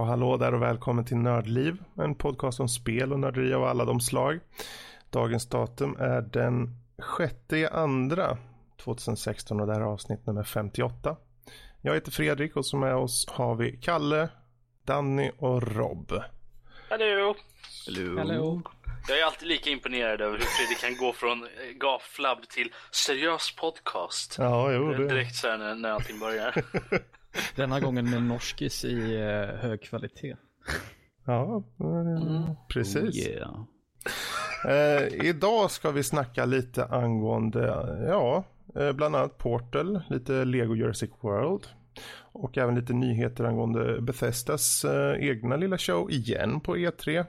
Ja, hallå där och välkommen till Nördliv, en podcast om spel och nörderi av alla de slag. Dagens datum är den 6 andra 2016 och det här är avsnitt nummer 58. Jag heter Fredrik och som med oss har vi Kalle, Danny och Rob. Hallå! Hello. Hallå. Jag är alltid lika imponerad över hur Fredrik kan gå från gafflabb till seriös podcast. Ja, jo, det... Direkt så här när, när allting börjar. Denna gången med norskis i eh, hög kvalitet. Ja, eh, precis. Oh, yeah. Eh, idag ska vi snacka lite angående, ja, eh, bland annat Portal, lite Lego Jurassic World och även lite nyheter angående Bethesdas eh, egna lilla show igen på E3.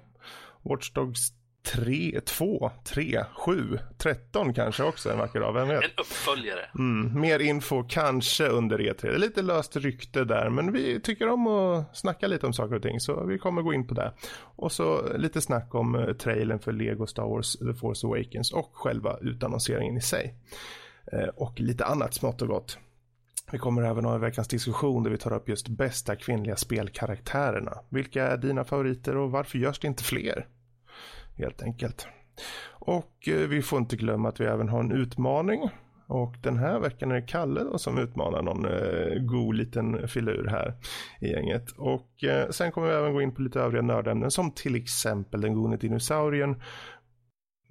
Watch Dogs 3, 2, 3, 7, 13 kanske också en vacker dag, vem vet? En uppföljare. Mm, mer info kanske under E3. Det är lite löst rykte där, men vi tycker om att snacka lite om saker och ting, så vi kommer gå in på det. Och så lite snack om uh, trailern för Lego Star Wars The Force Awakens och själva utannonseringen i sig. Uh, och lite annat smått och gott. Vi kommer även ha en veckans diskussion där vi tar upp just bästa kvinnliga spelkaraktärerna. Vilka är dina favoriter och varför görs det inte fler? Helt enkelt. Och eh, vi får inte glömma att vi även har en utmaning. Och den här veckan är det Kalle då som utmanar någon eh, god liten filur här i gänget. Och eh, sen kommer vi även gå in på lite övriga nördämnen som till exempel Den gode dinosaurien,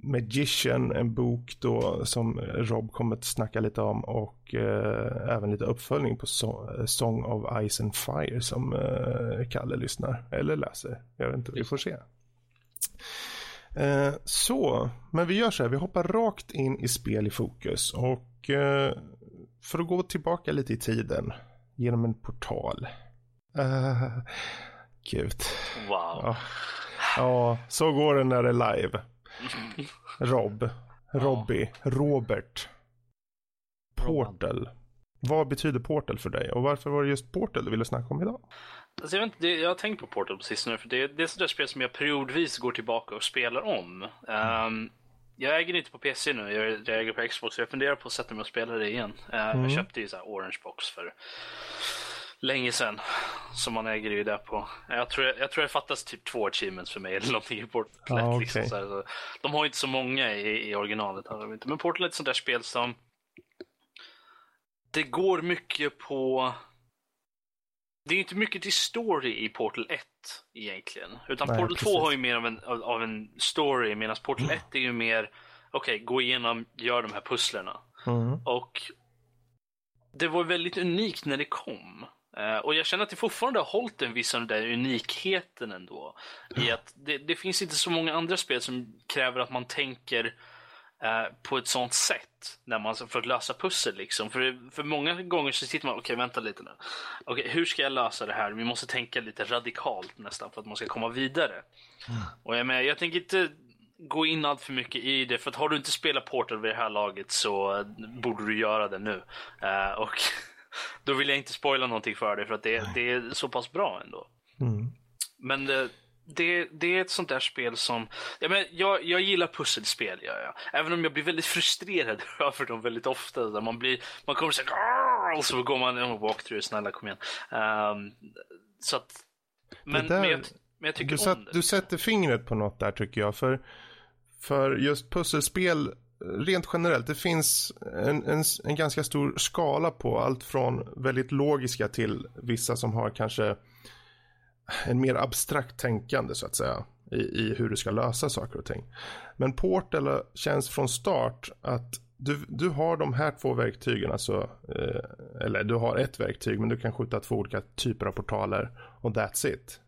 Magician, en bok då som Rob kommer att snacka lite om och eh, även lite uppföljning på so Song of Ice and Fire som eh, Kalle lyssnar eller läser. Jag vet inte, vi får se. Eh, så, men vi gör så här, vi hoppar rakt in i spel i fokus och eh, för att gå tillbaka lite i tiden genom en portal. Uh, gud. Wow. Ja. ja, så går det när det är live. Rob, Robbie, Robert. Portal. Vad betyder Portal för dig och varför var det just Portal du ville snacka om idag? Alltså, jag, vet inte, det, jag har tänkt på Portal på sistone, för det, det är sådär spel som jag periodvis går tillbaka och spelar om. Um, jag äger inte på PC nu, jag, jag äger på Xbox, så jag funderar på att sätta mig och spela det igen. Uh, Mm. Jag köpte ju så Orange Box för länge sedan, som man äger ju där på. Jag tror jag, tror det fattas typ två achievements för mig eller någonting i Portal. Ja, liksom, okej. så här, så, de har ju inte så många i, i originalet, har de inte. men Portal är ett sånt där spel som det går mycket på det är inte mycket till story i Portal 1 egentligen. Utan Nej, Portal 2 precis. har ju mer av en, av, av en story medan Portal 1 är ju mer okej, gå igenom, gör de här pusslerna. Mm. Och det var väldigt unikt när det kom. Eh, och jag känner att det fortfarande har hållit en viss av den där unikheten ändå. I att det, det finns inte så många andra spel som kräver att man tänker eh, på ett sånt sätt när man för att lösa pussel liksom. För, för många gånger så sitter man, okej vänta lite nu. Okej, hur ska jag lösa det här? Vi måste tänka lite radikalt nästan för att man ska komma vidare. Och jag, menar, jag tänker inte gå in allt för mycket i det, för att har du inte spelat Portal vid det här laget så eh, borde du göra det nu. Eh, och då vill jag inte spoila någonting för dig, för att det, det är så pass bra ändå. Mm. Men det, det, det är ett sånt där spel som... Ja, men jag, jag gillar pusselspel, gör jag. Även om jag blir väldigt frustrerad över dem väldigt ofta. Där man, blir, man kommer så här, och så går man en walkthrough, snälla kom igen. Ehm, så att... Men, där- men, jag, men jag tycker Du, om satt, det. du sätter fingret på något där tycker jag. För, för just pusselspel, rent generellt, det finns en, en, en ganska stor skala på allt från väldigt logiska till vissa som har kanske en mer abstrakt tänkande så att säga i, i hur du ska lösa saker och ting. Men Portal känns från start att du, du har de här två verktygen, alltså, eh, eller du har ett verktyg men du kan skjuta två olika typer av portaler och that's it.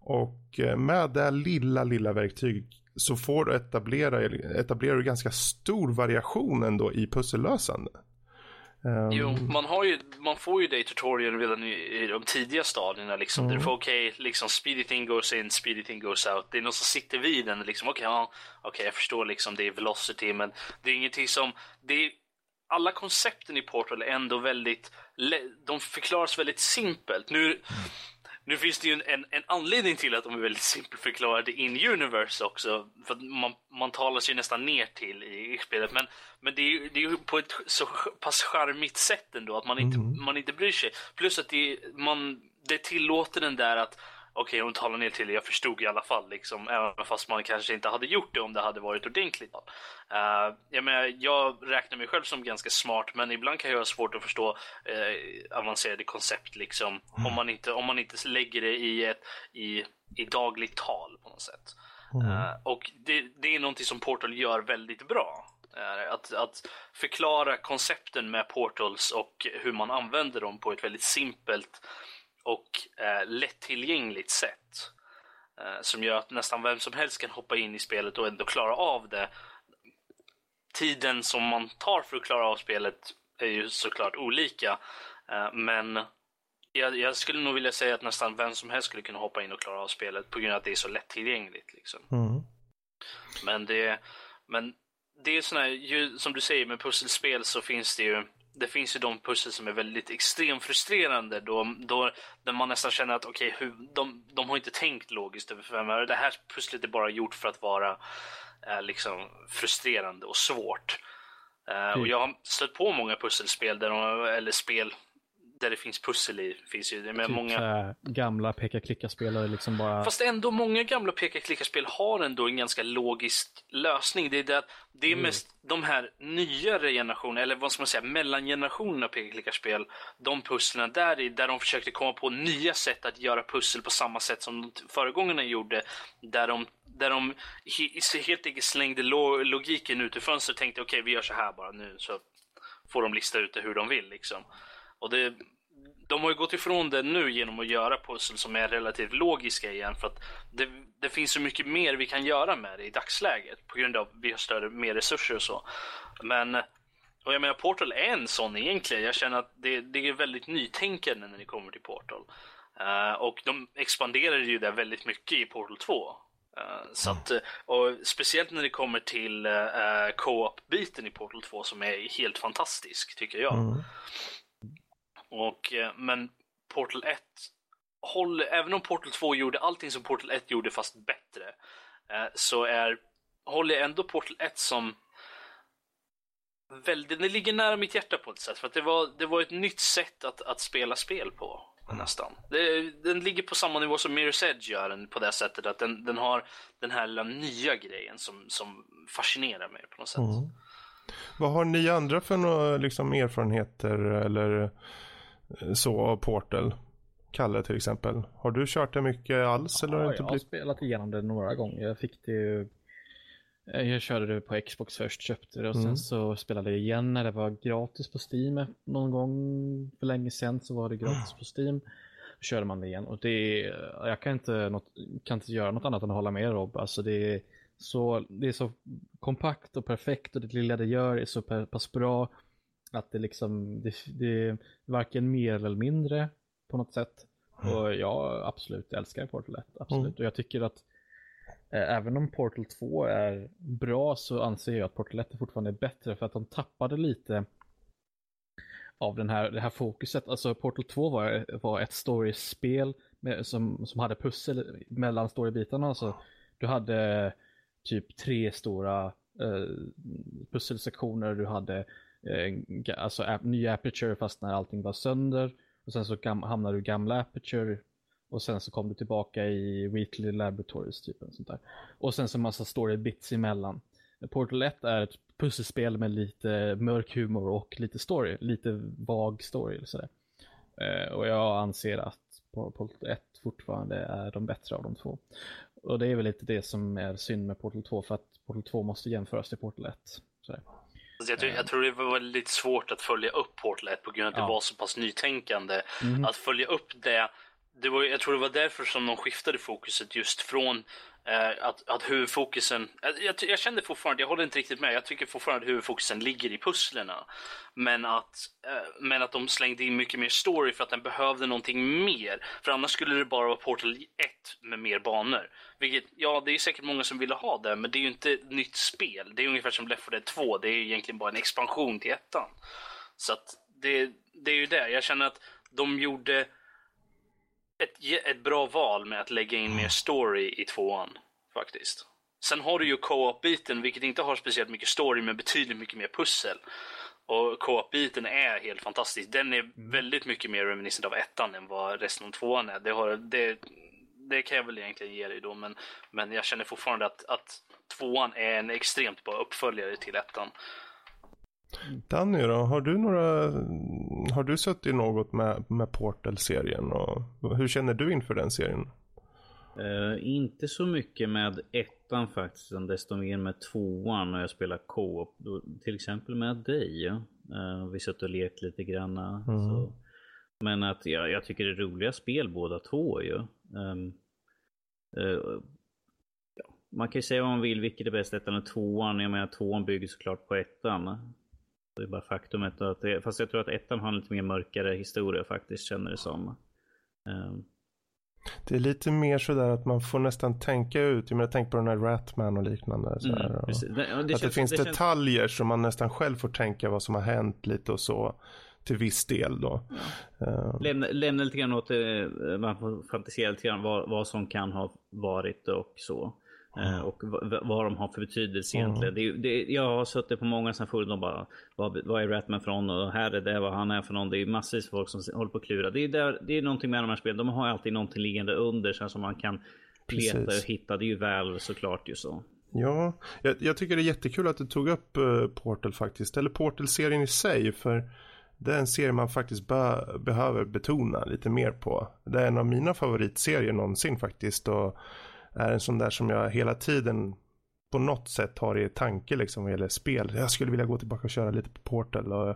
Och eh, med det här lilla, lilla verktyg så får du etablera, etablera du ganska stor variation ändå i pussellösande. Ehm, Jo, man, har ju, man får ju det i tutorialen redan i, i de tidiga stadierna. Liksom, Där du får okej, liksom speedy thing goes in, speedy thing goes out. Det är någon som sitter vid den. Liksom, okej, ja, okej, jag förstår liksom det är velocity, men det är ingenting som... Det är, alla koncepten i Portal är ändå väldigt... De förklaras väldigt simpelt. Nu, nu finns det ju en, en, en anledning till att de är väldigt simpelt förklarade in universe också. För att man, man talar sig nästan ner till i spelet. Men, men det är ju det är ju på ett så pass charmigt sätt ändå att man inte, man inte bryr sig. Plus att det, man, det tillåter den där att okej, hon talar ner till det, jag förstod i alla fall, liksom, även fast man kanske inte hade gjort det om det hade varit ordentligt. Uh, jag, menar, jag räknar mig själv som ganska smart, men ibland kan jag ha svårt att förstå uh, avancerade koncept, liksom, mm. om, man inte, om man inte lägger det i, ett, i, i dagligt tal på något sätt. Mm. Uh, och det, det är någonting som Portal gör väldigt bra. Att, att förklara koncepten med portals och hur man använder dem på ett väldigt simpelt och eh, lättillgängligt sätt. Eh, som gör att nästan vem som helst kan hoppa in i spelet och ändå klara av det. Tiden som man tar för att klara av spelet är ju såklart olika. Eh, men jag, jag, skulle nog vilja säga att nästan vem som helst skulle kunna hoppa in och klara av spelet på grund av att det är så lättillgängligt. Liksom. Mm. Men det, men det är sådana här, som du säger med pusselspel så finns det ju det finns ju de pussel som är väldigt extremt frustrerande då, då där man nästan känner att okej, okay, de, de har inte tänkt logiskt över fem öre. Det här pusslet är bara gjort för att vara eh, liksom frustrerande och svårt. Eh, mm. Och jag har stött på många pusselspel där de, eller spel där det finns pussel i. Finns ju, med typ många... gamla peka-klicka-spelare liksom bara... Fast ändå, många gamla peka-klicka-spel har ändå en ganska logisk lösning. Det är, det, det är mm. mest de här nyare generationerna, eller vad ska man säga, mellangenerationerna peka-klicka-spel. De pusslen där, i, där de försökte komma på nya sätt att göra pussel på samma sätt som föregångarna gjorde. Där de där de helt enkelt slängde logiken ut ur fönstret och tänkte okej, okay, vi gör så här bara nu så får de lista ut det hur de vill liksom. Och det, de har ju gått ifrån det nu genom att göra pussel som är relativt logiska igen för att det, det, finns så mycket mer vi kan göra med det i dagsläget på grund av att vi har större, mer resurser och så. Men, och jag menar Portal är en sån egentligen. Jag känner att det, det är väldigt nytänkande när det kommer till Portal. Uh, och de expanderade ju det väldigt mycket i Portal 2. Uh, eh, så att, eh, och speciellt när det kommer till uh, co-op-biten i Portal 2 som är helt fantastisk, tycker jag. Mm. Och, eh, men Portal 1, håll, även om Portal 2 gjorde allting som Portal 1 gjorde fast bättre, eh, så är, håller jag ändå Portal 1 som väldigt, det ligger nära mitt hjärta på ett sätt. För att det var, det var ett nytt sätt att, att spela spel på. Nästan. Det, den ligger på samma nivå som Mirror's Edge gör den på det sättet att den, den har den här lilla nya grejen som, som fascinerar mig på något sätt. Mm. Vad har ni andra för några liksom, erfarenheter eller så av Portal? Kalle till exempel. Har du kört det mycket alls? Ja, eller har inte jag blivit... har spelat igenom det några gånger. Jag fick det eh, jag körde det på Xbox först, köpte det och mm. sen så spelade jag igen när det var gratis på Steam. Någon gång för länge sedan så var det gratis på Steam. Då körde man det igen och det jag kan inte, något, kan inte göra något annat än att hålla med Rob. Alltså det är så, det är så kompakt och perfekt och det lilla det gör är så pass bra. Att det liksom, det, det är varken mer eller mindre på något sätt. Mm. Och jag absolut älskar Portal 1, absolut. Mm. Och jag tycker att eh, även om Portal 2 är bra så anser jag att Portal 1 fortfarande är bättre för att de tappade lite av den här, det här fokuset. Alltså Portal 2 var, var ett storyspel med, som, som hade pussel mellan storybitarna. Alltså, du hade typ tre stora eh, pusselsektioner, du hade Eh, alltså app, ny Aperture fast när allting var sönder. Och sen så gam, hamnade du i gamla Aperture och sen så kom du tillbaka i Wheatley Laboratories typ. Och, sånt där. och sen så massa story bits emellan. Portal 1 är ett pusselspel med lite mörk humor och lite story, lite vag story. Eller sådär. Eh, och jag anser att Portal 1 fortfarande är de bättre av de två. Och det är väl lite det som är synd med Portal 2 för att Portal 2 måste jämföras till Portal 1. Sådär. Jag tror, jag tror det var väldigt svårt att följa upp Portal 1 på grund av att ja. det var så pass nytänkande. Mm. Att följa upp det, det var, jag tror det var därför som de skiftade fokuset just från eh, Eh, att, att huvudfokusen, eh, jag, jag, kände fortfarande, jag håller inte riktigt med, jag tycker fortfarande att huvudfokusen ligger i pusslerna. Men att, eh, men att de slängde in mycket mer story för att den behövde någonting mer. För annars skulle det bara vara Portal 1 med mer banor. Vilket, ja, det är säkert många som ville ha det, men det är ju inte ett nytt spel. Det är ungefär som Left 4 Dead 2, det är egentligen bara en expansion till ettan. Så att det, det är ju det, jag känner att de gjorde ett, ett bra val med att lägga in mer story i tvåan, faktiskt. Sen har du ju co-op-biten, vilket inte har speciellt mycket story, men betydligt mycket mer pussel. Och co-op-biten är helt fantastisk. Den är väldigt mycket mer reminiscent av ettan än vad resten av tvåan är. Det, har, det, det kan jag väl egentligen ge dig då, men, men jag känner fortfarande att, att tvåan är en extremt bra uppföljare till ettan. Danny då, har du några, har du suttit något med, med Portal-serien och hur känner du inför den serien? Uh, inte så mycket med ettan faktiskt, utan desto mer med tvåan när jag spelar co-op. Till exempel med dig. Uh, vi satt och lekt lite grann. Mm. Så. Men att ja, jag tycker det är roliga spel båda två ju. Um, uh. Man kan ju säga vad man vill, vilket är bäst, ettan eller tvåan. Jag menar tvåan bygger såklart på ettan. Det är bara faktumet att det, fast jag tror att ettan har en lite mer mörkare historia faktiskt, känner det som. Um, det är lite mer sådär att man får nästan tänka ut. Jag menar, tänk på den här Ratman och liknande. Så mm, och det, det att känns, det finns det detaljer känns... som man nästan själv får tänka vad som har hänt lite och så. Till viss del då. Ja. Uh, lämna, lämna lite grann åt det. Man får fantisera lite grann vad, vad som kan ha varit och så. Mm. Och vad de har för betydelse egentligen. Mm. Det, det, jag har suttit på många sådana forum och bara vad, vad är Ratman från och här är det vad han är för någon. Det är massvis folk som håller på att klura. Det är, där, det är någonting med de här spelen. De har alltid någonting liggande under så som man kan Precis. leta och hitta. Det är ju väl såklart ju så. Ja, jag, jag, tycker det är jättekul att du tog upp uh, Portal faktiskt. Eller Portal-serien i sig. För det är en serie man faktiskt be behöver betona lite mer på. Det är en av mina favoritserier någonsin faktiskt. Och är en sån där som jag hela tiden på något sätt har i tanke liksom vad gäller spel. Jag skulle vilja gå tillbaka och köra lite på Portal och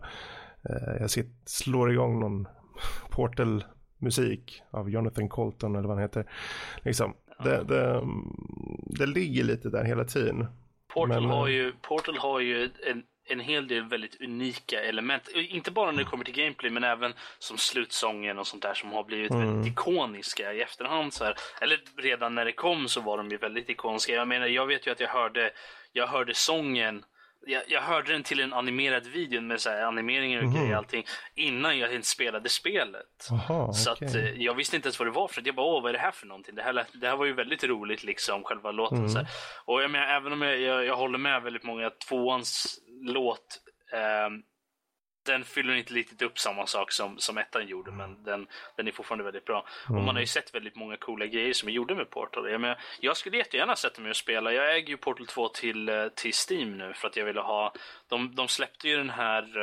eh, jag sitter, slår igång någon Portal musik av Jonathan Colton eller vad han heter. Liksom, det, det, det ligger lite där hela tiden. Portal, Men, har, ju, Portal har ju en en hel del väldigt unika element. Inte bara när det kommer till gameplay, men även som slutsången och sånt där som har blivit mm. väldigt ikoniska i efterhand. Så här. Eller redan när det kom så var de ju väldigt ikoniska. Jag menar, jag vet ju att jag hörde, jag hörde sången jag, jag, hörde den till en animerad video med så animeringar och mm. grejer allting innan jag ens spelade spelet. Aha, så okay. att eh, jag visste inte ens vad det var för jag bara, åh vad är det här för någonting? Det här, det här var ju väldigt roligt liksom, själva låten. Mm. Så här. Och jag menar, även om jag, jag, jag, håller med väldigt många, tvåans låt eh, den fyller inte riktigt upp samma sak som, som ettan gjorde, men den, den är fortfarande väldigt bra. Mm. Och man har ju sett väldigt många coola grejer som är gjorda med Portal. Jag, menar, jag skulle jättegärna sätta mig och spela. Jag äger ju Portal 2 till, eh, till Steam nu för att jag ville ha... De, de släppte ju den här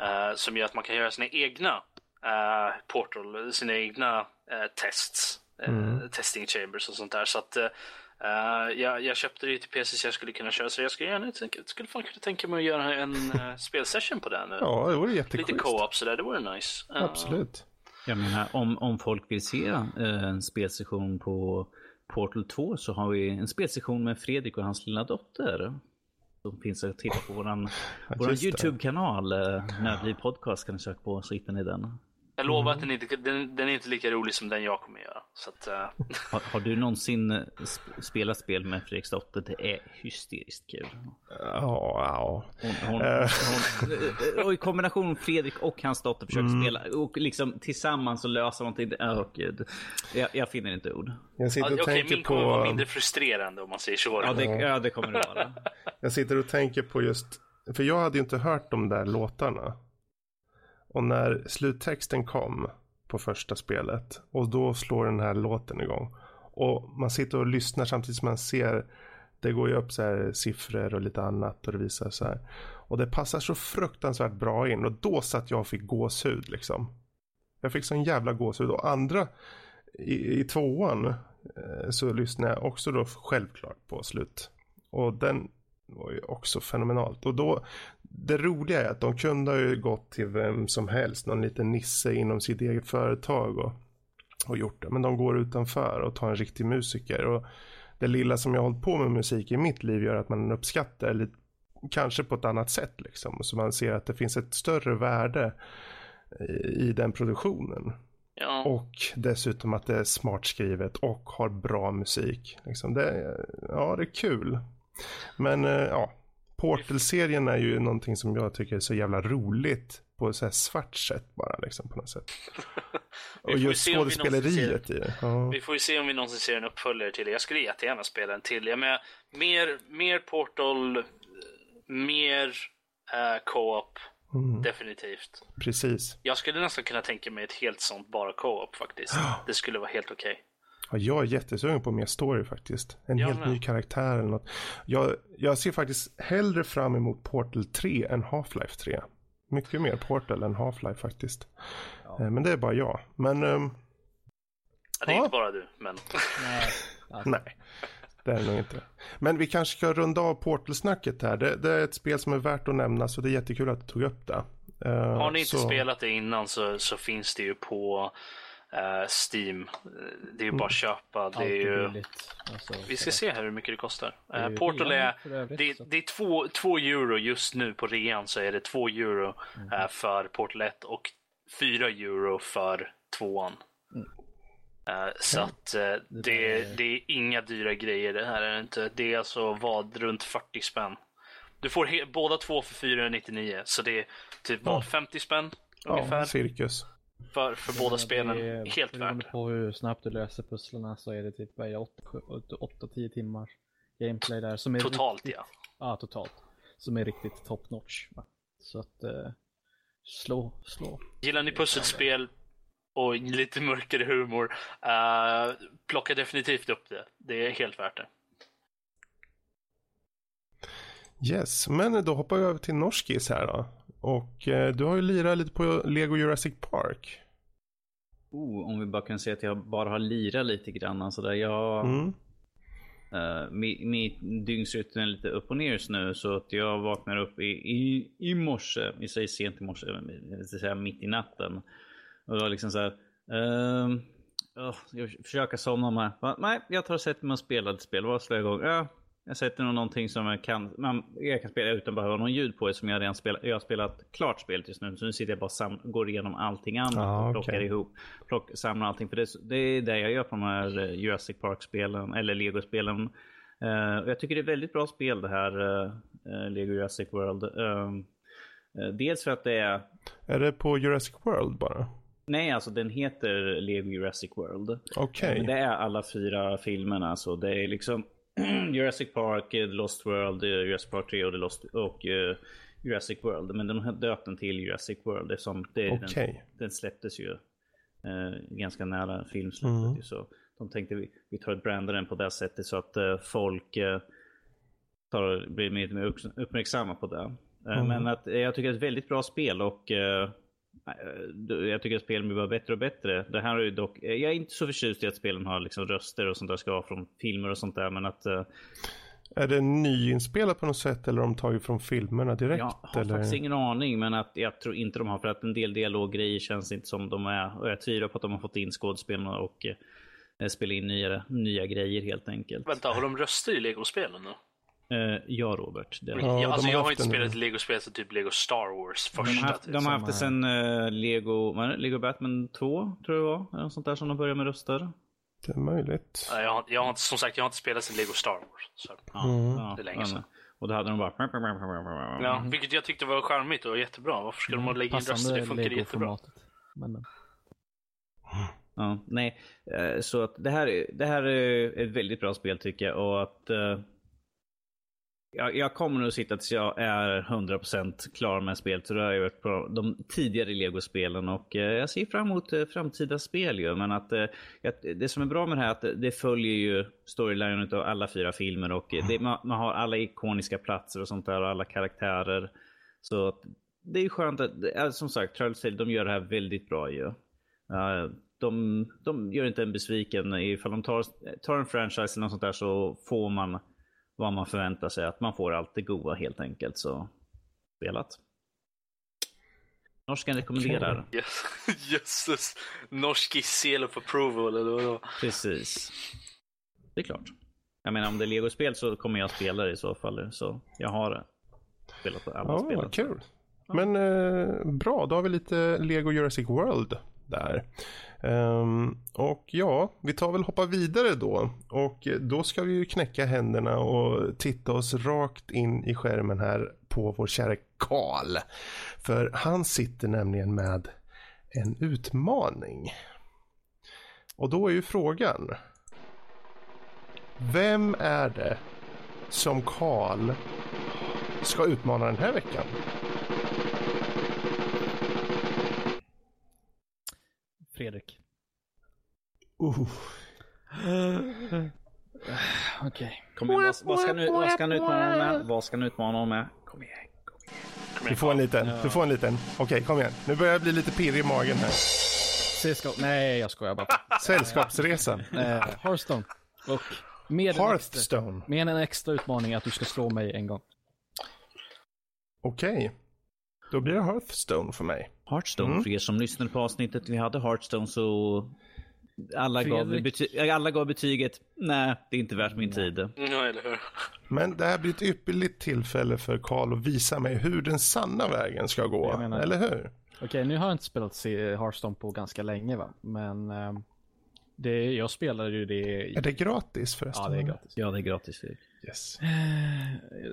uh, som gör att man kan göra sina egna uh, Portal, sina egna uh, tests. Mm. Testing chambers och sånt där. Så att Uh, jag, jag, köpte det till PC så jag skulle kunna köra, så jag skulle gärna tänka, skulle fan kunna tänka mig att göra en uh, spelsession på den. Ja, det vore jätteschysst. Lite co-op sådär, det vore nice. Uh, Absolut. Jag menar, om, om folk vill se en spelsession på Portal 2 så har vi en spelsession med Fredrik och hans lilla dotter. Som finns att titta på våran, våran YouTube-kanal. Nördliv Podcast kan ni söka på så hittar ni den. Jag lovar att den, inte, den, den, är inte lika rolig som den jag kommer göra. Så att, uh... har, har, du någonsin eh, spelat spel med Fredriks dotter? Det är hysteriskt kul. Ja, ja. Hon, hon, uh... hon, och i kombination Fredrik och hans dotter försöker mm. spela och liksom tillsammans så lösa någonting. Oh, gud. Jag, jag finner inte ord. Jag sitter och ja, tänker okay, min på... kommer vara mindre frustrerande om man säger så. Ja, det, ja, det kommer det vara. jag sitter och tänker på just, för jag hade inte hört de där låtarna. Och när sluttexten kom på första spelet och då slår den här låten igång. Och man sitter och lyssnar samtidigt som man ser det går ju upp så här siffror och lite annat och det visar så här. Och det passar så fruktansvärt bra in och då satt jag och fick gåshud liksom. Jag fick sån jävla gåshud och andra i, i tvåan eh, så lyssnade jag också då självklart på slut. Och den var ju också fenomenalt. Och då, det roliga är att de kunde ha ju gått till vem som helst, någon liten nisse inom sitt eget företag och, och gjort det. Men de går utanför och tar en riktig musiker. Och det lilla som jag har hållit på med musik i mitt liv gör att man uppskattar lite, kanske på ett annat sätt liksom. Så man ser att det finns ett större värde i, i den produktionen. Ja. Och dessutom att det är smart skrivet och har bra musik. Liksom det, ja, det är kul. Men eh, ja, Portal-serien är ju någonting som jag tycker är så jävla roligt på så här svart sätt bara liksom på något sätt. och just skådespeleriet i det. Ja. Vi får ju se om vi någonsin ser en uppföljare till det. Jag skulle jättegärna spela en till. Jag menar, mer, mer Portal, mer uh, co-op Mm. Definitivt. Precis. Jag skulle nästan kunna tänka mig ett helt sånt bara co-op faktiskt. Det skulle vara helt okej. Okay. Ja, jag är jättesugen på mer story faktiskt. En jag helt med. ny karaktär eller något. Jag, jag ser faktiskt hellre fram emot Portal 3 än Half-Life 3. Mycket mer Portal än Half-Life faktiskt. Ja. Eh, men det är bara jag. Men... Um, ja, det är ja. inte bara du, men... Nej. Alltså. Nej. Det är det nog inte. Men vi kanske ska runda av Portal-snacket här. Det, det, är ett spel som är värt att nämna så det är jättekul att du tog upp det. Uh, Har ni inte så... spelat det innan så, så finns det ju på Steam. Det är ju bara att köpa. Det är ju... Alltså, vi ska se här hur mycket det kostar. Uh, Portal är, det, det, är två, två euro just nu på rean så är det två euro mm. för Portal 1 och fyra euro för tvåan. Mm. Så att det, det, är inga dyra grejer det här är det inte. Det är alltså vad, runt 40 spänn. Du får båda två för 499 så det är typ vad, 50 spänn ungefär. Ja, cirkus. För, för båda spelen, är, helt värt det. på hur snabbt du löser pusslarna så är det typ 8-10 timmar gameplay där. Som är totalt riktigt, ja. Ja, totalt. Som är riktigt top notch. Så att uh, slå, slå. Gillar ni pusselspel och lite mörkare humor. Uh, plocka definitivt upp det. Det är helt värt det. Yes, men då hoppar vi över till norskis här då. Och eh, du har ju lirat lite på Lego Jurassic Park. Oh, om vi bara kan säga att jag bara har lirat lite grann. Sådär. Jag, mm. uh, min, min dygnsrytm är lite upp och ner just nu. Så att jag vaknar upp i, i, i morse. Vi säger sent i morse, säga mitt i natten. Och var liksom så här. Oh, jag försöker somna med. Nej, jag tar och sätter mig och spelar ett spel. Vad slår jag igång? Ja, jag sätter nog någonting som jag kan, man, jag kan spela utan att behöva någon ljud på. Som jag redan spelat. Jag har spelat klart spelet just nu. Så nu sitter jag bara sam, går igenom allting annat ah, och plockar okay. ihop. Plock, samlar allting. För det, det är det jag gör på de här eh, Jurassic Park-spelen. Eller Lego-spelen. Uh, jag tycker det är väldigt bra spel det här uh, Lego Jurassic World. Uh, dels för att det är... Är det på Jurassic World bara? Nej, alltså den heter Lego Jurassic World. Okej. Okay. Det är alla fyra filmerna. Så det är liksom Jurassic Park, The Lost World, Jurassic Park 3 och, The Lost, och uh, Jurassic World. Men de har döpt den till Jurassic World eftersom det, okay. den, den släpptes ju uh, ganska nära filmslutet. Mm. Så de tänkte vi, vi tar ett brandar den på det sättet så att uh, folk tar, blir mer uppmärksamma på det. Mm. Men att, jag tycker det är ett väldigt bra spel och jag tycker att spelen blir bättre och bättre. Det här är dock, jag är inte så förtjust i att spelen har liksom röster och sånt där ska vara från filmer och sånt där. Men att... Uh, är det nyinspelat på något sätt eller har de tagit från filmerna direkt? Jag har eller? faktiskt ingen aning men att jag tror inte de har för att en del dialoggrejer känns inte som de är. Och jag tvivlar på att de har fått in skådespelarna och uh, spela in nya, nya grejer helt enkelt. Vänta, har de röster i legospelen nu? Uh, ja, Robert. Det ja, ja, alltså, jag har inte spelat Lego-spel sen typ Lego Star Wars första. De har haft, de har haft det sen uh, Lego, vad Lego Batman 2, tror jag det var. Eller något sånt där som de började med röster. Det är möjligt. Ja, jag, har, jag har inte, som sagt, jag har inte spelat sen Lego Star Wars. Så. Mm. Ja, det är länge sedan. Och då hade de bara... Ja, vilket jag tyckte var charmigt och jättebra. Varför ska de lägga in röster? Det funkar jättebra. Men... Ja, nej. Eh, så att det här, det här är ett väldigt bra spel tycker jag. Och att jag, jag kommer nog sitta tills jag är 100% klar med spelet. Så då har jag varit på de tidigare Lego-spelen och eh, jag ser fram emot eh, framtida spel ju. Men att, eh, det som är bra med det här är att det följer ju storylinen av alla fyra filmer och det, man, man, har alla ikoniska platser och sånt där och alla karaktärer. Så det är skönt att, som sagt, Telltale de gör det här väldigt bra ju. De, de gör inte en besviken. Ifall de tar, tar en franchise eller något sånt där så får man vad man förväntar sig. Att man får allt det goda helt enkelt. Så spelat. Norskan rekommenderar. Yes. Jösses. Norsk seal of approval eller vadå? Precis. Det är klart. Jag menar om det är legospel så kommer jag spela det i så fall. Så jag har spelat på alla ja, spel. Kul. Men eh, bra, då har vi lite Lego Jurassic World där. Um, och ja, vi tar väl hoppa vidare då. Och då ska vi ju knäcka händerna och titta oss rakt in i skärmen här på vår kära Karl. För han sitter nämligen med en utmaning. Och då är ju frågan. Vem är det som Karl ska utmana den här veckan? Fredrik. Uh. Okej. Kom igen, vad, vad, ska nu, vad ska han utmana honom med? Vad ska han utmana honom med? Kom igen. Kom igen. Kom Du får en liten. Du får en liten. Okej, kom igen. Nu börjar jag bli lite pirrig i magen här. CSGO. Nej, jag skojar bara. Sällskapsresan. Eh, Hearthstone. Och med en, extra, Hearthstone. med en extra utmaning att du ska slå mig en gång. Okej. Då blir det Hearthstone för mig. Hearthstone, Mm. för er som lyssnade på avsnittet vi hade Hearthstone så alla gav, bety- alla gav betyget nej, det är inte värt min tid. Ja, eller hur? Men det här blir ett ypperligt tillfälle för Karl att visa mig hur den sanna vägen ska gå. Eller hur? Okej, nu har jag inte spelat Hearthstone på ganska länge va. Men ehm, det, jag spelade ju det... Är det gratis förresten? Ja, det är gratis. Ja, det är gratis. Yes.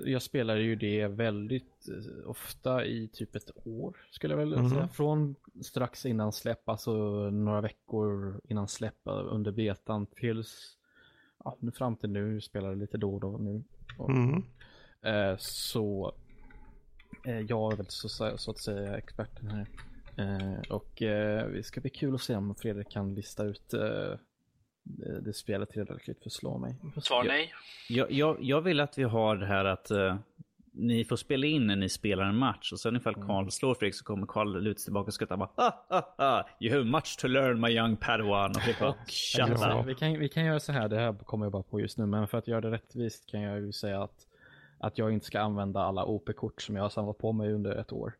Jag spelade ju det väldigt eh, ofta i typ ett år skulle jag väl Mhm. säga. Från strax innan släpp, alltså några veckor innan släpp eh, under betan tills ja, nu fram till nu, spelar det lite då och då nu. Och, Mm. eh, så eh, jag är väl så, så att säga experten här. Eh, och eh, det ska bli kul att se om Fredrik kan lista ut eh, det, spelet tillräckligt för att slå mig. Svar Ja. nej. Jag, jag, jag vill att vi har det här att eh, ni får spela in när ni spelar en match och sen ifall Karl slår Fredrik så kommer Karl luta sig tillbaka och skratta bara ah, ah, ah, You have much to learn my young padawan och bara Ja. Vi kan, vi kan göra så här, det här kommer jag bara på just nu, men för att göra det rättvist kan jag ju säga att, att jag inte ska använda alla OP-kort som jag har samlat på mig under ett år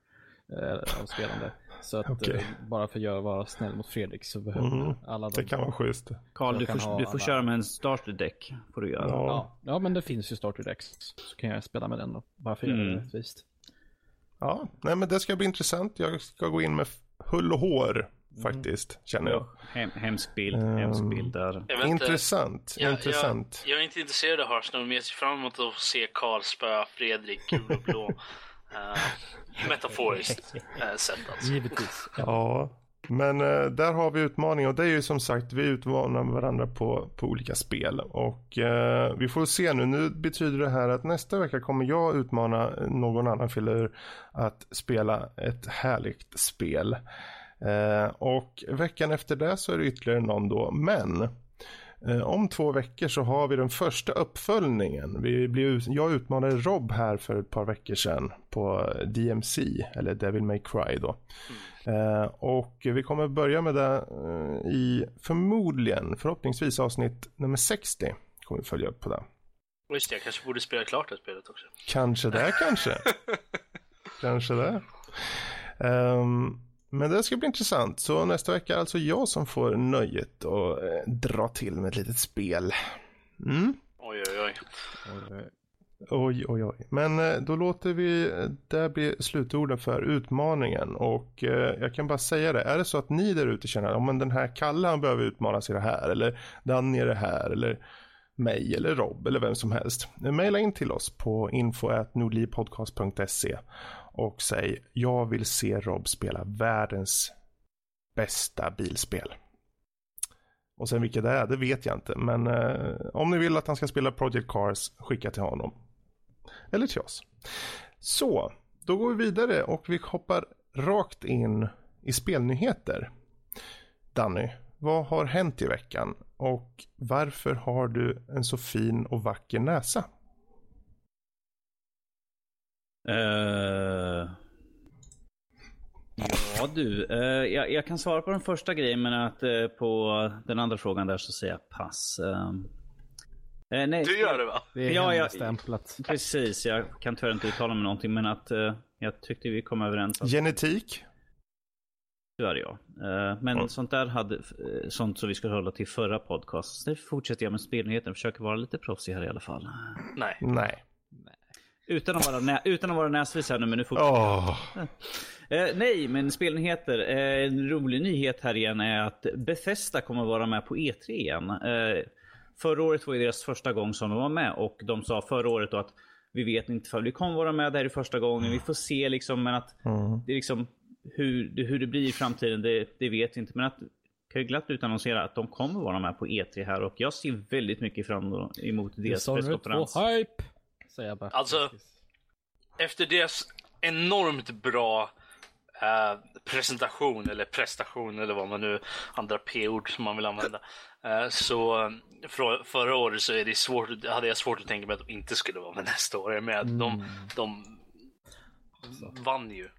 eh, av spelande. Så att Okej. eh, bara för att göra, vara snäll mot Fredrik så behöver Mm. alla Det de... kan vara schysst. Karl, Jag du får, du får köra med en starter deck. Får du göra. Ja. Ja, ja, men det finns ju starter decks. Så kan jag spela med den då. Bara för att göra Mm. det rättvist. Ja, nej men det ska bli intressant. Jag ska gå in med hull och hår faktiskt, känner jag. Hem, hemsk bild, Ehm. hemsk bild där. Jag. Intressant, Jag, intressant. Jag, jag är inte intresserad av Hearthstone, men jag ser fram emot att se Karl spöa Fredrik gul och blå. uh, metaforiskt uh, sett alltså. Givetvis. Ja, men eh, där har vi utmaningen och det är ju som sagt vi utmanar varandra på, på olika spel och eh, vi får se nu. Nu betyder det här att nästa vecka kommer jag utmana någon annan filur att spela ett härligt spel. Eh, och veckan efter det så är det ytterligare någon då, men Eh, om två veckor så har vi den första uppföljningen. Vi blev, jag utmanade Rob här för ett par veckor sedan på DMC, eller Devil May Cry då. Eh, och vi kommer börja med det eh, i förmodligen, förhoppningsvis avsnitt nummer 60. Kommer vi följa upp på det. Just det, jag kanske borde spela klart det spelet också. Kanske det, kanske. kanske det. Ehm, men det ska bli intressant. Så nästa vecka är alltså jag som får nöjet att eh, dra till med ett litet spel. Mm. Oj, oj, oj. Oj, oj, oj. Men eh, då låter vi det bli slutorden för utmaningen. Och eh, jag kan bara säga det. Är det så att ni där ute känner att men den här Kalle han behöver utmanas i det här. Eller Danny är det här. Eller mig eller Rob eller vem som helst. Maila in till oss på info.nordlivpodcast.se och säg jag vill se Rob spela världens bästa bilspel. Och sen vilket det är, det vet jag inte. Men eh, om ni vill att han ska spela Project Cars, skicka till honom. Eller till oss. Så, då går vi vidare och vi hoppar rakt in i spelnyheter. Danny, vad har hänt i veckan? Och varför har du en så fin och vacker näsa? Eh, ja du, eh, jag, jag kan svara på den första grejen men att eh, på den andra frågan där så säger jag pass. Eh, eh, nej, Du gör det va? det är Ja, ja. hemligstämplat. Precis, jag kan tyvärr inte uttala mig någonting men att eh, jag tyckte vi kom överens att Genetik? tyvärr ja. Men Mm. sånt där hade, sånt som vi skulle hålla till förra podcast. Så nu fortsätter jag med spelnyheten, försöker vara lite proffsig här i alla fall. Nej. Nej. Utan att vara, nä- utan att vara näsvis här nu men nu fortsätter. Åh, Eh, nej, men spelnyheter. Eh, en rolig nyhet här igen är att Bethesda kommer att vara med på E3 igen. Eh, förra året var ju deras första gång som de var med och de sa förra året då att vi vet inte om vi kommer vara med där i första gången. Vi får se liksom, men att Mm. det är liksom hur, det- hur det blir i framtiden, det, det vet vi inte. Men att kan ju glatt utannonsera att de kommer vara med på E3 här och jag ser väldigt mycket fram emot deras Dishonored 2 presskonferens. hype! Säger jag bara. Alltså- Efter deras enormt bra uh, presentation eller prestation eller vad man nu, andra p-ord som man vill använda. Uh, så för, förra året så är det svårt, hade jag svårt att tänka mig att de inte skulle vara med nästa år. Med mm. de, de vann ju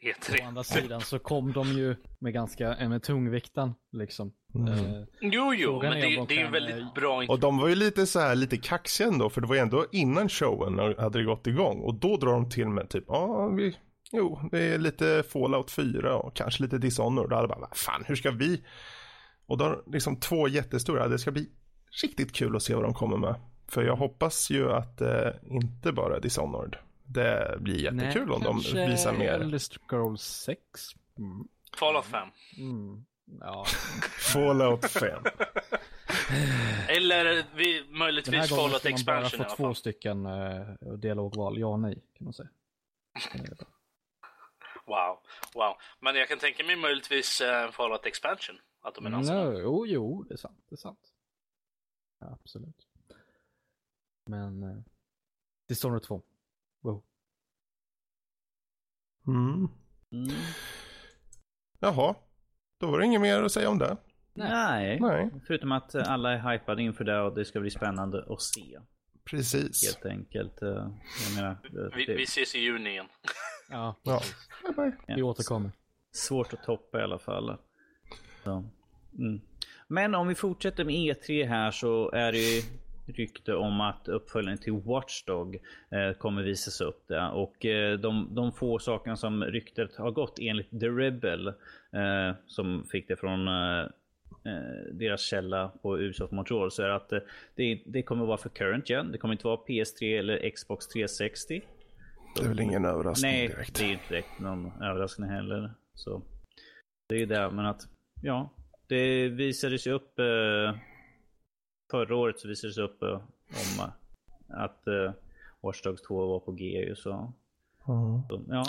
E3. Å andra sidan så kom de ju med ganska med tungvikten liksom. Mm. Uh, jo, jo, men det, det är ju väldigt bra. Och de var ju lite så här lite kaxiga ändå, för det var ju ändå innan showen hade det gått igång och då drar de till med typ, ja, ah, vi, jo, det är lite Fallout 4 och kanske lite Dishonored. Då hade bara, fan, hur ska vi? Och då liksom två jättestora, det ska bli riktigt kul att se vad de kommer med. För jag hoppas ju att det eh, inte bara är Dishonored. Det blir jättekul Nej, om de visar mer. Elder Scrolls 6. Mm. Fallout 5. Mm. Ja. Fallout 5. Eller vi, möjligtvis Fallout Expansion. Den här gången bara få två stycken uh, dialogval, ja och nej kan man säga. wow, wow. Men jag kan tänka mig möjligtvis uh, Fallout Expansion. Att de är no, jo, jo, det är sant. Det är sant. Ja, absolut. Men uh, Dishonored 2. Mm. Mm. Jaha, då var det inget mer att säga om det. Nej. Nej. Förutom att alla är hypade inför det och det ska bli spännande att se. Precis. Helt enkelt. Eh, menar, vi, det... vi ses i juni igen. ja, ja. Bye bye. Vi återkommer. Svårt att toppa i alla fall. Så. Mm. Men om vi fortsätter med E3 här så är det ju rykte om att uppföljaren till Watchdog eh, kommer visas upp där. Och eh, de, de få sakerna som ryktet har gått enligt The Rebel, eh, som fick det från eh, eh, deras källa på Ubisoft Montreal, så är att eh, det, det kommer vara för current gen. Det kommer inte vara PS3 eller Xbox 360. Det är väl ingen överraskning Nej, direkt. det är inte direkt någon överraskning heller. Så det är ju det, men att ja, det visades ju upp förra året så visades det upp uh, om uh, att uh, Watch Dogs 2 var på G. Så, mm. så ja.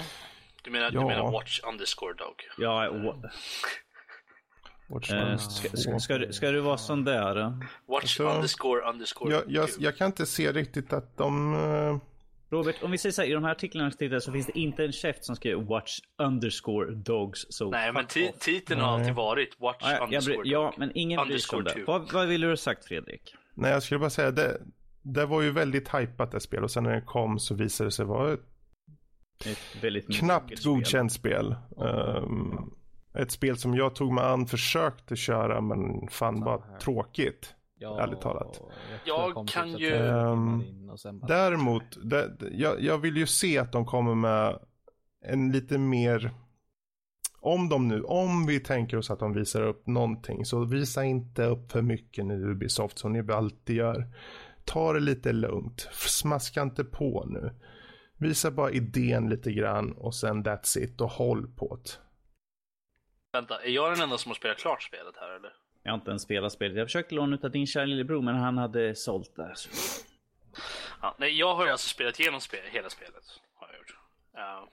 Du menar, ja. du menar Watch underscore Dog? Ja, Watch uh, ska, ska, ska, ska, du vara sån där? Watch alltså, underscore underscore jag, jag, jag, kan inte se riktigt att de... Robert, om vi säger så här, i de här artiklarna så finns det inte en käft som skriver Watch underscore dogs. So Nej, men titeln har alltid varit Watch ja, underscore dog. Ja, men ingen bryr sig om det. Vad, vad vill du ha sagt Fredrik? Nej, jag skulle bara säga det. Det var ju väldigt hypat det spel och sen när det kom så visade det sig vara ett, ett väldigt knappt godkänt spel. spel. Um, ett spel som jag tog mig an, försökte köra men fann bara tråkigt. Ja, ärligt talat. Jag, jag kan ju... Um, däremot, det, jag, jag vill ju se att de kommer med en lite mer... Om de nu, om vi tänker oss att de visar upp någonting så visa inte upp för mycket nu Ubisoft som ni alltid gör. Ta det lite lugnt, smaska inte på nu. Visa bara idén lite grann och sen that's it och håll på det. Vänta, är jag den enda som har spelat klart spelet här eller? Jag har inte ens spelat spelet. Jag försökte låna ut av din kära lillebror men han hade sålt det. Så. Ja, nej, jag har ju alltså spelat igenom spel, hela spelet. Har jag gjort. Uh,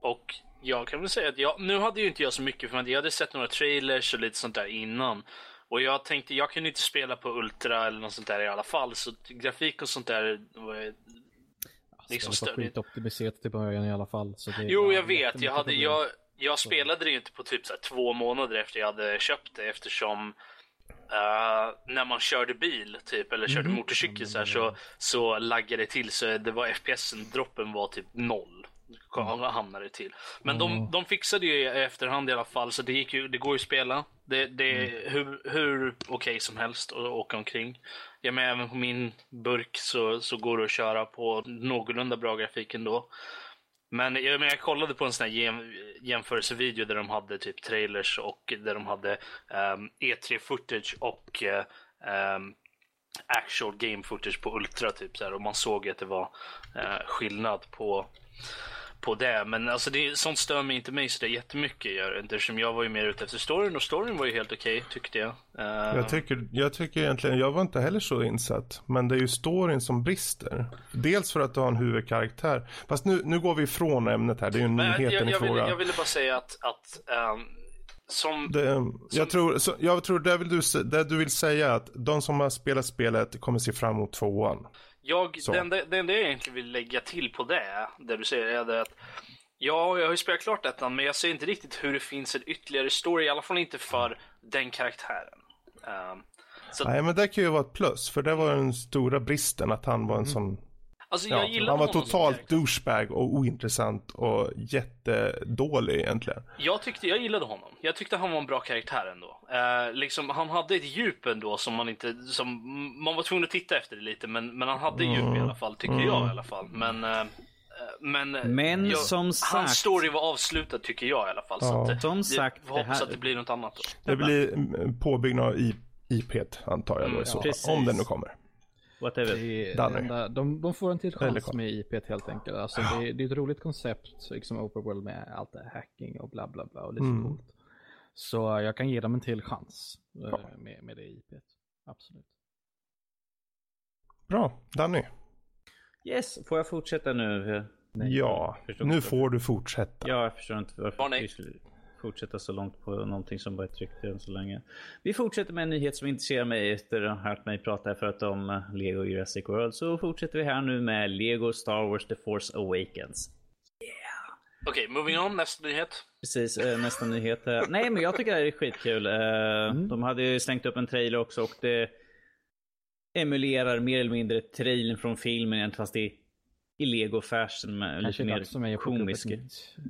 och jag kan väl säga att jag, nu hade ju inte jag så mycket för jag hade sett några trailers och lite sånt där innan. Och jag tänkte jag kunde inte spela på Ultra eller något sånt där i alla fall. Så grafik och sånt där var liksom större. Det var skitoptimiserat i början i alla fall. Så det jo, jag vet. Jag, hade, jag, jag spelade det ju inte på typ så två månader efter jag hade köpt det eftersom Uh, när man körde bil typ eller körde mm. motorcykel så, här, så, så laggade det till så det var FPSen, droppen var typ noll. Mm. Hamnade till. Men mm. de, de fixade ju i efterhand i alla fall så det, gick ju, det går ju att spela. Det, det är mm. hur, hur okej okay som helst att åka omkring. Ja, men även på min burk så, så går det att köra på någorlunda bra grafik ändå. Men jag, men jag kollade på en sån här jäm, jämförelsevideo där de hade typ trailers och där de hade ehm, um, E3 footage och um, actual game footage på Ultra typ så här, och man såg att det var uh, skillnad på på det. Men alltså det, sånt stör mig inte mig så det jättemycket. Gör, eftersom jag var ju mer ute efter storyn och storyn var ju helt okej okay, tyckte jag. Uh... Jag, tycker, jag tycker egentligen, jag var inte heller så insatt. Men det är ju storyn som brister. Dels för att du har en huvudkaraktär. Fast nu, nu går vi ifrån ämnet här, det är ju nyheten i frågan. Jag ville bara säga att, att um, som, det, som... Jag tror, så, jag tror det, vill du, det du vill säga att de som har spelat spelet kommer se fram emot tvåan. Jag, det, enda, det enda jag egentligen vill lägga till på det, det du säger, är det att Ja, jag har ju spelat klart ettan, men jag ser inte riktigt hur det finns en ytterligare story, i alla fall inte för den karaktären. Um, så... Nej, men det kan ju vara ett plus, för det var den stora bristen att han var en mm. sån Alltså, jag ja, han var totalt douchebag och ointressant och jättedålig egentligen. Jag tyckte, jag gillade honom. Jag tyckte han var en bra karaktär ändå. Eh, liksom, han hade ett djup ändå som man inte, som man var tvungen att titta efter det lite, men, men han hade mm. djup i alla fall, tycker mm. jag i alla fall. Men, eh, men, men jag, som sagt... Hans story var avslutad tycker jag i alla fall. Ja. Så att, som sagt, vi hoppas här... att det blir något annat. Då. Det blir påbyggnad i IP antar jag då mm, i så ja. Om den nu kommer. Whatever. Det, de, de får en till chans med IP helt enkelt. Alltså, det, det, är ett roligt koncept, liksom open world med allt det här hacking och bla bla bla och lite mm. coolt. Så jag kan ge dem en till chans eh, ja. med, med det IP. Absolut. Bra, Danny. Yes, får jag fortsätta nu? Nej, ja, nu får du fortsätta. Ja, jag förstår inte varför vi skulle fortsätta så långt på någonting som bara är tryckt än så länge. Vi fortsätter med en nyhet som intresserar mig efter att ha hört mig prata här förut om eh, Lego Jurassic World. Så fortsätter vi här nu med Lego Star Wars The Force Awakens. Yeah. Okej, okay, moving on. Nästa nyhet. Precis, eh, nästa nyhet. Nej, men jag tycker det här är skitkul. Eh, mm. De hade ju slängt upp en trailer också och det emulerar mer eller mindre trailern från filmen fast det i Lego fashion med lite mer som komisk.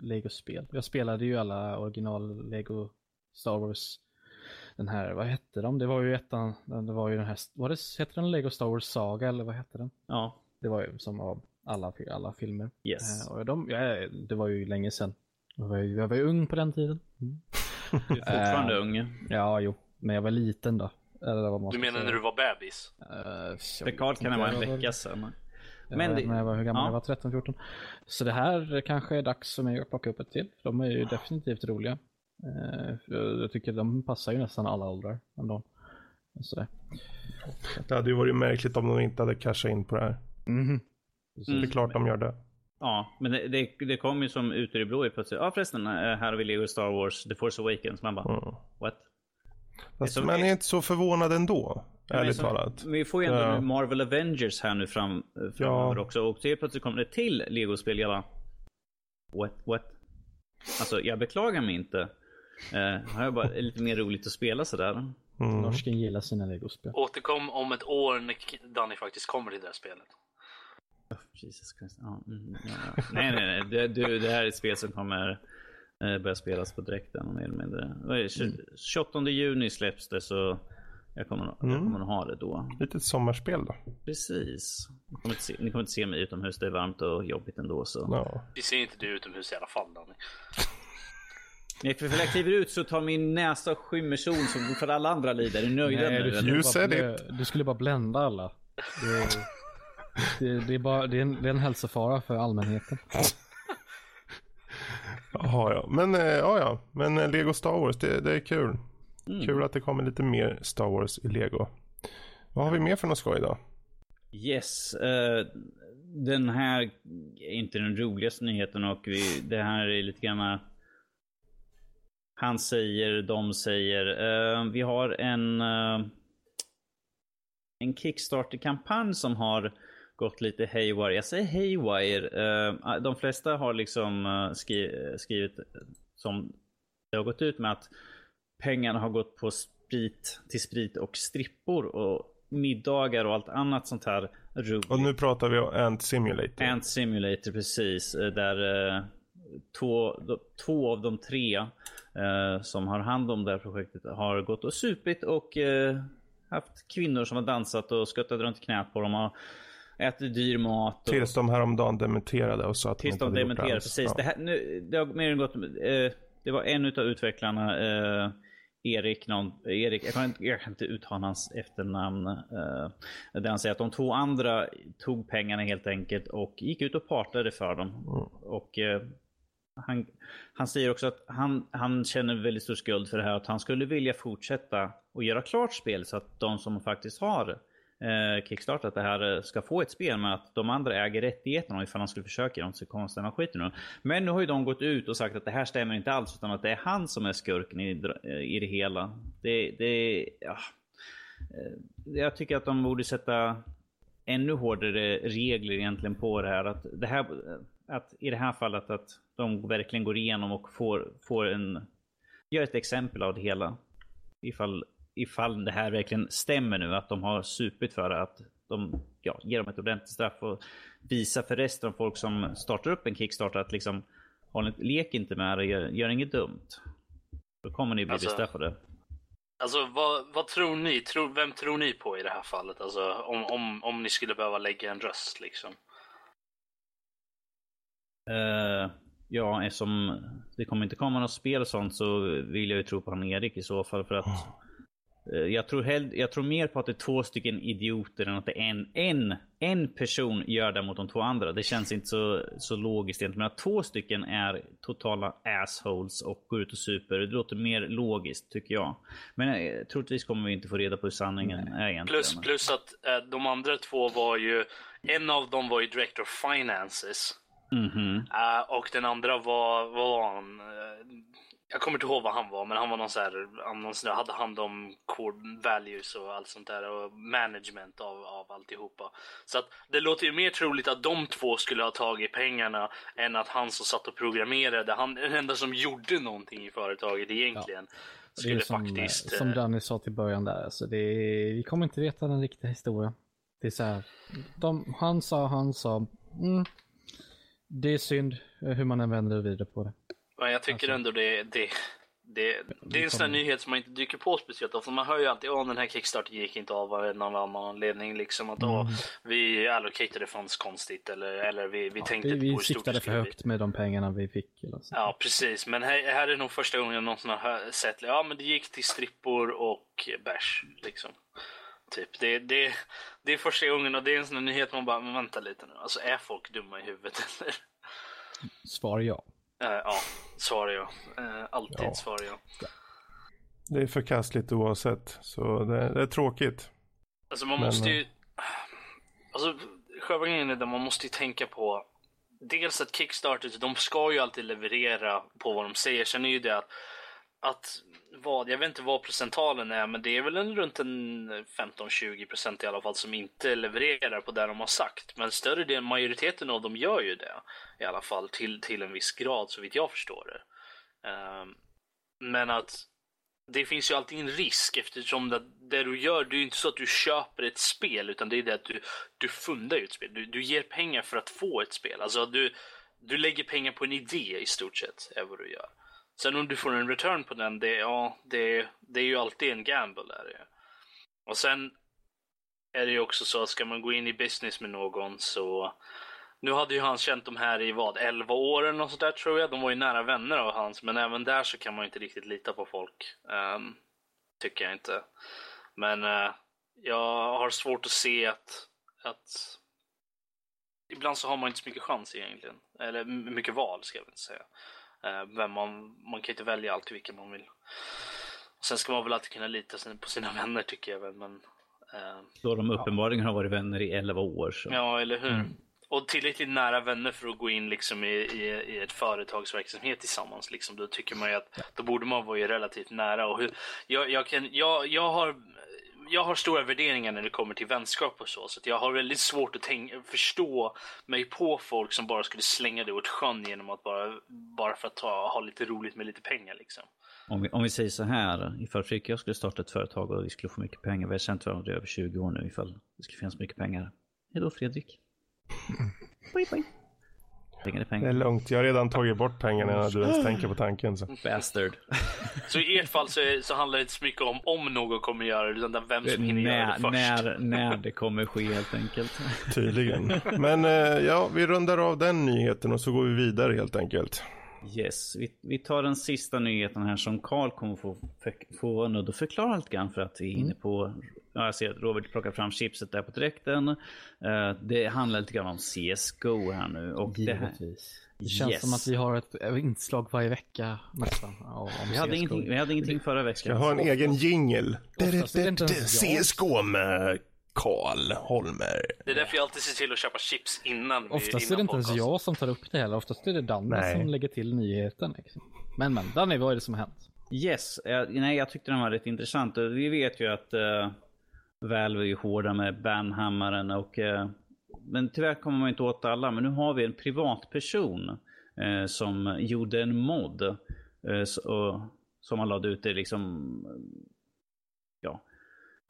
Lego-spel. Jag spelade ju alla original Lego Star Wars. Den här, vad hette de? Det var ju ettan, det var ju den här, var det, hette den Lego Star Wars Saga eller vad hette den? Ja. Det var ju som av alla, alla filmer. Yes. Uh, och de, ja, det var ju länge sedan. Jag var ju, jag var ju ung på den tiden. Mm. Du är fortfarande uh, ung. Ja, jo. Men jag var liten då. Eller vad du menar säga. när du var bebis? Uh, Rekord kan det vara en vecka sedan. Men det... när jag var, hur gammal ja. jag var, 13-14. Så det här kanske är dags för mig att plocka upp ett till. De är ju definitivt roliga. Eh, jag tycker de passar ju nästan alla åldrar ändå. Sådär. Det hade ju varit märkligt om de inte hade cashat in på det här. Mm. Så det är klart de gör det. Ja, men det, det, det kom ju som ut ur det blå plötsligt. Ja förresten, eh, här har vi Lego Star Wars The Force Awakens. Man bara, mm. what? Fast man är inte så förvånad ändå. Ärligt som, talat. Vi får ju ändå ja. Marvel Avengers här nu fram, eh, framöver ja. också. Och det plötsligt kommer det till Lego-spel. Jag bara... What? What? Alltså jag beklagar mig inte. Uh, har jag bara lite mer roligt att spela sådär. Mm. Norsken gillar sina Lego-spel. Återkom om ett år när Danny faktiskt kommer till det här spelet. Oh, Jesus Christ. Oh, mm, ja. nej, nej, nej. Det, du, det här är ett spel som kommer eh, börja spelas på direkten mer eller mindre. 28 juni släpps det så jag kommer, mm. jag kommer att ha det då. Lite sommarspel då. Precis. Ni kommer, inte se, ni kommer inte se mig utomhus. Det är varmt och jobbigt ändå. Så. No. Vi ser inte du utomhus i alla fall Danny. Nej, för när jag kliver ut så tar min näsa och skymmer sol som för alla andra lider. Är du nöjd Nej, du, you said it. du skulle bara blända alla. Det, det, det, är, bara, det, är en, det är en hälsofara för allmänheten. Jaha ja, men, ja, ja. men eh, Lego Star Wars, det, det är kul. Mm. Kul att det kommer lite mer Star Wars i Lego. Vad har vi mer för något skoj då? Yes. Uh, den här är inte den roligaste nyheten och vi, det här är lite grann han säger, de säger. Uh, vi har en uh, en Kickstarter-kampanj som har gått lite haywire. Jag säger haywire. de flesta har liksom skrivit som det har gått ut med att pengarna har gått på sprit till sprit och strippor och middagar och allt annat sånt här. Och nu pratar vi om Ant Simulator. Ant Simulator, precis. Eh, där eh, två, två av de tre eh, som har hand om det här projektet har gått och supit och eh, haft kvinnor som har dansat och skuttat runt knät på dem. Och ätit dyr mat. Och... Tills de häromdagen dementerade och sa att Tills de, de dementerade, precis. Ja. Det, här, nu, det har mer än gått... Eh, det var en av utvecklarna eh, Erik, någon, Erik jag, kan inte, jag kan inte uttala hans efternamn. Uh, där han säger att de två andra tog pengarna helt enkelt och gick ut och partade för dem. Mm. Och uh, han, han säger också att han, han känner väldigt stor skuld för det här. Att han skulle vilja fortsätta och göra klart spel så att de som faktiskt har eh, kickstartat det här eh, ska få ett spel med att de andra äger rättigheterna ifall han skulle försöka göra något så konstigt han skiter nu. Men nu har ju de gått ut och sagt att det här stämmer inte alls utan att det är han som är skurken i, i det hela. Det, det, ja. Eh, jag tycker att de borde sätta ännu hårdare regler egentligen på det här. Att det här att i det här fallet att de verkligen går igenom och får, får en... Gör ett exempel av det hela. Ifall, ifall det här verkligen stämmer nu, att de har supit för att de ja, ger dem ett ordentligt straff och visar för resten av folk som startar upp en Kickstarter att liksom lek inte med det, gör, gör inget dumt. Då kommer ni bli alltså, bestraffade. Alltså vad, vad tror ni? Tror, vem tror ni på i det här fallet? Alltså om, om, om ni skulle behöva lägga en röst liksom. Uh, ja, eftersom det kommer inte komma något spel och sånt så vill jag ju tro på han Erik i så fall för att jag, tror hell, jag tror mer på att det är två stycken idioter än att det är en, en, en person gör det mot de två andra. Det känns inte så, så logiskt egentligen. Men att två stycken är totala assholes och går ut och super. Det låter mer logiskt tycker jag. Men uh, troligtvis kommer vi inte få reda på hur sanningen Nej. är egentligen. Plus, plus att äh, de andra två var ju, en av dem var ju Director of Finances. Mm -hmm. uh, och den andra var, vad var han? Uh, jag kommer inte ihåg vad han var, men han var någon så här, någon sån där, hade hand om core values och allt sånt där och management av, av alltihopa. Så att det låter ju mer troligt att de två skulle ha tagit pengarna än att han som satt och programmerade, han den enda som gjorde någonting i företaget egentligen. Ja. Skulle som, faktiskt... Som eh, Danny sa till början där, alltså det är, vi kommer inte veta den riktiga historien. Det är så här, de, han sa, han sa, mm, det är synd hur man än vänder och vrider på det. Men jag tycker alltså. ändå det, det, det, det är en sån här nyhet som man inte dyker på speciellt ofta. Man hör ju alltid att den här Kickstarter gick inte av av någon annan anledning. Liksom att mm. vi allocatade funds konstigt eller, eller vi, vi ja, tänkte det, Vi siktade för högt med de pengarna vi fick. Eller så. Ja, precis. Men här, här är nog första gången jag någonsin har sett ja men det gick till strippor och bärs. Liksom. Typ. Det, det, det är första gången och det är en sån här nyhet man bara, men vänta lite nu. Alltså är folk dumma i huvudet eller? Svar ja. Uh, ja, svar ja. Uh, alltid ja. svar ja. Det är förkastligt oavsett, så det, det är tråkigt. Alltså man men, måste ju... Alltså själva grejen är att man måste ju tänka på Dels att Kickstarter, de ska ju alltid leverera på vad de säger. Sen är ju det att, att vad, jag vet inte vad procentalen är, men det är väl en, runt en 15-20 procent i alla fall som inte levererar på det de har sagt. Men större delen, majoriteten av dem gör ju det i alla fall till, till en viss grad så vitt jag förstår det. Um, men att det finns ju alltid en risk eftersom det, det du gör, det är ju inte så att du köper ett spel utan det är det att du, du fundar ju ett spel. Du, du ger pengar för att få ett spel. Alltså du, du lägger pengar på en idé i stort sett, är vad du gör. Sen om du får en return på den, det, ja, det, det är ju alltid en gamble. Är det. Och sen är det ju också så att ska man gå in i business med någon så nu hade ju han känt de här i vad, 11 år eller något sånt där tror jag. De var ju nära vänner av hans, men även där så kan man ju inte riktigt lita på folk. Um, tycker jag inte. Men uh, jag har svårt att se att, att ibland så har man inte så mycket chans egentligen. Eller mycket val ska jag väl inte säga. Eh, vem man, man kan inte välja alltid vilka man vill. Sen ska man väl alltid kunna lita på sina vänner tycker jag väl. Men, eh, Då de uppenbarligen har varit vänner i 11 år. Så. Ja, eller hur. Mm. Och tillräckligt nära vänner för att gå in liksom i, i, i ett företagsverksamhet tillsammans. Liksom. Då tycker man ju att då borde man vara relativt nära. Och hur, jag, jag, kan, jag, jag har jag har stora värderingar när det kommer till vänskap och så. Så jag har väldigt svårt att tänka, förstå mig på folk som bara skulle slänga det åt sjön genom att bara, bara för att ta, ha lite roligt med lite pengar liksom. Om vi, om vi säger så här, ifall Fredrik och jag skulle starta ett företag och vi skulle få mycket pengar, vi har känt varandra i över 20 år nu, ifall det skulle finnas mycket pengar. Hej då Fredrik. bye bye. Pengar är pengar. Det är lugnt, jag har redan tagit bort pengarna innan du ens tänker på tanken. Så. Bastard. så i ert fall så, så handlar det inte så mycket om om någon kommer göra det, utan vem som hinner när, göra det först. När, när det kommer ske helt enkelt. Tydligen. Men eh, ja, vi rundar av den nyheten och så går vi vidare helt enkelt. Yes, vi, vi tar den sista nyheten här som Karl kommer få, få nudd och förklara lite grann för att vi är inne på Ja, jag ser att Robert plockar fram chipset där på direkten. Uh, det handlar lite grann om CSGO här nu. Och det, här, det känns yes. som att vi har ett inslag varje vecka nästan. Om vi, hade ingenting, vi hade ingenting förra veckan. Ska ha en egen jingel. CSGO med Karl Holmer. Det är därför jag alltid ser till att köpa chips innan Oftast är det inte ens jag som tar upp det heller. Oftast är det Danne som lägger till nyheten. Liksom. Men men, Danne, vad är det som har hänt? Yes, eh, nej jag tyckte den var rätt intressant. Vi vet ju att uh, Valve är ju hårda med banhammaren och eh, men tyvärr kommer man inte åt alla. Men nu har vi en privatperson eh, som gjorde en mod. Eh, så, som man lade ut det liksom, ja.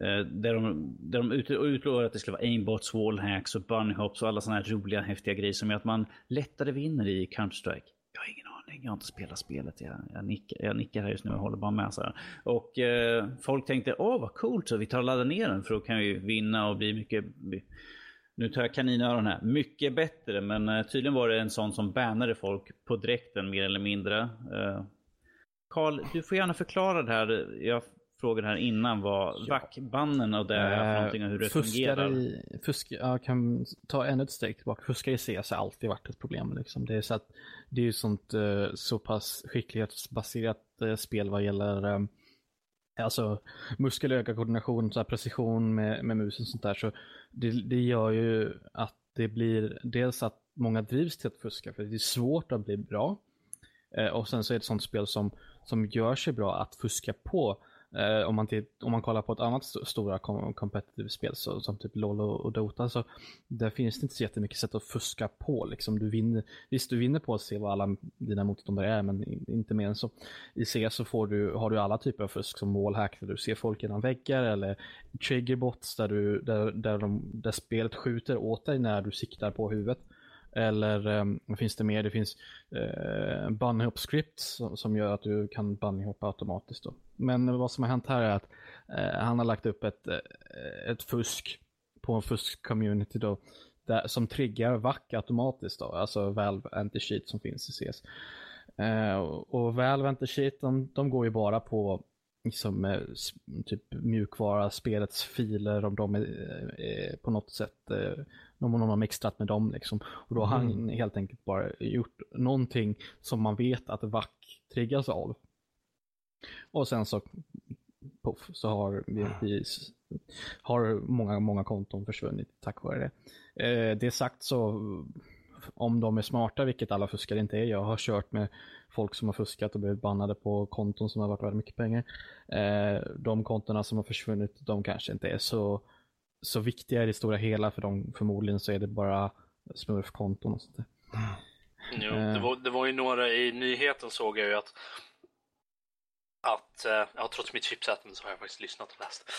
Eh, där de, där de ut, att det skulle vara aimbots, wallhacks och bunnyhops och alla sådana här roliga häftiga grejer som gör att man lättare vinner i Counter-Strike. Jag har ingen aning, jag har inte spelat spelet. Jag, jag, nickar, jag nickar här just nu och håller bara med. Så här. Och eh, folk tänkte, åh vad coolt, så vi tar och laddar ner den för då kan vi vinna och bli mycket nu tar jag kaninöron här. Mycket bättre, men eh, tydligen var det en sån som bannade folk på direkten mer eller mindre. Eh, Karl, du får gärna förklara det här. Jag frågade här innan vad ja. vackbannen och det är för någonting och hur det fungerar. I, fusk, jag kan ta ännu ett steg tillbaka. Fuska i CS har alltid varit ett problem. Liksom. Det är så att det är ju sånt eh, så pass skicklighetsbaserat eh, spel vad gäller eh, alltså muskel-öga-koordination, precision med, med musen och sånt där. Så det, det gör ju att det blir dels att många drivs till att fuska för det är svårt att bli bra. Eh, och sen så är det ett sånt spel som, som gör sig bra att fuska på. Eh, om, man till, om man kollar på ett annat st stora competitive spel så, som typ LOL och, och, Dota så där finns det inte så jättemycket sätt att fuska på. Liksom. Du vinner, visst, du vinner på att se vad alla dina motståndare är men inte mer än så. I CS så får du, har du alla typer av fusk som wallhack där du ser folk genom väggar eller triggerbots där, du, där, där, de, där spelet skjuter åt dig när du siktar på huvudet. Eller um, finns det mer? Det finns eh, uh, bunnyhop scripts som, som, gör att du kan bunnyhoppa automatiskt. Då. Men vad som har hänt här är att uh, han har lagt upp ett, uh, ett fusk på en fusk-community då där, som triggar VAC automatiskt då, alltså Valve Anti-Cheat som finns i CS. Uh, och Valve Anti-Cheat de, de går ju bara på liksom, typ mjukvara, spelets filer, om de är, är på något sätt någon har mixtrat med dem liksom. Och då har mm. han helt enkelt bara gjort någonting som man vet att VAC triggas av. Och sen så, puff, så har vi, vi har många, många konton försvunnit tack vare det. Eh, det sagt så, om de är smarta, vilket alla fuskare inte är, jag har kört med folk som har fuskat och blivit bannade på konton som har varit väldigt mycket pengar. Eh, de kontona som har försvunnit, de kanske inte är så så viktiga i det stora hela för dem. Förmodligen så är det bara smurfkonton och sånt där. Jo, det, var, det var ju några i nyheten såg jag ju att att, uh, ja, trots mitt chipset så har jag faktiskt lyssnat och läst.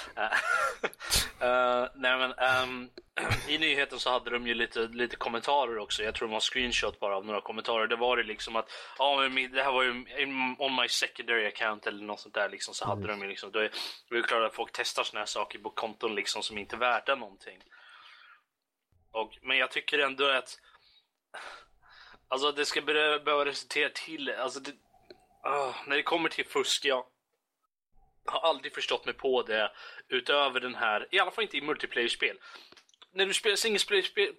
uh, nej men, um, i nyheten så hade de ju lite, lite kommentarer också. Jag tror de har screenshot bara av några kommentarer. Det var det liksom att, ja men det här var ju on my secondary account eller något sånt där liksom. Så hade mm. de ju liksom, är det är klart att folk testar såna här saker på konton liksom som inte är värda någonting. Och, men jag tycker ändå att, alltså det ska behöva resultera till, alltså det, Uh, när det kommer till fusk, jag har aldrig förstått mig på det utöver den här, i alla fall inte i multiplayer-spel. När du spelar single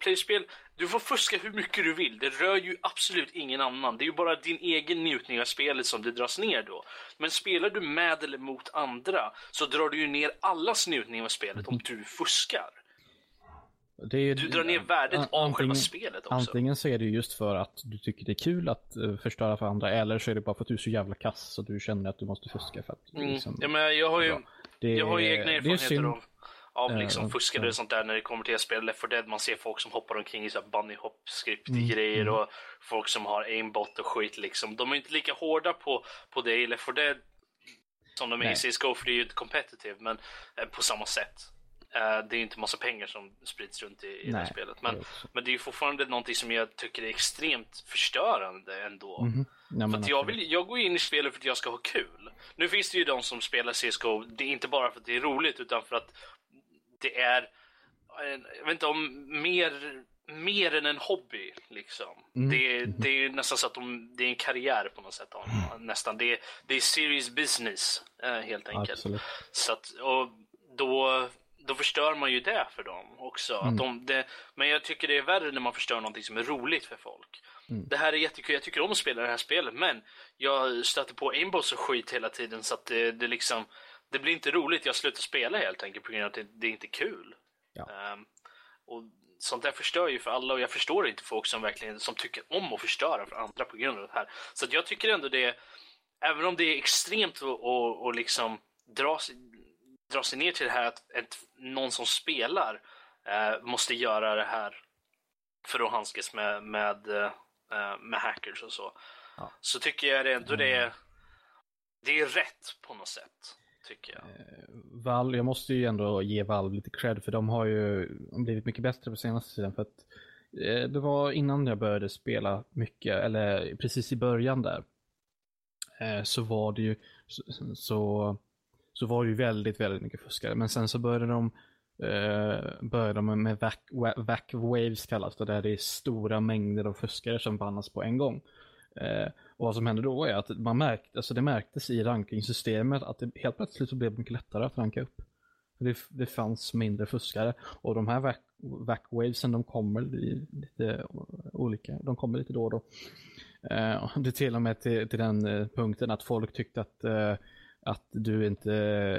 player-spel, du får fuska hur mycket du vill. Det rör ju absolut ingen annan. Det är ju bara din egen njutning av spelet som det dras ner då. Men spelar du med eller mot andra så drar du ju ner allas njutning av spelet om du fuskar. Är, du drar ner värdet an, av själva spelet också. Antingen så är det just för att du tycker det är kul att uh, förstöra för andra eller så är det bara för att du är så jävla kass så du känner att du måste fuska för att mm. liksom, ja, men jag har ju, det, jag har ju egna erfarenheter av, av eh, liksom uh, fuskade och sånt där när det kommer till att spela Left 4 Dead. Man ser folk som hoppar omkring i så bunny hop script mm. grejer mm. och folk som har aimbot och skit liksom. De är inte lika hårda på, på det i Left 4 Dead som de är i CSGO för det är ju competitive men eh, på samma sätt. Uh, det är inte massa pengar som sprids runt i, i det spelet. Men det, men det är fortfarande någonting som jag tycker är extremt förstörande ändå. Mm. Nej, för jag, vill, jag går in i spelet för att jag ska ha kul. Nu finns det ju de som spelar CSGO, det är inte bara för att det är roligt utan för att det är, jag vet inte om mer, mer än en hobby liksom. Mm. Det, det är nästan så att de, det är en karriär på något sätt. Mm. Nästan. Det, det är serious business uh, helt enkelt. Absolut. Så att, och då då förstör man ju det för dem också. Mm. De, det, men jag tycker det är värre när man förstör någonting som är roligt för folk. Mm. Det här är jättekul, jag tycker om att spela det här spelet men jag stöter på aimbots och skit hela tiden så att det, det liksom det blir inte roligt, jag slutar spela helt enkelt på grund av att det, det är inte kul. Ja. Um, och sånt där förstör ju för alla och jag förstår inte folk som verkligen som tycker om att förstöra för andra på grund av det här. Så jag tycker ändå det, även om det är extremt att liksom dra dra sig ner till det här att ett, någon som spelar eh, måste göra det här för att handskas med, med, uh, med hackers och så. Ja. Så tycker jag det ändå det är, det är rätt på något sätt. Tycker jag. Uh, Val, jag måste ju ändå ge Valve lite cred för de har ju blivit mycket bättre på senaste tiden. För att uh, det var innan jag började spela mycket, eller precis i början där. Så var det ju så, så, så var det ju väldigt, väldigt mycket fuskare. Men sen så började de eh, började de med vac, vac waves kallas det, där det är stora mängder av fuskare som bannas på en gång. Eh, och vad som hände då är att man märkte, alltså det märktes i rankingsystemet att det helt plötsligt så blev det mycket lättare att ranka upp. Det, det fanns mindre fuskare och de här vac, vac wavesen de kommer lite olika, de kommer lite då och då. Eh, det är till och med till, till den eh, punkten att folk tyckte att eh, att du inte,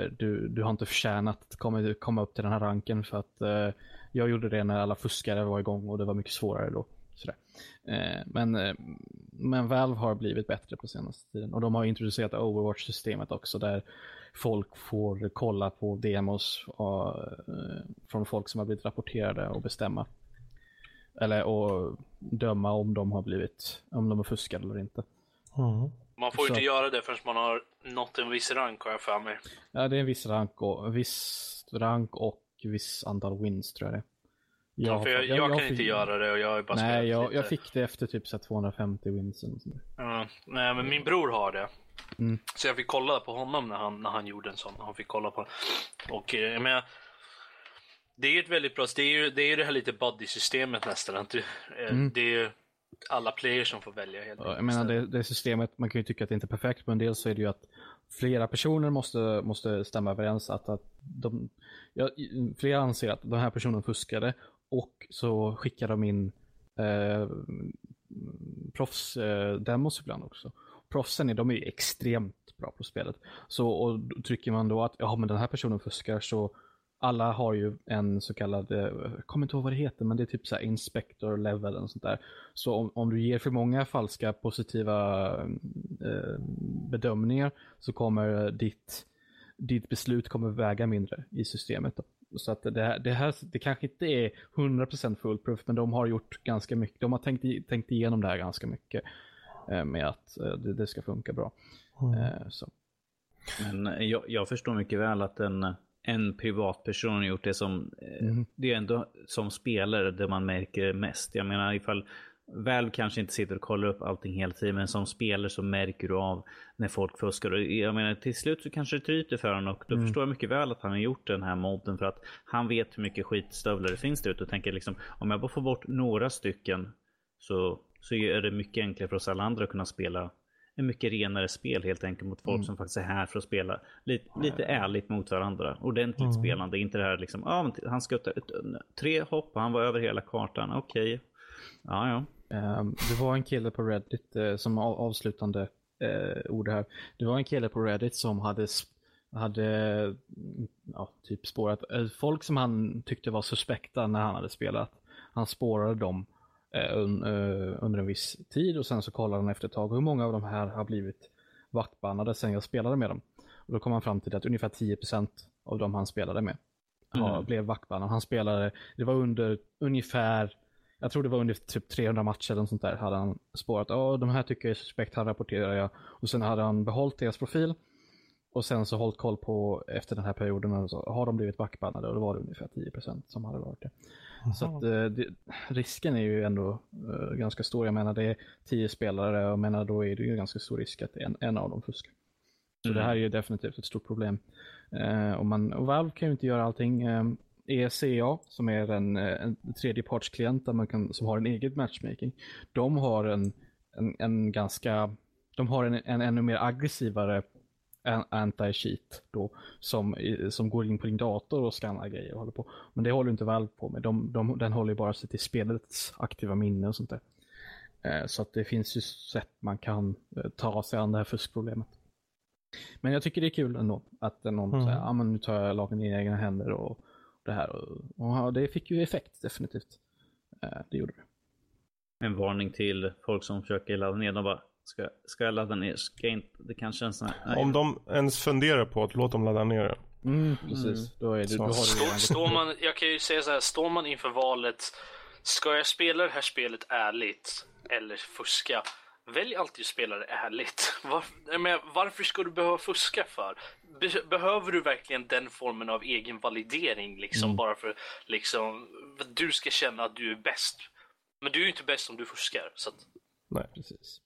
du, du har inte förtjänat att komma, komma upp till den här ranken för att eh, jag gjorde det när alla fuskare var igång och det var mycket svårare då. Sådär. Eh, men, eh, men Valve har blivit bättre på senaste tiden och de har introducerat Overwatch-systemet också där folk får kolla på demos och, eh, från folk som har blivit rapporterade och bestämma. Eller och döma om de har blivit, om de har fuskat eller inte. Mm. Man får ju inte göra det förrän man har nått en viss rank har jag för mig. Ja, det är en viss rank och, en viss rank och viss antal wins tror jag det jag, ja, för jag, jag, jag, kan fick... inte göra det och jag har bara Nej, jag, jag fick det efter typ så 250 wins. Eller sånt. Ja, nej, men min bror har det. Mm. Så jag fick kolla på honom när han, när han gjorde en sån. Han fick kolla på Och eh, jag menar, det är ju ett väldigt bra, det är ju det, är det här lite buddy-systemet nästan. Att du, eh, mm. Det är alla players som får välja helt ja, Jag menar det, det, systemet, man kan ju tycka att det inte är perfekt, men dels så är det ju att flera personer måste, måste stämma överens att, att de, ja, flera anser att den här personen fuskade och så skickar de in eh, proffsdemos eh, ibland också. Proffsen är, de är extremt bra på spelet. Så och trycker man då att ja, men den här personen fuskar så alla har ju en så kallad, eh, jag kommer inte ihåg vad det heter, men det är typ så inspector level och sånt där. Så om, om du ger för många falska positiva eh, bedömningar så kommer ditt, ditt beslut kommer väga mindre i systemet. Då. Så att det, det här, det kanske inte är 100% foolproof, men de har gjort ganska mycket, de har tänkt, tänkt igenom det här ganska mycket eh, med att eh, det, det, ska funka bra. Mm. Eh, så. Men jag, jag förstår mycket väl att en en privatperson har gjort det som, eh, mm. det är ändå som spelare det man märker mest. Jag menar ifall Valve kanske inte sitter och kollar upp allting hela tiden, men som spelare så märker du av när folk fuskar. Och jag menar till slut så kanske det tryter för honom och då mm. förstår jag mycket väl att han har gjort den här modden för att han vet hur mycket skitstövlar det finns där ute och tänker liksom om jag bara får bort några stycken så, så är det mycket enklare för oss alla andra att kunna spela en mycket renare spel helt enkelt mot folk mm. som faktiskt är här för att spela lite, lite ärligt mot varandra. Ordentligt mm. spelande, inte det här liksom, ah, han skuttade tre hopp och han var över hela kartan, okej. Okay. Ja, ja. Um, det var en kille på Reddit uh, som av, avslutande uh, ord här. Det var en kille på Reddit som hade hade ja, typ spårat uh, folk som han tyckte var suspekta när han hade spelat. Han spårade dem Eh, eh, under en viss tid och sen så kollade han efter ett tag hur många av de här har blivit vaktbannade sen jag spelade med dem. Och då kom han fram till att ungefär 10% av de han spelade med mm. blev vaktbannade. Han spelade, det var under ungefär, jag tror det var under typ 300 matcher eller sånt där, hade han spårat, ja de här tycker jag är suspekt, han rapporterar jag. Och sen hade han behållit deras profil och sen så hållit koll på efter den här perioden, och så, har de blivit backbannade och då var det ungefär 10% som hade varit det. Så att, eh, det, risken är ju ändå uh, ganska stor. Jag menar det är 10 spelare och jag menar då är det ju ganska stor risk att en, en av dem fuskar. Så mm. det här är ju definitivt ett stort problem. Uh, och, man, och Valve kan ju inte göra allting. Uh, ECA som är en, en tredjepartsklient där man kan, som har en egen matchmaking. De har en, en, en ganska, de har en, en ännu mer aggressivare anti-cheat då som, som går in på din dator och skannar grejer och håller på. Men det håller inte Valve på med. De, de, den håller ju bara sig till spelets aktiva minne och sånt där. Eh, så att det finns ju sätt man kan eh, ta sig an det här fuskproblemet. Men jag tycker det är kul ändå att någon mm. säger, ja ah, men nu tar jag lagen i egna händer och det här. Och, och det fick ju effekt definitivt. Eh, det gjorde det. En varning till folk som försöker ladda ner. De bara, Ska, ska jag ladda ner? Ska jag inte, det kanske är en sån här, Om de ens funderar på att låta dem ladda ner det. Mm, precis. Mm. Då är det, då har Stå, står man, jag kan ju säga så här, står man inför valet ska jag spela det här spelet ärligt eller fuska? Välj alltid att spela det ärligt. Var, men varför ska du behöva fuska för? Be, behöver du verkligen den formen av egen validering liksom mm. bara för liksom du ska känna att du är bäst? Men du är ju inte bäst om du fuskar. Så att... Nej, precis.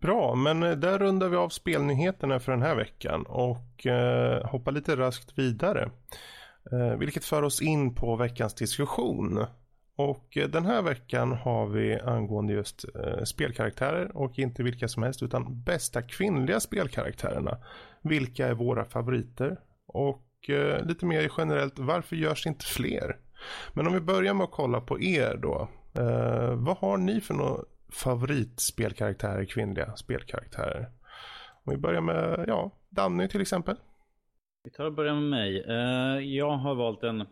Bra, men eh, där rundar vi av spelnyheterna för den här veckan och eh, hoppar lite raskt vidare. Eh, vilket för oss in på veckans diskussion. Och eh, den här veckan har vi angående just eh, spelkaraktärer och inte vilka som helst utan bästa kvinnliga spelkaraktärerna. Vilka är våra favoriter? Och eh, lite mer generellt, varför görs inte fler? Men om vi börjar med att kolla på er då. Eh, vad har ni för några favoritspelkaraktärer, kvinnliga spelkaraktärer? Om vi börjar med, ja, Danny till exempel. Vi tar och börjar med mig. Uh, jag har valt en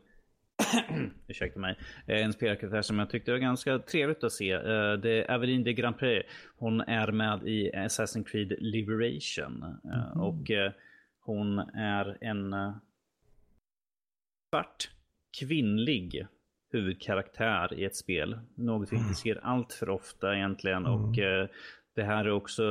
ursäkta mig, eh, en spelkaraktär som jag tyckte var ganska trevligt att se. Uh, det är Aveline de Grand Prix. Hon är med i Assassin's Creed Liberation. Uh, mm. Och hon är en svart kvinnlig huvudkaraktär i ett spel. Något vi inte mm. ser allt för ofta egentligen. Mm. Och eh, det här är också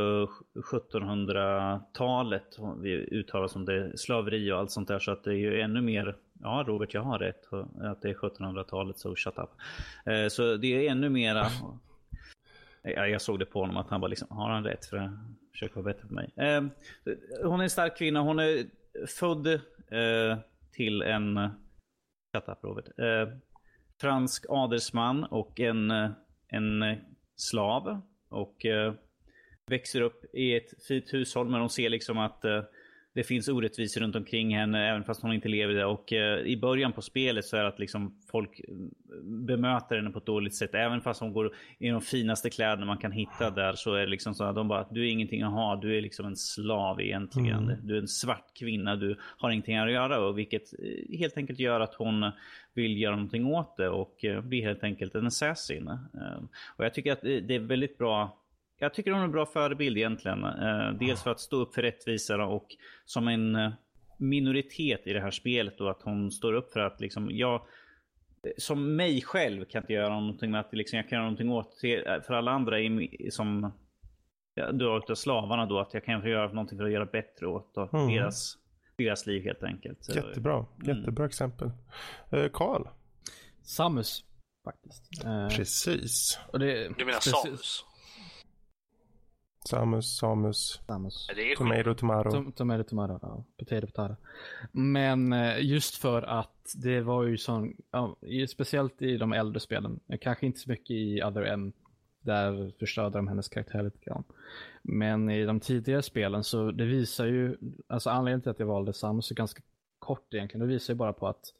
1700-talet. Vi uttalar som det slaveri och allt sånt där. Så att det är ju ännu mer Ja, Robert, jag har rätt. Att det är 1700-talet, så shut up. Eh, så det är ännu mera... Jag såg det på honom att han bara liksom, har han rätt? För att försöka vara bättre på mig. Eh, hon är en stark kvinna. Hon är född eh, till en... Shut up, Robert fransk adelsman och en, eh, en eh, slav. Och eh, växer upp i ett fint hushåll men de ser liksom att eh, det finns orättvisor runt omkring henne även fast hon inte lever där. Och eh, i början på spelet så är det att liksom folk bemöter henne på ett dåligt sätt. Även fast hon går i de finaste kläderna man kan hitta där så är det liksom så att de bara, du är ingenting att ha. Du är liksom en slav egentligen. Mm. Du är en svart kvinna. Du har ingenting att göra. Och vilket helt enkelt gör att hon vill göra någonting åt det och eh, blir helt enkelt en assassin. Eh, och jag tycker att det är väldigt bra jag tycker hon är en bra förebild egentligen. Eh, dels för att stå upp för rättvisarna och som en minoritet i det här spelet då att hon står upp för att liksom jag som mig själv kan inte göra någonting med att liksom, jag kan göra någonting åt för alla andra som då utav slavarna då att jag kan göra någonting för att göra bättre åt mm. deras deras liv helt enkelt. Jättebra, jättebra mm. exempel. Karl? Samus, faktiskt. Precis. Det, du menar Samus? Samus, Samus. Samus. Det är tomato, tomato. Tom, tomato, tomato. Ja. Potato, potato. Men uh, just för att det var ju sån, ja, speciellt i de äldre spelen, kanske inte så mycket i Other M, där förstörde de hennes karaktär lite grann. Men i de tidigare spelen så det visar ju, alltså anledningen till att jag valde Samus är ganska kort egentligen. Det visar ju bara på att,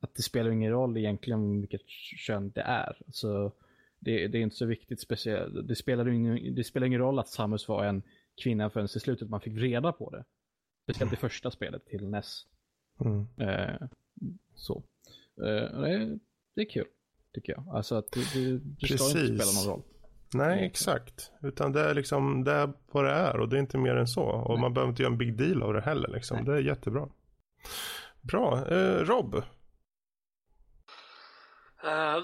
att det spelar ingen roll egentligen vilket kön det är. Så det, det är inte så viktigt speciellt. Det spelar, ingen, det spelar ingen roll att Samus var en kvinna förrän i slutet man fick reda på det. Speciellt i första spelet till NES. Mm. Eh, så. Eh, det, det, är kul, tycker jag. Alltså att det, det, det ska inte spela någon roll. Nej, exakt. Utan det är liksom det är vad det är och det är inte mer än så. Och Nej. man behöver inte göra en big deal av det heller. Liksom. Det är jättebra. Bra. Eh, Rob? Uh,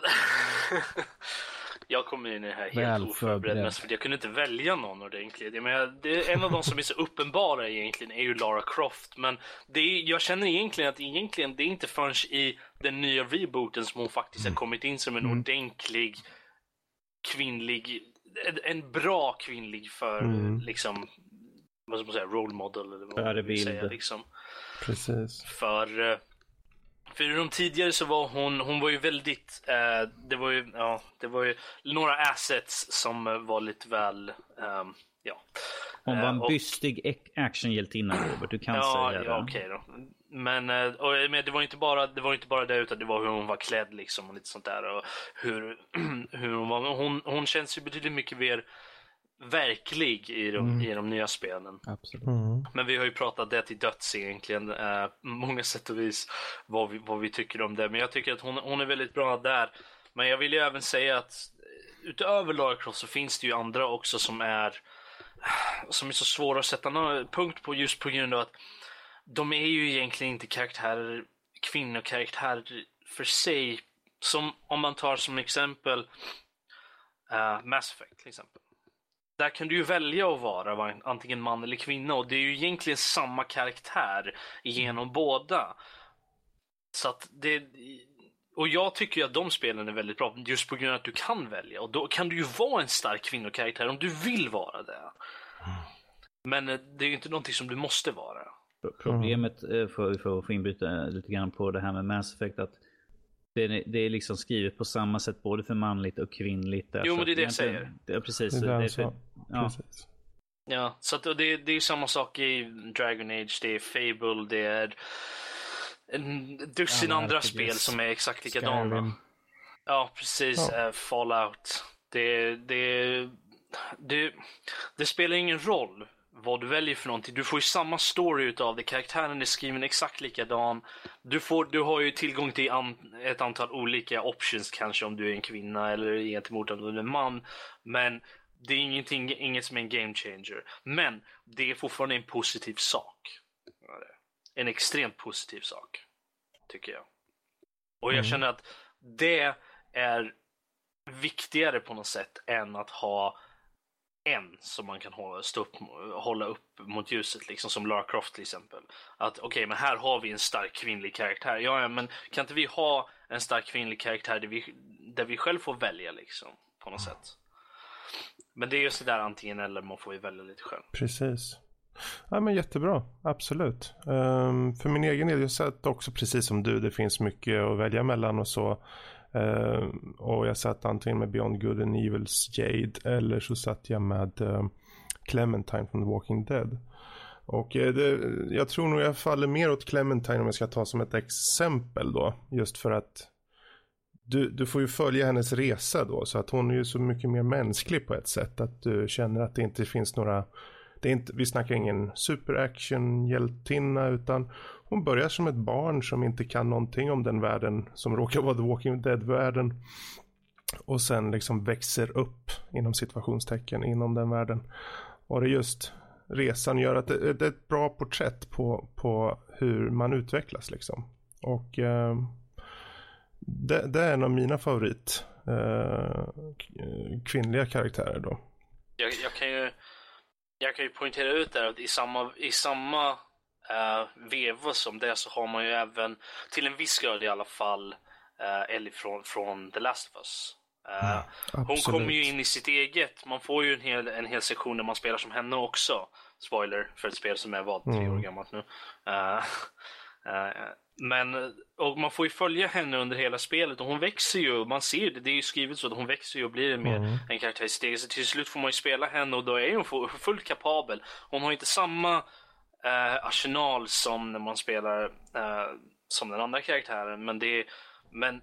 jag kom in i det här helt oförberedd mest för jag kunde inte välja någon ordentligt. Men det är en av de som är så uppenbara egentligen är ju Lara Croft. Men det är, jag känner egentligen att egentligen det är inte förrän i den nya rebooten som hon faktiskt har mm. kommit in som en mm. ordentlig kvinnlig, en bra kvinnlig för mm. liksom, vad ska man säga, role model eller vad man säga liksom. Precis. För eh, för i de tidigare så var hon, hon var ju väldigt, eh, det var ju, ja, det var ju några assets som var lite väl, eh, ja. Hon var en uh, bystig actionhjältinna Robert, du kan ja, säga det. Ja, okej okay då. Men, eh, och, men det var inte bara det var inte bara det utan det var hur hon var klädd liksom och lite sånt där och hur, hur hon var. Hon, hon känns ju betydligt mycket mer verklig i de, mm. i de nya spelen. Absolut. Mm. Men vi har ju pratat det till döds egentligen. Eh, många sätt och vis vad vi, vad vi tycker om det. Men jag tycker att hon, hon är väldigt bra där. Men jag vill ju även säga att utöver Lara Croft så finns det ju andra också som är som är så svåra att sätta någon punkt på just på grund av att de är ju egentligen inte karaktärer, kvinnokaraktärer för sig som om man tar som exempel uh, Mass Effect till exempel. Där kan du ju välja att vara antingen man eller kvinna och det är ju egentligen samma karaktär genom båda. Så att det... Och jag tycker ju att de spelen är väldigt bra just på grund av att du kan välja och då kan du ju vara en stark kvinnokaraktär om du vill vara det. Men eh, det är ju inte någonting som du måste vara. Problemet, eh, för, för att få inbryta lite grann på det här med Mass Effect, att det är, det är liksom skrivet på samma sätt både för manligt och kvinnligt. Jo, alltså, men det är det jag säger. Ja, precis. Det är det är för, ja. precis. Ja, så att det, det är samma sak i Dragon Age, det är Fable, det är en dussin ja, andra spel som är exakt likadana. Ja, precis. Ja. Uh, Fallout. Det, det, det, det spelar ingen roll vad du väljer för någonting. Du får ju samma story utav det. Karaktären är skriven exakt likadan. Du, får, du har ju tillgång till an, ett antal olika options kanske om du är en kvinna eller gentemot om du är en man. Men det är ingenting, inget som är en game changer. Men det är fortfarande en positiv sak. En extremt positiv sak. Tycker jag. Och jag mm. känner att det är viktigare på något sätt än att ha en som man kan hålla, stå upp, hålla upp mot ljuset, liksom som Lara Croft till exempel. Att okej, okay, men här har vi en stark kvinnlig karaktär. Ja, ja, men kan inte vi ha en stark kvinnlig karaktär där vi, där vi själv får välja liksom, på något sätt? Men det är ju sådär antingen eller, man får ju välja lite själv. Precis. Ja men jättebra, absolut. Um, för min egen del, jag sett också precis som du, det finns mycket att välja mellan och så. Uh, och jag satt antingen med Beyond Good and Evils Jade eller så satt jag med uh, Clementine från The Walking Dead. Och uh, det, jag tror nog jag faller mer åt Clementine om jag ska ta som ett exempel då. Just för att du, du får ju följa hennes resa då så att hon är ju så mycket mer mänsklig på ett sätt. Att du känner att det inte finns några det är inte, vi snackar ingen superaction-hjältinna utan hon börjar som ett barn som inte kan någonting om den världen som råkar vara The Walking Dead-världen. Och sen liksom växer upp inom situationstecken inom den världen. Och det är just resan gör att det, det är ett bra porträtt på, på hur man utvecklas liksom. Och eh, det, det, är en av mina favorit eh, kvinnliga karaktärer då. Jag, jag, kan ju jag kan ju poängtera ut där att i samma, i samma uh, veva som det så har man ju även, till en viss grad i alla fall, uh, Ellie från, från The Last of Us. Uh, ja, hon kommer ju in i sitt eget, man får ju en hel, en hel sektion där man spelar som henne också. Spoiler för ett spel som är vad, tre mm. år gammalt nu. Uh, uh, men och man får ju följa henne under hela spelet och hon växer ju. Man ser det, det är ju skrivet så att hon växer ju och blir mer mm. en karaktär i steget. Så till slut får man ju spela henne och då är hon fullt kapabel. Hon har inte samma eh, arsenal som när man spelar eh, som den andra karaktären. Men, det, men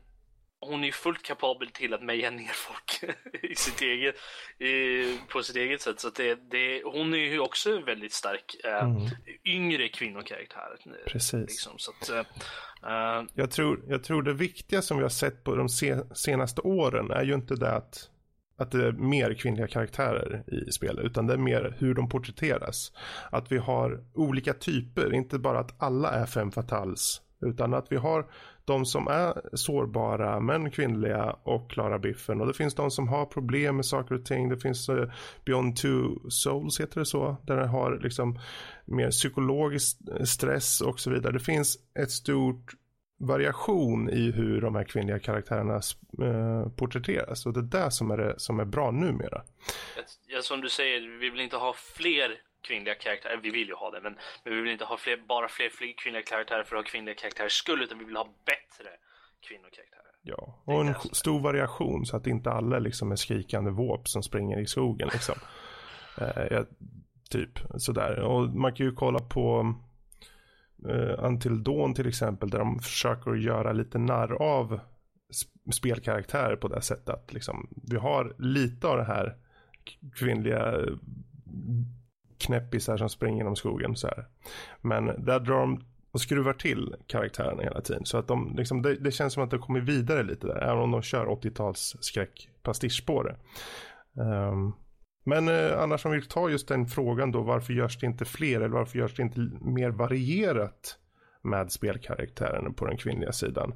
hon är ju fullt kapabel till att meja ner folk i sitt eget, i, på sitt eget sätt. Så det, det, hon är ju också väldigt stark äh, mm. yngre kvinnokaraktär. Precis. Liksom, så att, äh, jag, tror, jag tror det viktiga som vi har sett på de se, senaste åren är ju inte det att, att det är mer kvinnliga karaktärer i spelet, utan det är mer hur de porträtteras. Att vi har olika typer, inte bara att alla är fem fatals utan att vi har de som är sårbara men kvinnliga och klarar biffen. Och det finns de som har problem med saker och ting. Det finns uh, Beyond Two Souls heter det så. Där den har liksom mer psykologisk stress och så vidare. Det finns ett stort variation i hur de här kvinnliga karaktärerna uh, porträtteras. Och det är det som är, det, som är bra numera. Ja, som du säger, vi vill inte ha fler kvinnliga karaktärer. Vi vill ju ha det, men, men vi vill inte ha fler, bara fler, fler kvinnliga karaktärer för att ha kvinnliga karaktärer skull, utan vi vill ha bättre kvinnokaraktärer. Ja, och en stor variation så att inte alla liksom är skrikande våp som springer i skogen liksom. eh, typ sådär. Och man kan ju kolla på eh, Until Dawn till exempel där de försöker göra lite narr av spelkaraktärer på det sättet att liksom, vi har lite av det här kvinnliga knäppisar som springer genom skogen så här. Men där drar de och skruvar till karaktärerna hela tiden. Så att de, liksom, det, det, känns som att de kommer vidare lite där. Även om de kör 80-tals skräckpastisch på det. Um, men eh, annars om vi tar just den frågan då. Varför görs det inte fler? Eller varför görs det inte mer varierat med spelkaraktärerna på den kvinnliga sidan?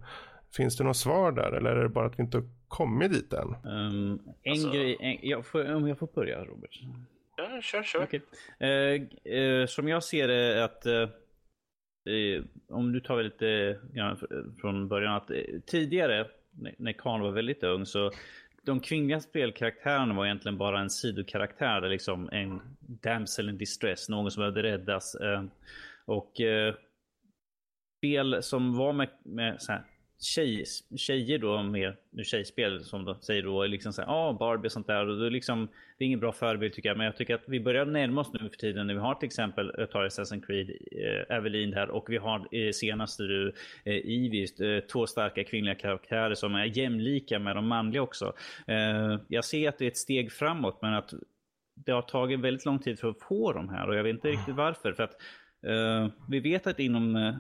Finns det något svar där eller är det bara att vi inte har kommit dit än? Um, en Alltså- grej, en, jag får, om jag får börja Robert. Ja, kör, kör. Okej. Eh, eh, som jag ser det att eh, om du tar lite ja, från början att tidigare när- när Karl var väldigt ung så de kvinnliga spelkaraktärerna var egentligen bara en sidokaraktär, Det liksom en damsel in distress, någon som behövde räddas. Eh, och eh, spel som var med, med så här, tjej, tjejer då, med nu tjejspel som de säger då, liksom så här, ah, Barbie och sånt där. Och är liksom, det är ingen bra förebild tycker jag, men jag tycker att vi börjar närma oss nu för tiden när vi har till exempel, jag tar Assassin's Creed, eh, Evelyn här och vi har eh, senaste du, eh, Evis, eh, två starka kvinnliga karaktärer som är jämlika med de manliga också. Eh, jag ser att det är ett steg framåt, men att det har tagit väldigt lång tid för att få de här och jag vet inte riktigt varför. För att eh, vi vet att inom eh,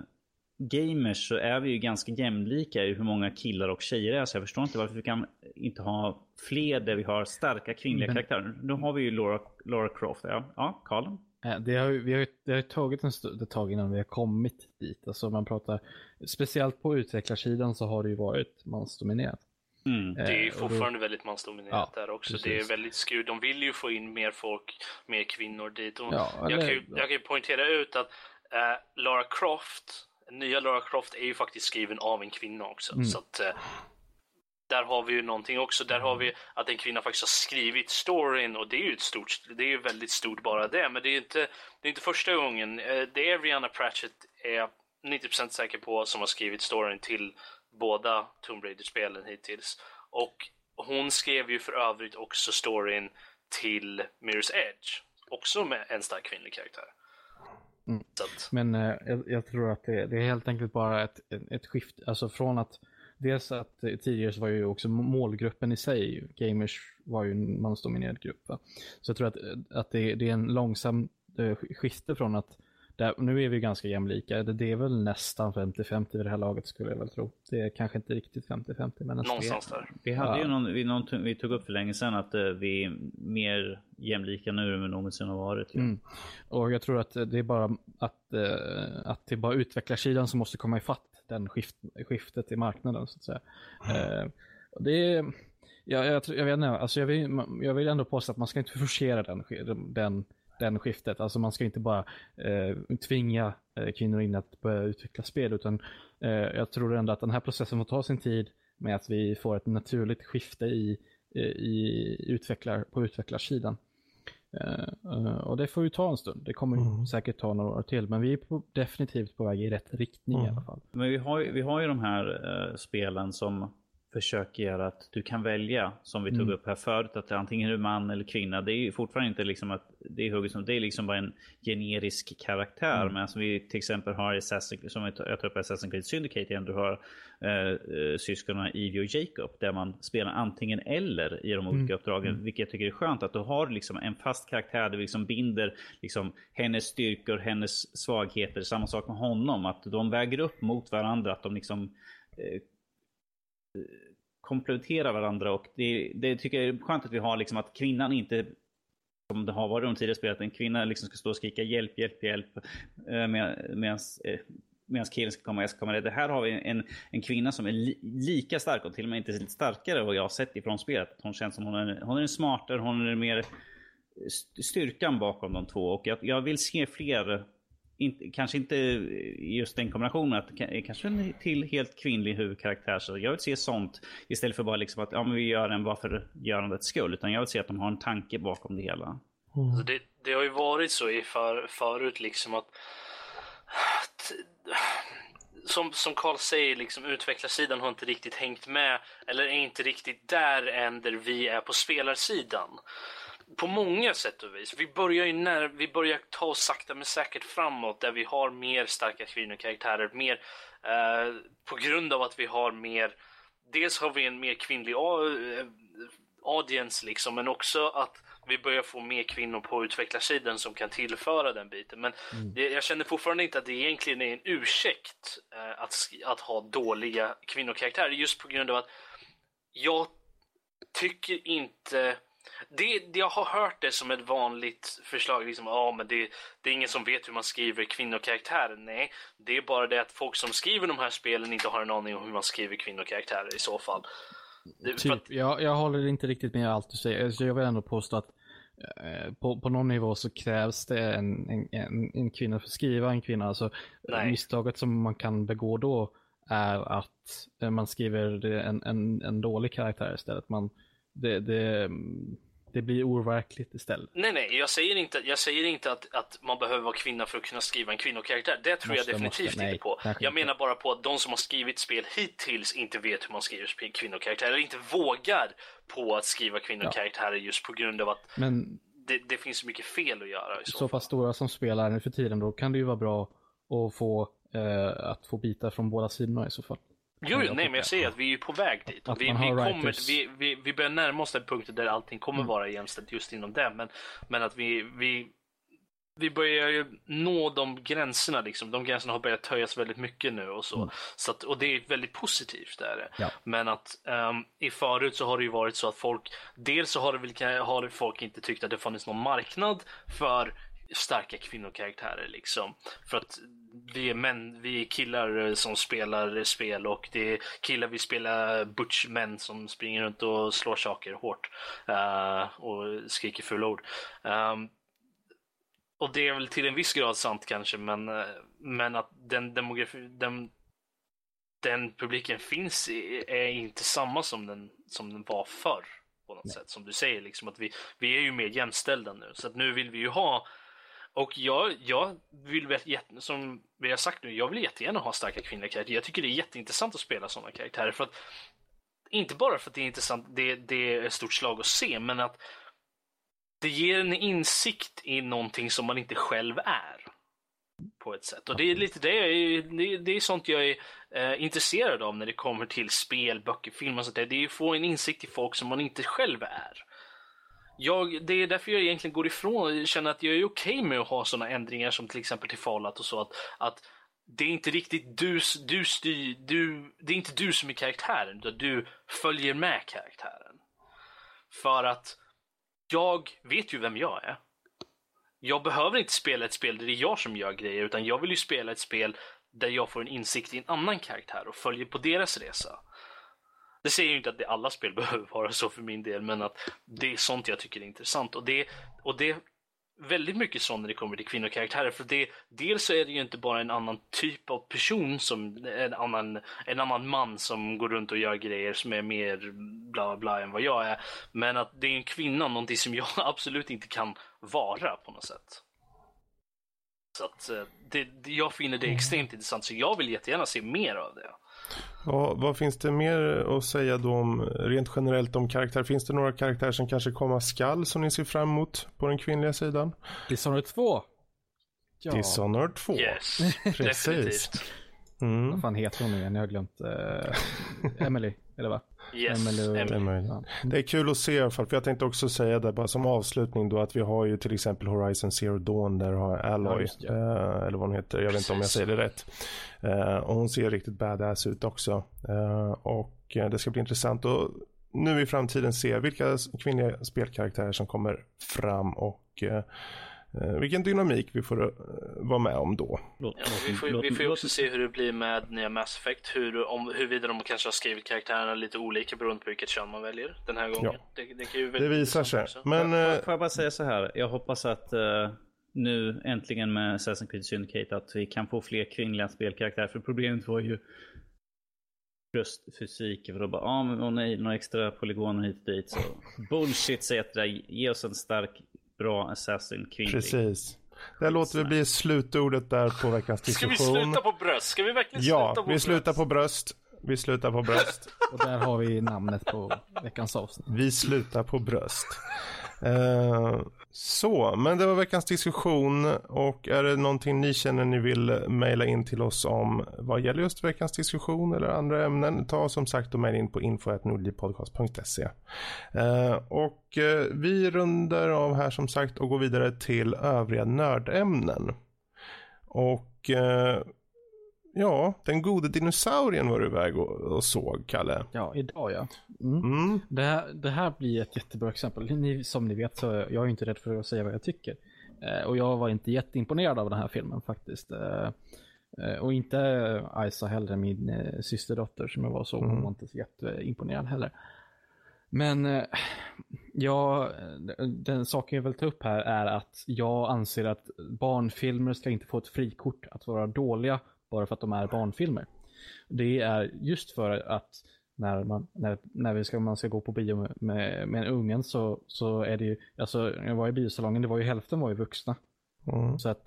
gamers så är vi ju ganska jämlika i hur många killar och tjejer är. Så jag förstår inte varför vi kan inte ha fler där vi har starka kvinnliga Men- karaktärer. Nu har vi ju Laura, Laura Croft. Ja, ja Karl? Eh, Det har, ju- vi har, ju- det har ju tagit en stund, ett tag innan vi har kommit dit. Alltså man pratar, speciellt på utvecklarsidan så har det ju varit mansdominerat. Mm. Det är ju Eh, och då- fortfarande väldigt mansdominerat Ja, där också. precis. Det är väldigt skruv. De vill ju få in mer folk, mer kvinnor dit. Och Ja, jag, eller- kan ju, jag kan ju poängtera ut att eh, Lara Croft, nya Lara Croft är ju faktiskt skriven av en kvinna också. Mm. Så att, eh, där har vi ju någonting också. Där har vi att en kvinna faktiskt har skrivit storyn och det är ju ett stort, det är ju väldigt stort bara det. Men det är inte, det är inte första gången. Eh, Det är Rihanna Pratchett är jag 90% säker på som har skrivit storyn till båda Tomb Raider-spelen hittills. Och hon skrev ju för övrigt också storyn till Mirror's Edge. Också med en stark kvinnlig karaktär. Mm. Men eh, jag, jag tror att det, det är helt enkelt bara ett, ett skift. Alltså från att dels att eh, tidigare så var ju också målgruppen i sig, gamers var ju en mansdominerad grupp. Va? Så jag tror att, att det, det är en långsam eh, skifte från att där, nu är vi ganska jämlika. Det, det är väl nästan 50-50 vid det här laget skulle jag väl tro. Det är kanske inte riktigt 50-50 men nästan. någonstans där. Vi hade Ja. ju någon, vi, någon, vi tog upp för länge sedan att eh, vi är mer jämlika nu än vi någonsin har varit. ju. Mm. Och jag tror att det är bara att, eh, att det är bara utvecklarsidan som måste komma ifatt den skift, skiftet i marknaden så att säga. Och det är, jag, jag, tror- jag vet inte, alltså jag vill, jag vill ändå påstå att man ska inte forcera den, den, den skiftet. Alltså man ska inte bara eh, tvinga eh, kvinnor in att börja utveckla spel utan eh, jag tror ändå att den här processen får ta sin tid med att vi får ett naturligt skifte i, i utvecklar, på utvecklarsidan. Eh, eh, och det får ju ta en stund. Det kommer ju Mm. säkert ta några år till. Men vi är på, definitivt på väg i rätt riktning i Mm. alla fall. Men vi har, ju- vi har ju de här eh, spelen som försöker göra att du kan välja, som vi tog Mm. upp här förut, att antingen är du man eller kvinna. Det är fortfarande inte liksom att det är hugget som, det är liksom bara en generisk karaktär. Mm. Men som vi till exempel har i Assassin, som jag tar upp Assassin's Creed Syndicate igen, du har eh, eh, syskonen Evie och Jacob, där man spelar antingen eller i de olika Mm. uppdragen. Vilket jag tycker är skönt, att du har liksom en fast karaktär där vi liksom binder liksom hennes styrkor, hennes svagheter. Samma sak med honom, att de väger upp mot varandra, att de liksom eh, kompletterar varandra och det, det tycker jag är skönt att vi har liksom att kvinnan inte som det har varit de tidigare spelet, en kvinna liksom ska stå och skrika hjälp, hjälp, hjälp eh, medan Medan eh, killen ska komma, jag ska komma Det Här har vi en, en kvinna som är li, lika stark och till och med inte lite starkare än vad jag har sett ifrån spelet. Hon känns som hon är, hon är smartare, hon är mer styrkan bakom de två. Och jag, jag vill se fler, inte, kanske inte just den kombinationen, att ka- kanske en till helt kvinnlig huvudkaraktär. Så jag vill se sånt istället för bara liksom att ja, men vi gör den bara för görandets skull. Utan jag vill se att de har en tanke bakom det hela. Alltså det, det har ju varit så i för, förut liksom att att- som, som Carl säger, liksom, utvecklarsidan har inte riktigt hängt med eller är inte riktigt där än där vi är på spelarsidan. På många sätt och vis. Vi börjar ju när, vi börjar ta oss sakta men säkert framåt där vi har mer starka kvinnokaraktärer, mer eh, på grund av att vi har mer Dels har vi en mer kvinnlig eh, audience liksom, men också att vi börjar få mer kvinnor på utvecklarsidan som kan tillföra den biten. Men det, jag känner fortfarande inte att det egentligen är en ursäkt eh, att, att ha dåliga kvinnokaraktärer just på grund av att jag tycker inte Det, det, jag har hört det som ett vanligt förslag. Liksom, ja, men det, det är ingen som vet hur man skriver kvinnokaraktärer. Nej, det är bara det att folk som skriver de här spelen inte har en aning om hur man skriver kvinnokaraktärer i så fall. Det, typ, att... jag, jag håller inte riktigt med allt du säger. Så jag vill ändå påstå att eh, på, på någon nivå så krävs det en, en, en, en kvinna för att skriva en kvinna. Alltså, Nej. misstaget som man kan begå då är att eh, man skriver en, en, en dålig karaktär istället. Man, det, det, det blir overkligt istället. Nej, nej, jag säger inte, jag säger inte att, att man behöver vara kvinna för att kunna skriva en kvinnokaraktär. Det tror måste, jag definitivt måste, inte på. Jag menar bara på att de som har skrivit spel hittills inte vet hur man skriver kvinnokaraktärer, eller inte vågar på att skriva kvinnokaraktärer ja. just på grund av att Men... det, det finns så mycket fel att göra. Så, så pass stora som spelar nu för tiden, då kan det ju vara bra att få, eh, att få bitar från båda sidorna i så fall. Jo, nej, men jag säger att vi är på väg dit. vi, vi, kommer, vi, vi, vi börjar närma oss den punkten där allting kommer mm. vara jämställt just inom det. Men, men att vi, vi, vi börjar ju nå de gränserna. Liksom. De gränserna har börjat höjas väldigt mycket nu och så. Mm. så att, och det är väldigt positivt. Där. Ja. Men att um, i förut så har det ju varit så att folk, dels så har, det väl, har folk inte tyckt att det funnits någon marknad för starka kvinnokaraktärer liksom. För att vi är män, vi är killar som spelar spel och det är killar vi spelar butch män som springer runt och slår saker hårt uh, och skriker fula ord. Um, och det är väl till en viss grad sant kanske, men, uh, men att den demografi, den, den publiken finns är inte samma som den, som den var förr på något Nej. sätt. Som du säger, liksom att vi, vi är ju mer jämställda nu. Så att nu vill vi ju ha och jag, jag vill väl, som vi har sagt nu, jag vill jättegärna ha starka kvinnliga karaktärer. Jag tycker det är jätteintressant att spela sådana karaktärer. För att, inte bara för att det är intressant, det, det är ett stort slag att se, men att det ger en insikt i någonting som man inte själv är. På ett sätt. Och det är lite det, det, det är sånt jag är eh, intresserad av när det kommer till spel, böcker, film och sånt där. Det är att få en insikt i folk som man inte själv är. Jag, det är därför jag egentligen går ifrån och känner att jag är okej okay med att ha sådana ändringar som till exempel till Fallout och så. Att, att det är inte riktigt du, du styr, du, det är inte du som är karaktären, utan du följer med karaktären. För att jag vet ju vem jag är. Jag behöver inte spela ett spel där det är jag som gör grejer, utan jag vill ju spela ett spel där jag får en insikt i en annan karaktär och följer på deras resa. Det säger ju inte att det alla spel behöver vara så för min del, men att det är sånt jag tycker är intressant. Och det, och det är väldigt mycket så när det kommer till kvinnokaraktärer. För det, dels så är det ju inte bara en annan typ av person, som en annan, en annan man som går runt och gör grejer som är mer bla bla bla än vad jag är. Men att det är en kvinna, någonting som jag absolut inte kan vara på något sätt. Så att eh, det, jag finner det extremt intressant, så jag vill jättegärna se mer av det. Ja, vad finns det mer att säga då om rent generellt om karaktär? Finns det några karaktärer som kanske komma skall som ni ser fram emot på den kvinnliga sidan? Dishonored 2. Ja. Dishonored 2. Yes, Precis. Mm. Vad fan heter hon igen? Jag har glömt. Uh, Emily, eller va? Yes, Emily. Emily. Ja. Det är kul att se i alla fall, för jag tänkte också säga det bara som avslutning då att vi har ju till exempel Horizon Zero Dawn där har Alloy, ja, uh, eller vad hon heter, jag vet inte om jag säger det rätt. Uh, och hon ser riktigt badass ut också. och det ska bli intressant att nu i framtiden se vilka kvinnliga spelkaraktärer som kommer fram och Eh, vilken dynamik vi får uh, vara med om då. Ja, vi får, vi får ju också se hur det blir med nya Mass Effect. Hur, om, huruvida de kanske har skrivit karaktärerna lite olika beroende på vilket kön man väljer den här gången. Ja. Det, det, det visar sig. Men, uh, får jag bara säga så här. Jag hoppas att uh, nu äntligen med Assassin's Creed Syndicate att vi kan få fler kvinnliga spelkaraktärer. För problemet var ju röstfysik. För då bara, ah, men, oh, nej, några extra polygoner hit och dit. Så bullshit säger att det Ge oss en stark bra assassin kvinnlig. Precis. Det låter vi bli slutordet där på veckans diskussion. Ska vi sluta på bröst? Ska vi verkligen ja, sluta på vi slutar på bröst. Vi slutar på bröst. Och där har vi namnet på veckans avsnitt. Vi slutar på bröst. Uh, så, men det var veckans diskussion och är det någonting ni känner ni vill mejla in till oss om vad gäller just veckans diskussion eller andra ämnen, ta som sagt och mejla in på info.nordlivpodcast.se. Eh, och eh, vi rundar av här som sagt och går vidare till övriga nördämnen. Och eh, Ja, den gode dinosaurien var du iväg och, och såg, Kalle. Ja, idag ja. Mm. Mm. Det, här, det här blir ett jättebra exempel. Ni, som ni vet så är jag inte rädd för att säga vad jag tycker. Eh, och jag var inte jätteimponerad av den här filmen faktiskt. Eh, eh, och inte Isa heller, min eh, systerdotter som jag var så. Hon Mm. var inte så jätteimponerad heller. Men eh, ja, den saken jag vill ta upp här är att jag anser att barnfilmer ska inte få ett frikort att vara dåliga bara för att de är barnfilmer. Det är just för att när man, när, när vi ska, man ska gå på bio med, med, med en ungen så, så är det ju, alltså jag var i biosalongen, det var ju hälften var ju vuxna. Mm. Så att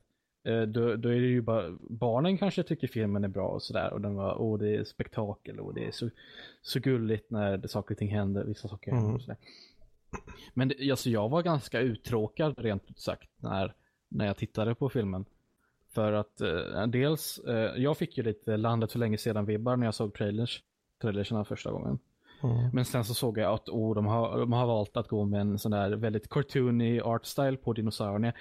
eh, då, då är det ju bara, barnen kanske tycker filmen är bra och sådär och den var, åh det är spektakel och det är så, så gulligt när det, saker och ting händer, vissa saker händer och sådär. Men det, alltså jag var ganska uttråkad rent ut sagt när, när jag tittade på filmen. För att eh, dels, eh, jag fick ju lite landet för länge sedan vibbar när jag såg trailers, trailerserna första gången. Mm. Men sen så såg jag att oh, de, har, de har valt att gå med en sån där väldigt cartoony art style på dinosaurierna.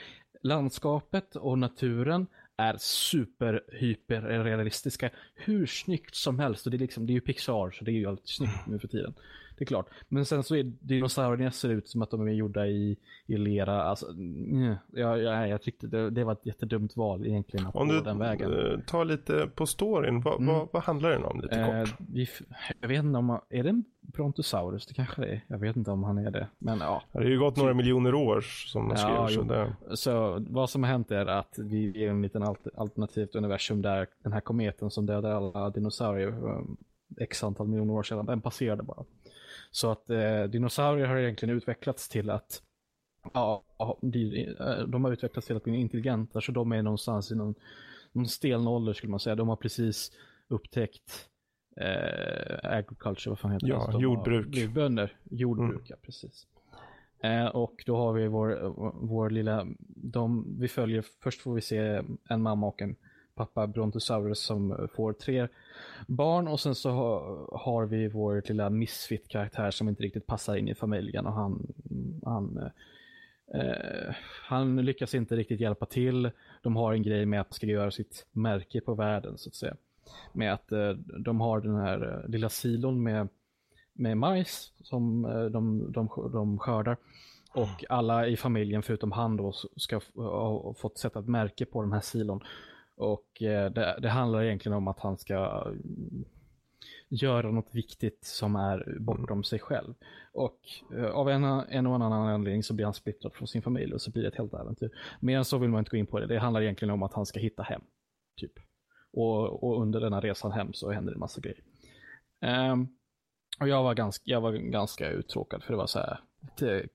Landskapet och naturen är super hyper realistiska. Hur snyggt som helst. Och det, är liksom, det är ju Pixar så det är ju alltid snyggt nu för tiden. Det är klart. Men sen så är dinosaurierna ser ut som att de är gjorda i, i lera. Alltså, mm, jag, jag, tyckte det, det var ett jättedumt val egentligen att Om gå du den vägen. eh, tar lite på storyn, vad, Mm. vad, vad handlar den om lite Eh, kort? vi, jag vet inte om, han- är det en Brontosaurus? Det kanske det är. Jag vet inte om han är det. Men ja. Det har ju gått några miljoner år som man typ. Ja, skriver. Så Så vad som har hänt är att vi är en liten alter, alternativt universum där den här kometen som dödade alla dinosaurier um, x antal miljoner år sedan, den passerade bara. Så att eh, dinosaurier har egentligen utvecklats till att ja, ja, de, eh, de har utvecklats till att bli intelligenta, så de är någonstans i någon, någon steln ålder skulle man säga. De har precis upptäckt eh, agriculture, vad fan heter Ja, det? De har jordbruk. bönder. Jordbruk, ja precis. Eh, och då har vi vår, vår lilla, de, vi följer, först får vi se en mamma och en pappa Brontosaurus som får tre barn och sen så har vi vår lilla misfit-karaktär som inte riktigt passar in i familjen och han, han, eh, han lyckas inte riktigt hjälpa till. De har en grej med att ska göra sitt märke på världen så att säga. Med att eh, de har den här eh, lilla silon med med majs som eh, de, de, de skördar. Och alla i familjen förutom han då ska ha fått sätta ett märke på den här silon. Och eh, det, det handlar egentligen om att han ska mm, göra något viktigt som är bortom sig själv. Och eh, av en, en och annan anledning så blir han splittrad från sin familj och så blir det ett helt äventyr. Mer än så vill man inte gå in på det. Det handlar egentligen om att han ska hitta hem. Typ. Och, och under denna resan hem så händer det en massa grejer. Um, och jag var ganska, jag var ganska uttråkad för det var så här Det,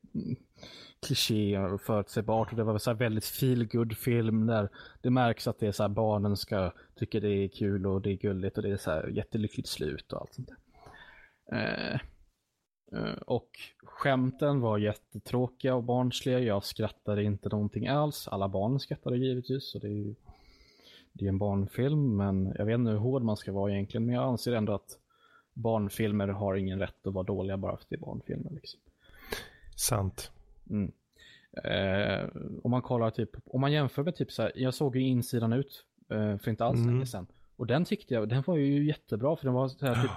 kliché och förutsägbart och det var så här väldigt feel good film där det märks att det är så här barnen ska tycka det är kul och det är gulligt och det är så här jättelyckligt slut och allt sånt där. Eh, eh, och skämten var jättetråkiga och barnsliga. Jag skrattade inte någonting alls. Alla barn skrattade givetvis så det är ju det är en barnfilm men jag vet inte hur hård man ska vara egentligen men jag anser ändå att barnfilmer har ingen rätt att vara dåliga bara för att det är barnfilmer. Liksom. sant. Mm. Eh, om man kollar typ, om man jämför med typ så här, jag såg ju insidan ut eh, för inte alls Mm. länge sedan. Och den tyckte jag, den var ju jättebra för den var så här, typ,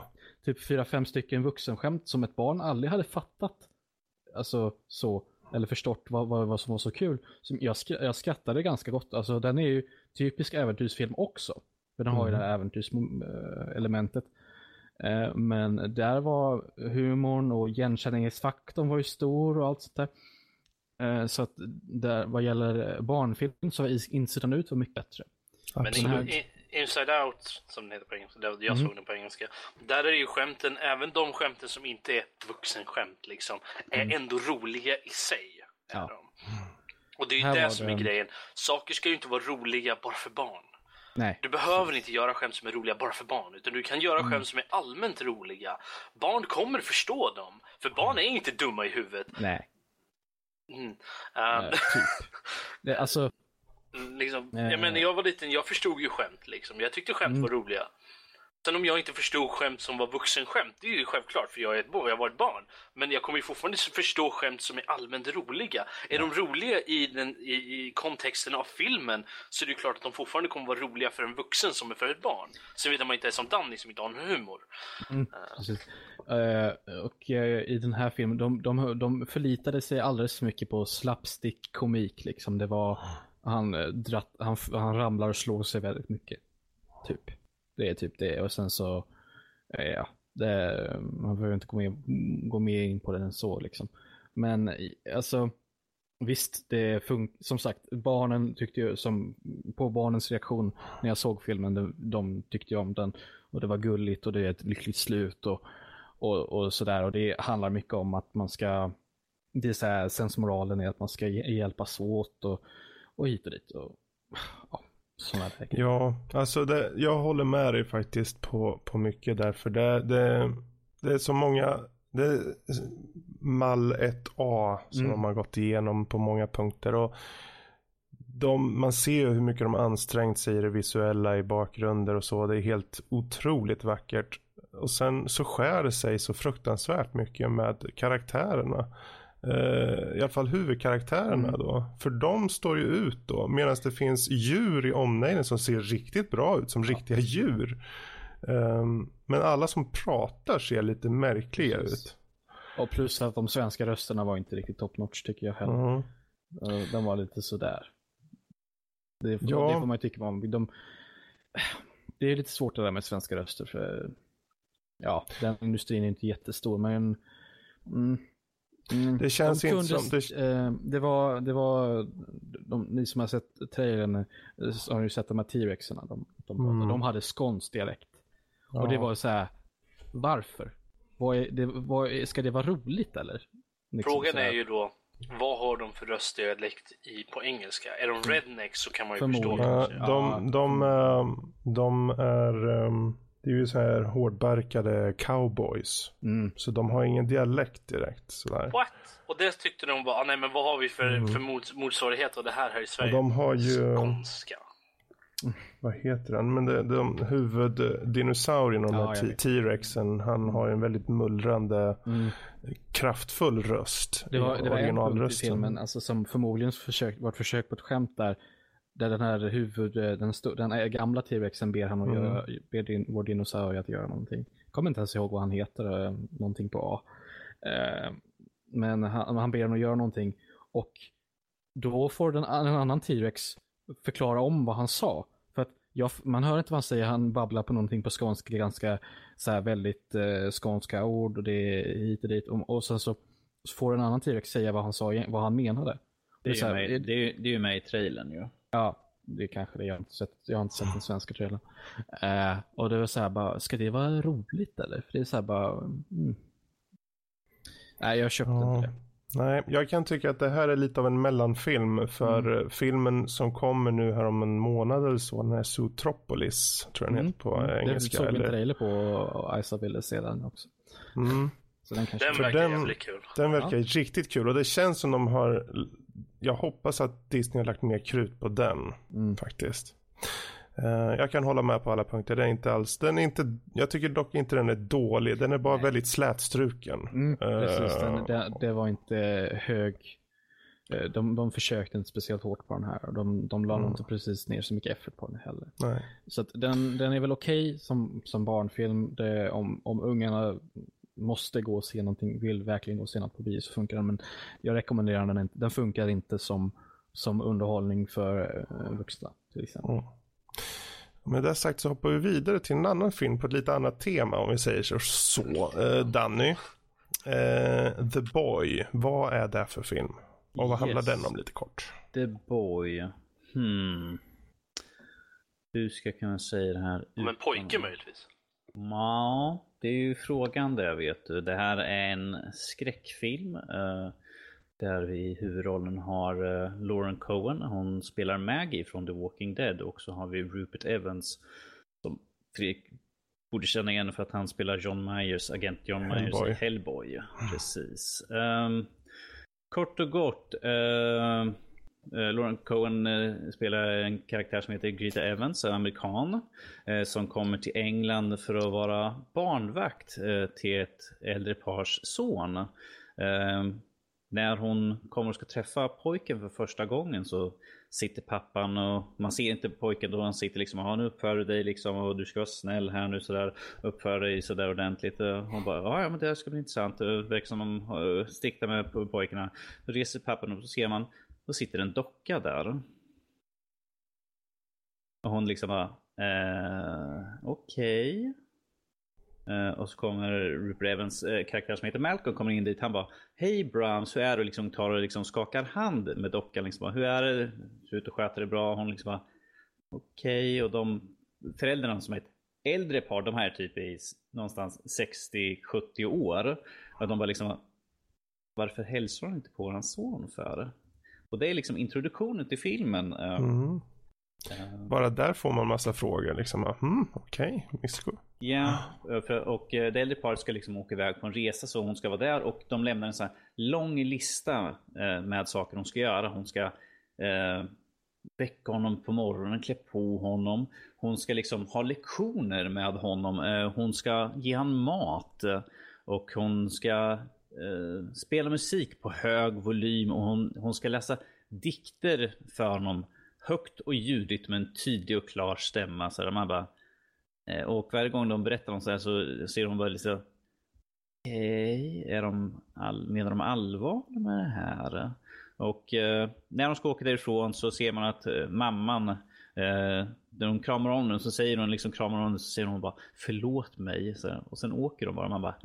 typ fyra, fem stycken vuxenskämt som ett barn aldrig hade fattat. Alltså så, eller förstått vad, vad, vad som var så kul. Så jag, skra- jag skrattade ganska gott, alltså den är ju typisk äventyrsfilm också. För den har ju det här äventyrselementet. Eh, Men där var humorn och igenkänningsfaktorn var ju stor och allt sånt där. Eh, Så att där, vad gäller barnfilm så var insidan ut var mycket bättre. Men Absolut. in, in, Inside Out, som den heter på engelska, där jag Mhm. såg den på engelska. Där är ju skämten, även de skämten som inte är ett vuxenskämt liksom, är ändå roliga i sig. är Ja. de. Och det är ju det som det- är grejen. Saker ska ju inte vara roliga bara för barn. Nej. Du behöver inte göra skämt som är roliga bara för barn, utan du kan göra Mm. skämt som är allmänt roliga. Barn kommer förstå dem, för barn är inte dumma i huvudet. Nej. Mm. Eh, typ. Det, alltså, liksom, Eh. jag, menar, jag var liten, jag förstod ju skämt liksom. Jag tyckte skämt Mm. var roliga. Sen om jag inte förstod skämt som var vuxenskämt, det är ju självklart för jag är ett barn, jag var ett barn. Men jag kommer ju fortfarande förstå skämt som är allmänt roliga. Är de roliga i, den, i, i kontexten av filmen så är det ju klart att de fortfarande kommer vara roliga för en vuxen som är för ett barn. Sen vet man inte är som Danny som inte har någon humor. Mm. Uh, och uh, i den här filmen, de, de, de förlitade sig alldeles för mycket på slapstick-komik liksom. Det var, han, eh, dratt, han, han ramlar och slår sig väldigt mycket. Typ. Det är typ det och sen så, eh, ja, det, man behöver inte gå mer, gå mer in på det än så liksom. Men alltså, visst, det funkar, som sagt, barnen tyckte ju, som, på barnens reaktion när jag såg filmen, de, de tyckte ju om den. Och det var gulligt och det är ett lyckligt slut och, och, och sådär. Och det handlar mycket om att man ska, det är så här, sensmoralen är att man ska hjälpas åt och, och hit och dit. Och, ja, sådana lägen. Ja, alltså det, jag håller med dig faktiskt på, på mycket därför det, det, det är så många, det är mall 1A som mm. de har gått igenom på många punkter. och de, man ser ju hur mycket de ansträngt sig i det visuella i bakgrunder och så. Det är helt otroligt vackert. Och sen så skär det sig så fruktansvärt mycket med karaktärerna. Uh, I alla fall huvudkaraktärerna mm. då. För de står ju ut då. Medan det finns djur i omnejden som ser riktigt bra ut som ja. riktiga djur. Um, men alla som pratar ser lite märkliga Precis. ut. Och plus att de svenska rösterna var inte riktigt top notch tycker jag heller. Mm. Uh, de var lite sådär. Det, får, ja. det får man ju tycka om. De, det är lite svårt det där med svenska röster. För, ja, den industrin är inte jättestor men mm, Mm, det känns de inte som... Det... Eh, det var, det var de, ni som har sett trailern eh, har ju sett de här T-rexarna. De, de, mm. de hade skånsk dialekt. Ja. Och det var så här, varför? Vad är, det, vad ska det vara roligt eller? Liksom Frågan är ju då, vad har de för röstdialekt i, på engelska? Är de rednecks så kan man ju förstå. Ja, de, de, de, de är... Um det är ju så här hårdbarkade cowboys. Mm. Så de har ingen dialekt direkt sådär. What? Och det tyckte de bara, ah, nej men vad har vi för, mm. för motsvarighet av det här här i Sverige? Och de har ju... Skånska. Vad heter den? Men det, de här ja, T-rexen, han har en väldigt mullrande, mm. kraftfull röst. Det var, det var en punkt i filmen, alltså, som förmodligen försök, var ett försök på ett skämt där där den här huvud, eh, den, den gamla T-rexen ber han att mm. göra, ber din, vår dinosaurie att göra någonting. Jag kommer inte ens ihåg vad han heter, eh, någonting på A. Eh, men han, han ber honom att göra någonting och då får den, en annan T-rex förklara om vad han sa. För att jag, man hör inte vad han säger, han babblar på någonting på skånska, ganska så här väldigt eh, skånska ord och det är hit och dit. Och, och sen så, så får en annan T-rex säga vad han sa, vad han menade. Det är, det är, med, det är, det är ju med i trailern ju. Ja, det kanske det. Jag har inte sett, jag har inte sett den svenska trailern. Uh, och det var så här bara, ska det vara roligt eller? För det är så här bara, mm. Nej, jag köpte ja. inte det. Nej, jag kan tycka att det här är lite av en mellanfilm för mm. filmen som kommer nu här om en månad eller så, den här Zootropolis, tror jag den mm. heter på mm. engelska. Det såg vi en trailer på och Isa ville se den också. Mm. Så den, kanske... den verkar den, jävligt kul. Den verkar ja. riktigt kul och det känns som de har jag hoppas att Disney har lagt mer krut på den mm. faktiskt. Uh, jag kan hålla med på alla punkter. Den är inte alls, den är inte, jag tycker dock inte den är dålig. Den är bara Nej. väldigt slätstruken. Mm, precis, uh, den, det, det, var inte hög. Eh, de, de försökte inte speciellt hårt på den här. De, de la mm. inte precis ner så mycket effort på den heller. Nej. Så den, den är väl okej okay som, som barnfilm. Det, om, om ungarna måste gå och se någonting, vill verkligen gå och se något på bio så funkar den. Men jag rekommenderar den inte. Den funkar inte som, som underhållning för uh, vuxna till exempel. Mm. Med det sagt så hoppar vi vidare till en annan film på ett lite annat tema om vi säger så. så. Uh, Danny, uh, The Boy, vad är det för film? Och vad yes. handlar den om lite kort? The Boy, hmm. Hur ska jag kunna säga det här? Om en pojke möjligtvis? Ja, det är ju frågan där vet du. Det här är en skräckfilm. Uh, där vi i huvudrollen har uh, Lauren Cohen. Hon spelar Maggie från The Walking Dead. Och så har vi Rupert Evans. Som Fredrik borde känna igen för att han spelar John Myers, agent John Myers Hellboy. Hellboy. Precis. Um, kort och gott. Uh, Eh, Lauren Cohen eh, spelar en karaktär som heter Greta Evans, en amerikan. Eh, som kommer till England för att vara barnvakt till ett äldre pars son. när hon kommer och ska träffa pojken för första gången så sitter pappan och man ser inte pojken då han sitter liksom och nu uppför du dig liksom och du ska vara snäll här nu sådär. Uppför dig sådär ordentligt. Och hon bara ja men det här ska bli intressant. Det verkar som de stiktar med pojkarna. Då reser pappan upp och så ser man då sitter en docka där. Och hon liksom bara, eh, okej. Okay. Eh, och så kommer Rupert Evans eh, karaktär som heter Malcolm kommer in dit. Han bara, hej Brahms, hur är det? Och liksom tar och liksom skakar hand med dockan. Liksom bara, hur är det? Ser ut att sköta det bra. Hon liksom bara, okej. Okay. Och de föräldrarna som är ett äldre par, de här typ i någonstans 60-70 år. Och de bara liksom, varför hälsar hon inte på våran son för? Och det är liksom introduktionen till filmen. Eh, mm. Uh, Bara där får man massa frågor liksom. Mm, Okej, okay, Misko. Ja, och eh, det äldre paret ska liksom åka iväg på en resa så hon ska vara där och de lämnar en sån här lång lista med saker hon ska göra. Hon ska uh, väcka honom på morgonen, klä på honom. Hon ska liksom ha lektioner med honom. Hon ska ge honom mat. Och hon ska eh, spela musik på hög volym och hon, hon ska läsa dikter för honom. Högt och ljudigt med en tydlig och klar stämma. Så man bara, eh, och varje gång de berättar om så här så ser hon bara lite Okej, okay, är de all, menar de allvar med det här? Och eh, när de ska åka därifrån så ser man att eh, mamman, eh, när de kramar om den så säger hon liksom kramar om den så säger hon bara förlåt mig. Så, och sen åker de bara. Man bara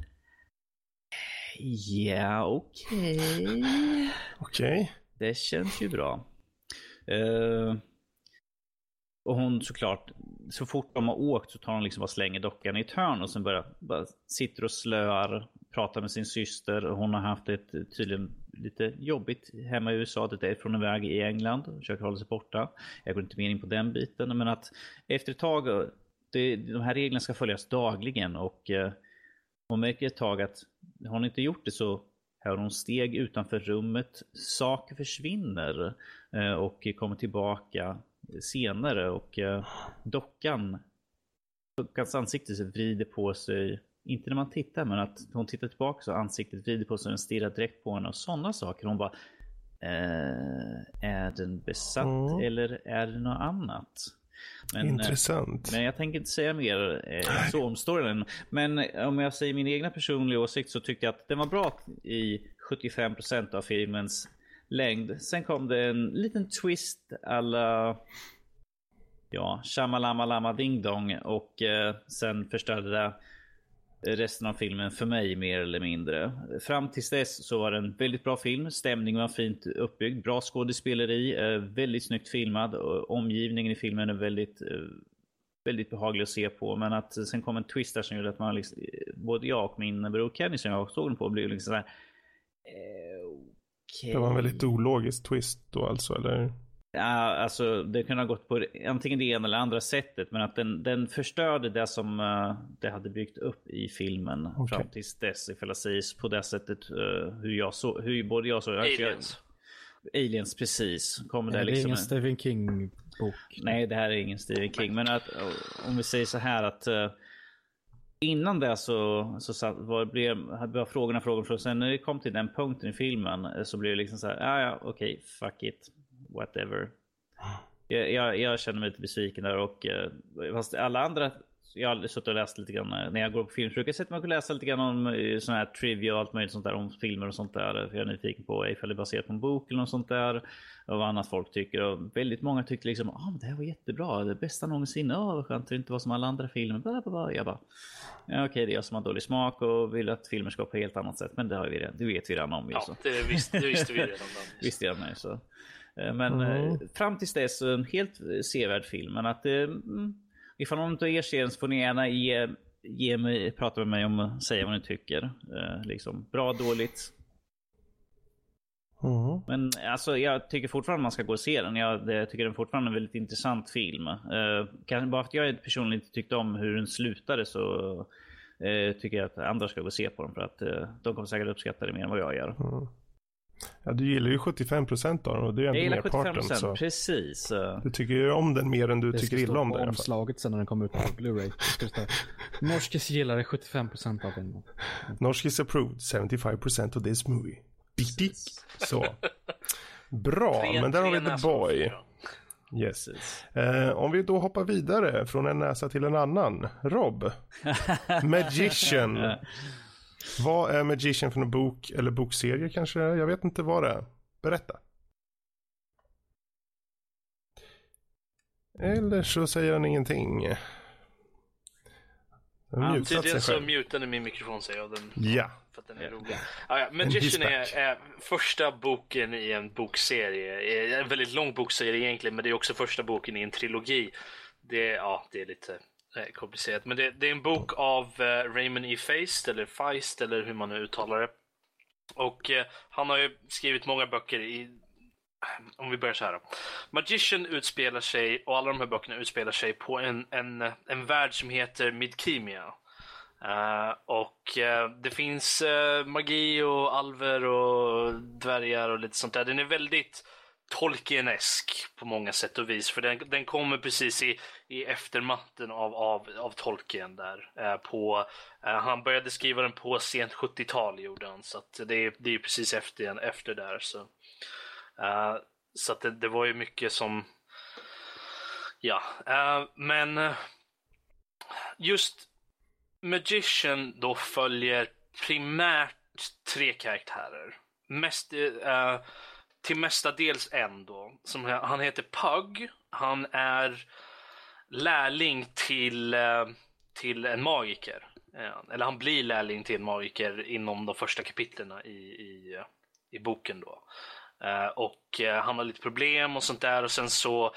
Ja, okej. Okay. Okej. Okay. Det känns ju bra. Uh, och hon såklart, så fort de har åkt så tar hon liksom bara slänger dockan i ett hörn och sen börjar, bara sitter och slöar, pratar med sin syster. Hon har haft ett tydligen lite jobbigt hemma i USA. Det är från en väg i England. Försöker hålla sig borta. Jag går inte mer in på den biten. Men att efter ett tag, det, de här reglerna ska följas dagligen och uh, hon märker ett tag att har hon inte gjort det så hör hon steg utanför rummet. Saker försvinner eh, och kommer tillbaka senare och eh, dockan, dockans ansikte vrider på sig. Inte när man tittar men att hon tittar tillbaka så ansiktet vrider på sig och stirrar direkt på henne och sådana saker. Hon bara eh, Är den besatt mm. eller är det något annat? Men, eh, Intressant. Men jag tänker inte säga mer eh, så om storyn. Men eh, om jag säger min egna personliga åsikt så tyckte jag att den var bra i 75% av filmens längd. Sen kom det en liten twist alla ja, shamalama lama ding dong och eh, sen förstörde det resten av filmen för mig mer eller mindre. Fram tills dess så var det en väldigt bra film. Stämningen var fint uppbyggd. Bra skådespeleri. Eh, väldigt snyggt filmad. Omgivningen i filmen är väldigt, eh, väldigt behaglig att se på. Men att sen kom en twist där som gjorde att man liksom, både jag och min bror Kenny som jag såg den på blev liksom sådär. Eh, okay. Det var en väldigt ologisk twist då alltså eller? Ja, alltså det kunde ha gått på antingen det ena eller andra sättet. Men att den, den förstörde det som uh, det hade byggt upp i filmen. Okay. Fram tills dess, ifall jag säger på det sättet. Uh, hur jag så, hur både jag så. Aliens. Jag, aliens, precis. Kommer det, det liksom är ingen en... Stephen King bok. Nej, det här är ingen Stephen King. Men att om vi säger så här att uh, Innan det så, så satt, var, blev, var frågorna frågor. Sen när det kom till den punkten i filmen så blev det liksom så här. Ja, ja, okej, okay, fuck it whatever. Jag, jag, jag, känner mig lite besviken där och eh, fast alla andra jag har suttit och läst lite grann när jag går på film. Så jag sätta mig och läsa lite grann om eh, sån här trivia och allt möjligt sånt där om filmer och sånt där. För jag är nyfiken på ifall det är baserat på en bok eller något sånt där. Och vad annat folk tycker. Och väldigt många tycker liksom ah, det här var jättebra. Det bästa någonsin. Åh, vad skönt det inte var som alla andra filmer. Bla, bla, bla. Jag bara, ja, okej, det är jag som har dålig smak och vill att filmer ska på ett helt annat sätt. Men det, har vi redan, det vet vi redan om. Ja, det, visst, det visste vi redan. visste jag med. Så. Eh, men mm. fram tills dess en helt sevärd film. Men att mm, ifall någon av er ser den så får ni gärna ge, ge mig, prata med mig om säga vad ni tycker. Liksom, bra, dåligt. Mm. Men alltså, jag tycker fortfarande man ska gå och se den. Jag, jag tycker den fortfarande är en väldigt intressant film. Uh, kan, bara för att jag personligen inte tyckte om hur den slutade så uh, tycker jag att andra ska gå och se på den. För att uh, de kommer säkert uppskatta det mer än vad jag gör. Mm. Ja, du gillar ju 75% av den och det är ändå Jag gillar merparten. 75% Så. precis. eh. Du tycker ju om den mer än du Det ska tycker stå illa om på den i alla fall. omslaget sen när den kommer ut på Blu-ray. Det ska stå, Norskes gillade 75% av filmen. Norskis approved 75% of this movie. Bitti. Så. Bra, Tre- men där har vi The. Boy. Yes. Eh, om vi då hoppar vidare från en näsa till en annan. Rob. Magician. Vad är Magician för en bok eller bokserie kanske? Jag vet inte vad det är. Berätta. Eller så säger han ingenting. Mutat sig Tydligen så mutade min mikrofon sig och den, Ja. för att den är rolig. Ah, ja. Magician är, är första boken i en bokserie. En väldigt lång bokserie egentligen, men det är också första boken i en trilogi. Det, ja, det är lite eh, komplicerat. Men det, det är en bok av eh, Raymond E. Feist, eller Feist, eller hur man nu uttalar det. Och eh, han har ju skrivit många böcker i om vi börjar så här. då. Magician utspelar sig, och alla de här böckerna utspelar sig på en, en, en värld som heter Midkemia. Uh, eh, och uh, det finns uh, magi och alver och dvärgar och lite sånt där. Den är väldigt Tolkienesk på många sätt och vis. För den, den kommer precis i, i eftermatten av, av, av Tolkien där. Eh, på, eh, han började skriva den på sent 70-tal gjorde han. Så att det, är- det är precis efter, efter där. Så, Eh, så att det, det var ju mycket som... Ja, eh, men eh, just Magician då följer primärt tre karaktärer. Mest, eh, eh till mestadels en då. Som, han heter Pug. Han är lärling till, eh, till en magiker. Eh, eller han blir lärling till en magiker inom de första kapitlen i, i, i boken då. Eh, och han har lite problem och sånt där och sen så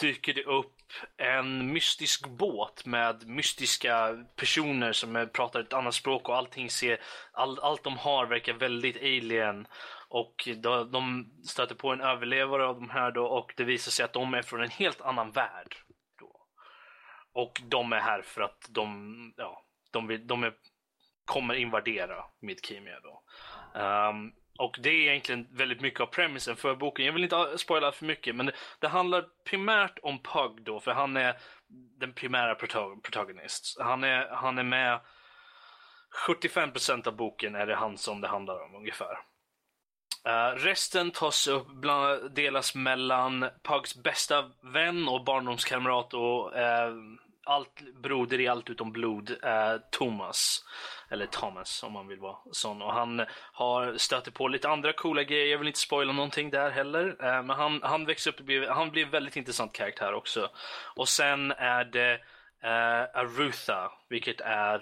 dyker det upp en mystisk båt med mystiska personer som pratar ett annat språk och allting ser, all, allt de har verkar väldigt alien. Och de, de stöter på en överlevare av de här då och det visar sig att de är från en helt annan värld. Då. Och de är här för att de, ja, de, vill, de är, kommer invadera Midkemia då. Um, och det är egentligen väldigt mycket av premissen för boken. Jag vill inte spoila för mycket, men det, det handlar primärt om Pug då, för han är den primära protagonist. Han är, han är med 75% av boken är det han som det handlar om ungefär. Uh, resten tas upp, bland, delas mellan Pugs bästa vän och barndomskamrat och uh, allt, broder i allt utom blod, uh, Thomas. Eller Thomas om man vill vara sån. Och han har stöter på lite andra coola grejer. Jag vill inte spoila någonting där heller. Men han, han växer upp blir, han blir en väldigt intressant karaktär också. Och sen är det Arutha, vilket är...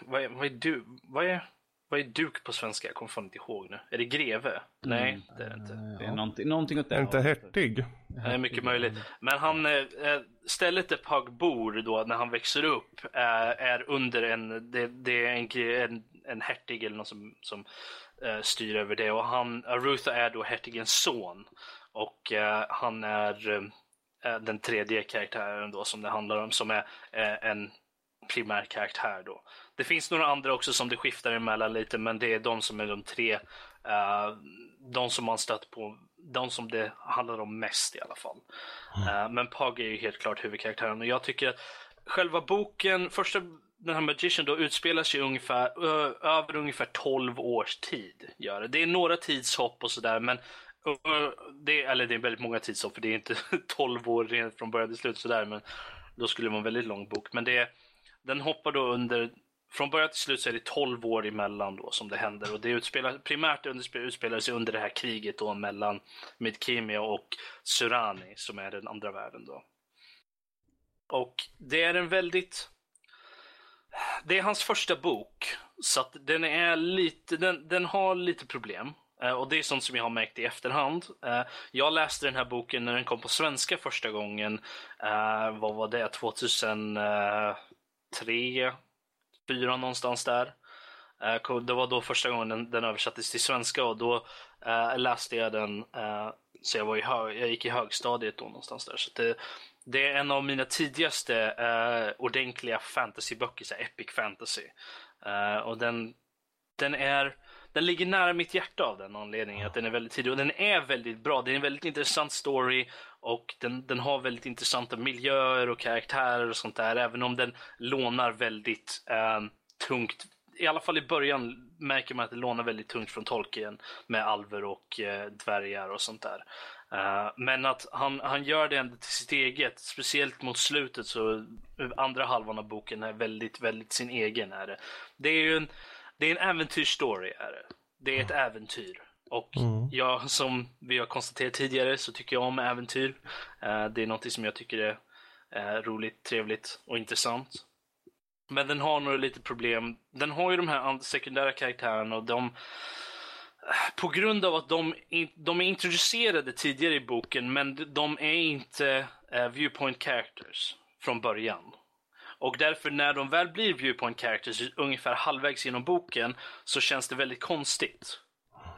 Vad, är vad är du? Vad är, vad är duk på svenska? Jag kommer fan inte ihåg nu. Är det greve? Nej, det är det inte. Det är någonting, någonting åt det inte hertig? Det är mycket möjligt. Men han, eh, eh, stället där Pug bor då när han växer upp eh, är under en, det, det är en, en, en hertig eller någon som, som styr över det. Och han, Arutha är då hertigens son. Och eh, han är eh, den tredje karaktären då som det handlar om som är eh, en primär karaktär då. Det finns några andra också som det skiftar emellan lite men det är de som är de tre, eh, de som man stött på, de som det handlar om mest i alla fall. Eh, men Pug är ju helt klart huvudkaraktären och jag tycker att själva boken, första den här Magician då utspelar sig ungefär, ö, över ungefär 12 års tid. Gör det. det är några tidshopp och sådär men ö, det, eller det är väldigt många tidshopp för det är inte 12 år rent från början till slut sådär men då skulle det vara en väldigt lång bok. Men det, den hoppar då under från början till slut så är det 12 år emellan då som det händer och det utspelar, primärt under, utspelar sig under det här kriget då mellan Midkemia och Surani som är den andra världen då. Och det är en väldigt det är hans första bok så att den är lite, den, den har lite problem. Eh, och det är sånt som jag har märkt i efterhand. Eh, jag läste den här boken när den kom på svenska första gången. Eh, vad var det? 2003, Fyra någonstans där. Eh, det var då första gången den, den översattes till svenska och då eh, läste jag den. Eh, så jag, var i hög, jag gick i högstadiet då någonstans där. Så det, det är en av mina tidigaste eh, ordentliga fantasyböcker, så här epic fantasy. Eh, och den den är den ligger nära mitt hjärta av den anledningen att den är väldigt tidig och den är väldigt bra. Det är en väldigt intressant story och den, den har väldigt intressanta miljöer och karaktärer och sånt där. Även om den lånar väldigt eh, tungt. I alla fall i början märker man att det lånar väldigt tungt från Tolkien med alver och eh, dvärgar och sånt där. Uh, men att han, han gör det ändå till sitt eget, speciellt mot slutet så andra halvan av boken är väldigt, väldigt sin egen. Är det. det är ju en, det är en äventyrsstory. Är det. det är ett mm. äventyr. Och mm. jag, som vi har konstaterat tidigare, så tycker jag om äventyr. Uh, det är något som jag tycker är uh, roligt, trevligt och intressant. Men den har nog lite problem. Den har ju de här sekundära karaktärerna och de på grund av att de, de är introducerade tidigare i boken, men de är inte viewpoint characters från början. Och därför när de väl blir viewpoint characters ungefär halvvägs genom boken så känns det väldigt konstigt.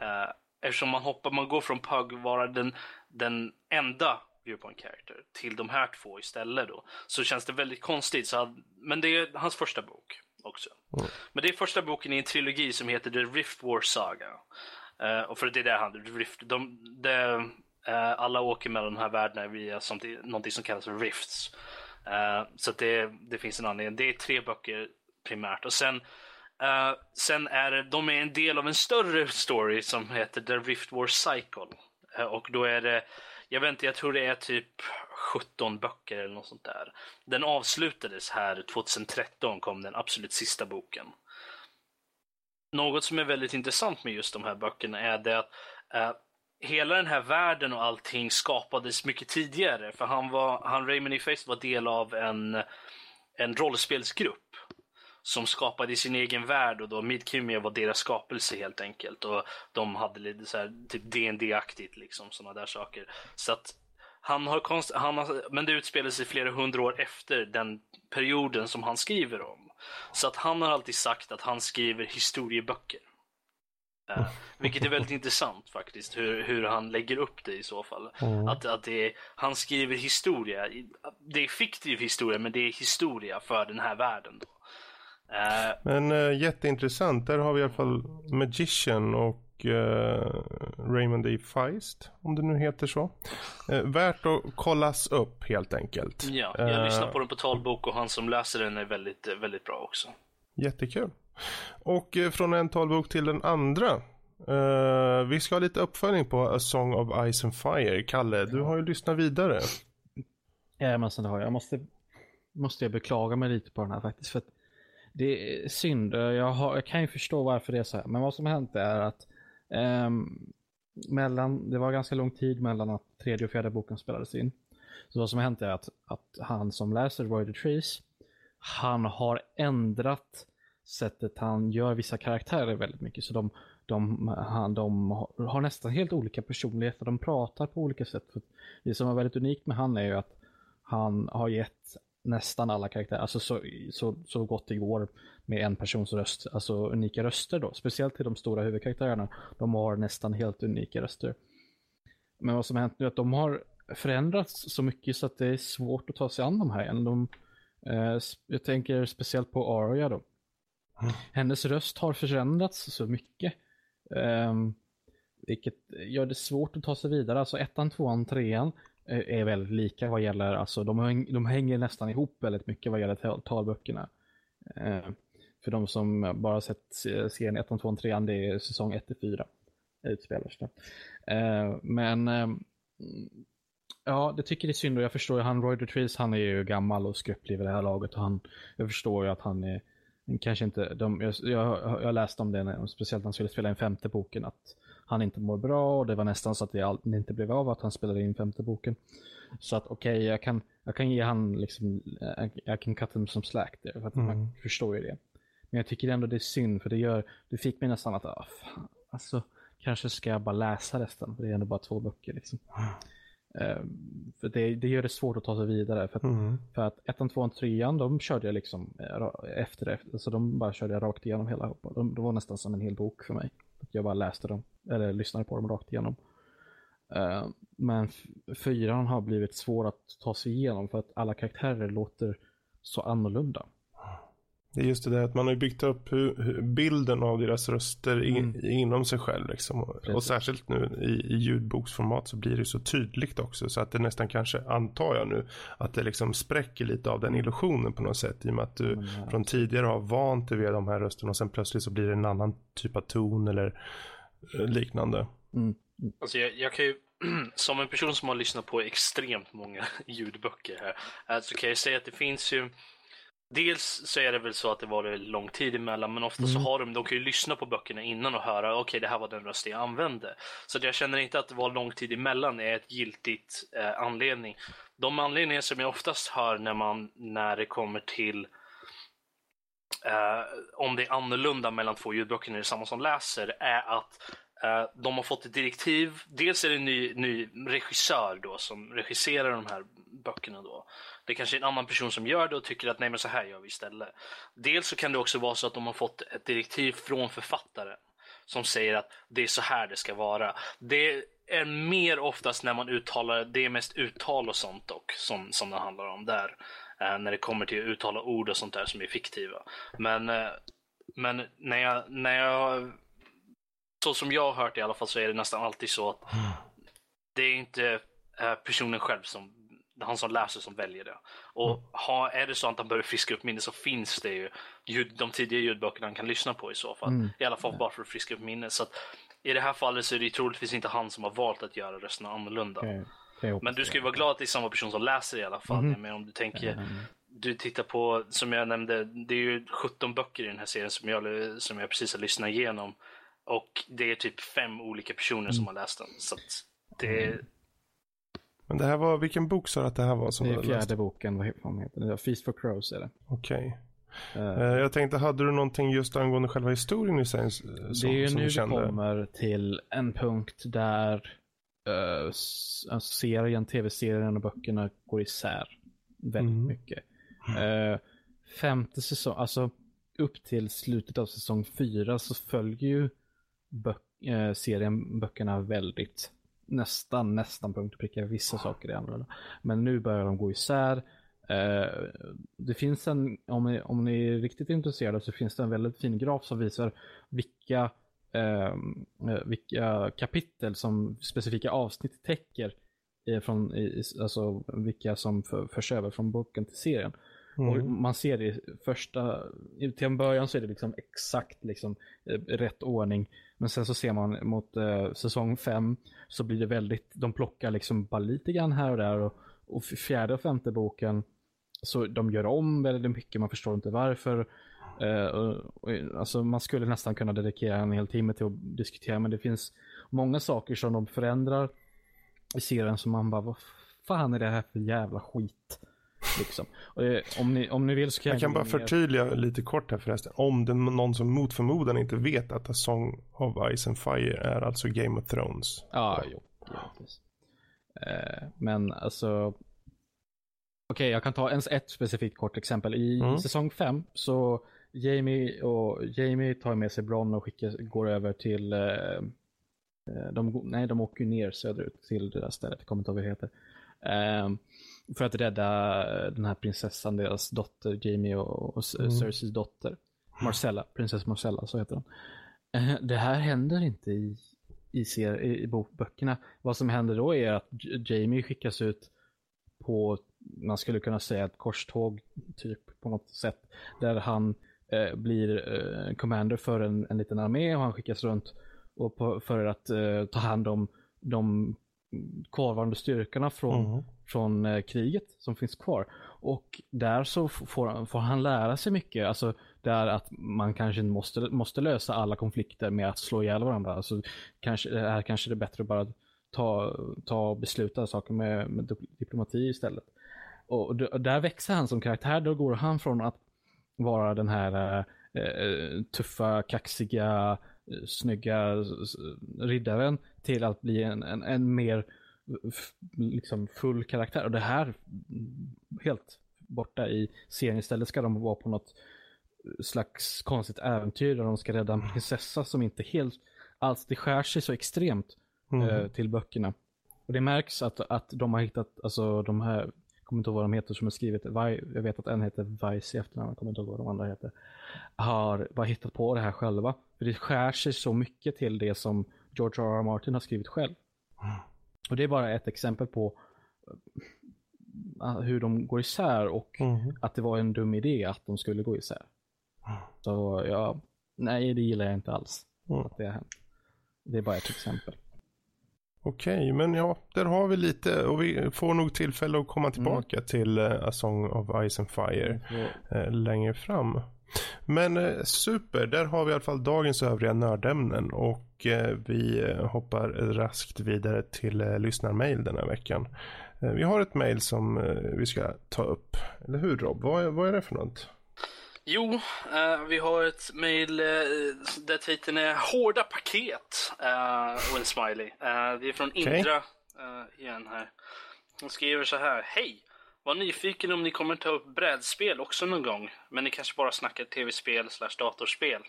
Uh, eftersom man hoppar, man går från Pug vara den, den enda viewpoint character till de här två istället då. Så känns det väldigt konstigt. Så, men det är hans första bok också. Mm. Men det är första boken i en trilogi som heter The Rift War Saga. Uh, och för det är det han, Rift, de, de, uh, alla åker mellan de här världarna via någonting som kallas för Rifts. Uh, så det, det finns en anledning. Det är tre böcker primärt. Och sen, eh, sen är det, de är en del av en större story som heter The Rift War Cycle. Eh, och då är det, jag vet inte, jag tror det är typ 17 böcker eller något sånt där. Den avslutades här 2013 kom den absolut sista boken. Något som är väldigt intressant med just de här böckerna är det att uh, hela den här världen och allting skapades mycket tidigare. För han, var, han Raymond E. Face var del av en, en rollspelsgrupp som skapade sin egen värld och då Midkimia var deras skapelse helt enkelt. Och de hade lite så här, typ dd aktigt liksom, sådana där saker. Så att han har, konst, han har, men det utspelar sig flera hundra år efter den perioden som han skriver om. Så att han har alltid sagt att han skriver historieböcker. Uh, vilket är väldigt intressant faktiskt, hur, hur han lägger upp det i så fall. Mm. Att, att det är, han skriver historia, det är fiktiv historia men det är historia för den här världen. Då. Uh, men uh, jätteintressant, där har vi i alla fall Magician och Raymond E. Feist, om det nu heter så. Värt att kollas upp helt enkelt. Ja, jag lyssnar på den på talbok och han som läser den är väldigt, väldigt bra också. Jättekul. Och från en talbok till den andra. vi ska ha lite uppföljning på A Song of Ice and Fire. Kalle, du har ju lyssnat vidare. Jajamensan det har jag. Jag måste, måste jag beklaga mig lite på den här faktiskt. För det är synd. Jag, har, jag kan ju förstå varför det är så här. Men vad som har hänt är att Um, mellan, det var ganska lång tid mellan att tredje och fjärde boken spelades in. Så vad som har hänt är att, att han som läser Roy the Trees, han har ändrat sättet han gör vissa karaktärer väldigt mycket. Så de, de, han, de har nästan helt olika personligheter, de pratar på olika sätt. Det som är väldigt unikt med han är ju att han har gett nästan alla karaktärer, alltså så, så, så gott det går med en persons röst, alltså unika röster då. Speciellt till de stora huvudkaraktärerna. De har nästan helt unika röster. Men vad som har hänt nu är att de har förändrats så mycket så att det är svårt att ta sig an de här igen. De, eh, jag tänker speciellt på Arya då. Hennes röst har förändrats så mycket. Um, vilket gör det svårt att ta sig vidare. Alltså ettan, tvåan, trean eh, är väldigt lika vad gäller, alltså de, häng, de hänger nästan ihop väldigt mycket vad gäller talböckerna. Uh, för de som bara sett serien 1, 2, 3, det är säsong 1-4 utspelar sig. Uh, men uh, ja, det tycker det är synd och jag förstår ju han Roy Trees, han är ju gammal och skröplig vid det här laget och han, jag förstår ju att han är kanske inte, de, jag, jag, jag läste om det, speciellt när han skulle spela in femte boken, att han inte mår bra och det var nästan så att det, all, det inte blev av att han spelade in femte boken. Så att okej, okay, jag, kan, jag kan ge han liksom, jag kan cut him som slack där, för att mm. man förstår ju det. Men jag tycker ändå det är synd, för det gör, det fick mig nästan att, ah, fan, alltså, kanske ska jag bara läsa resten, för det är ändå bara två böcker liksom. Uh, för det, det, gör det svårt att ta sig vidare. För att, mm. för att ettan, tvåan, trean, de körde jag liksom eh, efter, efter, alltså de bara körde jag rakt igenom hela. De, de var nästan som en hel bok för mig. Jag bara läste dem, eller lyssnade på dem rakt igenom. Uh, men fyran har blivit svår att ta sig igenom för att alla karaktärer låter så annorlunda. Det är just det där att man har byggt upp hur, hur bilden av deras röster in, Mm. inom sig själv. Liksom. Och, särskilt nu i, i ljudboksformat så blir det så tydligt också. Så att det nästan kanske, antar jag nu, att det liksom spräcker lite av den illusionen på något sätt. I och med att du ja. från tidigare har vant dig vid de här rösterna och sen plötsligt så blir det en annan typ av ton eller eh, liknande. Mm. Alltså jag, jag kan ju, som en person som har lyssnat på extremt många ljudböcker här, så kan jag säga att det finns ju Dels så är det väl så att det var lång tid emellan, men ofta så har de, de kan ju lyssna på böckerna innan och höra, okej det här var den röst jag använde. Så jag känner inte att det var lång tid emellan är ett giltigt eh, anledning. De anledningar som jag oftast hör när man, när det kommer till eh, om det är annorlunda mellan två ljudböcker när det är samma som läser är att eh, de har fått ett direktiv. Dels är det en ny, ny regissör då som regisserar de här böckerna då. Det kanske är en annan person som gör det och tycker att nej men så här gör vi istället. Dels så kan det också vara så att de har fått ett direktiv från författaren som säger att det är så här det ska vara. Det är mer oftast när man uttalar, det är mest uttal och sånt dock som, som det handlar om där. Eh, när det kommer till att uttala ord och sånt där som är fiktiva. Men, eh, men när jag, när jag, så som jag har hört i alla fall så är det nästan alltid så att det är inte eh, personen själv som han som läser som väljer det. Och ha, är det så att han behöver friska upp minnet så finns det ju ljud, de tidiga ljudböckerna han kan lyssna på i så fall. Mm. I alla fall bara för att friska upp minnet. Så att, I det här fallet så är det troligtvis inte han som har valt att göra rösterna annorlunda. Hoppas Men du ska ju vara glad att det är samma person som läser i alla fall. Mhm. Men om du tänker, Mm. du tittar på, som jag nämnde, det är ju 17 böcker i den här serien som jag, som jag precis har lyssnat igenom. Och det är typ fem olika personer som har läst den. Så att det, Men det här var, vilken bok sa du att det här var som Det är hade läst? fjärde boken, vad heter det? Feast for Crows är det. Okej. Eh, Eh, Jag tänkte, hade du någonting just angående själva historien i sig eh, som, det är ju nu vi kommer till en punkt där uh, serien, tv-serien och böckerna går isär väldigt Mm. mycket. Eh, femte säsong, alltså upp till slutet av säsong fyra så följer ju eh, serien böckerna väldigt nästan, nästan punkt och pricka. Vissa saker är annorlunda. Men nu börjar de gå isär. Eh, det finns en, om ni, om ni är riktigt intresserade så finns det en väldigt fin graf som visar vilka, eh, eh, vilka kapitel som specifika avsnitt täcker. Från, i- alltså vilka som för, förs över från boken till serien. Och Mm. man ser det i första, i- till en början så är det liksom exakt liksom eh, rätt ordning. Men sen så ser man mot eh, säsong fem så blir det väldigt, de plockar liksom bara lite grann här och där. Och, och fjärde och femte boken så de gör om väldigt mycket, man förstår inte varför. Eh, och, och, alltså man skulle nästan kunna dedikera en hel timme till att diskutera men det finns många saker som de förändrar i serien som man bara, vad fan är det här för jävla skit? Liksom. Och, eh, om, ni, om ni vill så kan jag, Jag kan bara förtydliga lite kort här förresten. Om det är någon som mot förmodan inte vet att A Song of Ice and Fire är alltså Game of Thrones. Ja, jo. Eh, men alltså. Okej, jag kan ta ens ett specifikt kort exempel. I Mm. säsong 5 så Jamie och Jamie tar med sig Bronn och skickar, går över till eh, eh, de, nej, de åker ju ner söderut till det där stället, jag kommer inte ihåg vad det heter. Ehm, för att rädda eh, den här prinsessan, deras dotter Jamie och, och Mm. Cerseis dotter. Marcella, prinsessa Marcella, så heter hon. Eh, det här händer inte i, i, ser, i, bokböckerna. Vad som händer då är att Jamie skickas ut på, man skulle kunna säga ett korståg typ på något sätt. Där han eh, blir eh, commander för en, en liten armé och han skickas runt och på, för att eh, ta hand om de kvarvarande styrkorna från, Mm från eh, kriget som finns kvar. Och där så får, får han lära sig mycket. Alltså där att man kanske inte måste, måste lösa alla konflikter med att slå ihjäl varandra. Alltså, kanske, det här kanske det är bättre att bara ta, ta och besluta saker med, med diplomati istället. Och, och där växer han som karaktär. Då går han från att vara den här eh, eh tuffa, kaxiga, eh, snygga riddaren till att bli en, en, en mer liksom full karaktär. Och det här mm, helt borta i serien. Istället ska de vara på något slags konstigt äventyr där de ska rädda en prinsessa som inte helt alls, det skär sig så extremt Mm. eh, till böckerna. Och det märks att, att de har hittat, alltså de här kommer inte ihåg vad de heter som har skrivit, jag vet att en heter Vice i efternamn, jag kommer inte ihåg vad de andra heter, har bara hittat på det här själva. För det skär sig så mycket till det som George R. R. Martin har skrivit själv. Och det är bara ett exempel på uh, hur de går isär och mm. att det var en dum idé att de skulle gå isär. Så ja, nej det gillar jag inte alls. Mm. Att det har hänt. Det är bara ett exempel. Okej, men ja, där har vi lite och vi får nog tillfälle att komma tillbaka mm. till uh, A Song of Ice and Fire mm. längre fram. Men uh, super, där har vi i alla fall dagens övriga nördämnen och vi hoppar raskt vidare till lyssnarmail den här veckan. vi har ett mail som vi ska ta upp, eller hur Rob? Vad, vad är det för något? Jo, vi har ett uh, där titeln är Hårda paket och en smiley. det är från okay. Indra igen här. Hon skriver så här. Hej! Var nyfiken om ni kommer ta upp brädspel också någon gång. Men ni kanske bara snackar tv-spel slash datorspel.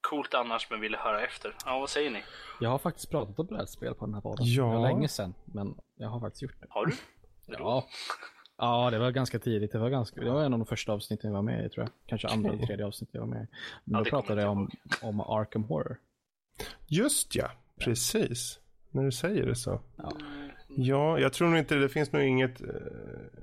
coolt annars men ville höra efter. Ja, vad säger ni? Jag har faktiskt pratat om brädspel på den här podden. Ja. Det var länge sedan, men jag har faktiskt gjort det. Har du? Ja. Ja, det var ganska tidigt. Det var, ganska, det var en av de första avsnitten jag var med i tror jag. Kanske andra eller tredje avsnittet jag var med i. Men ja, då pratade jag om, om Arkham Horror. Just ja, precis. När du säger det så. Ja. Ja, jag tror nog inte det finns nog inget. Eh,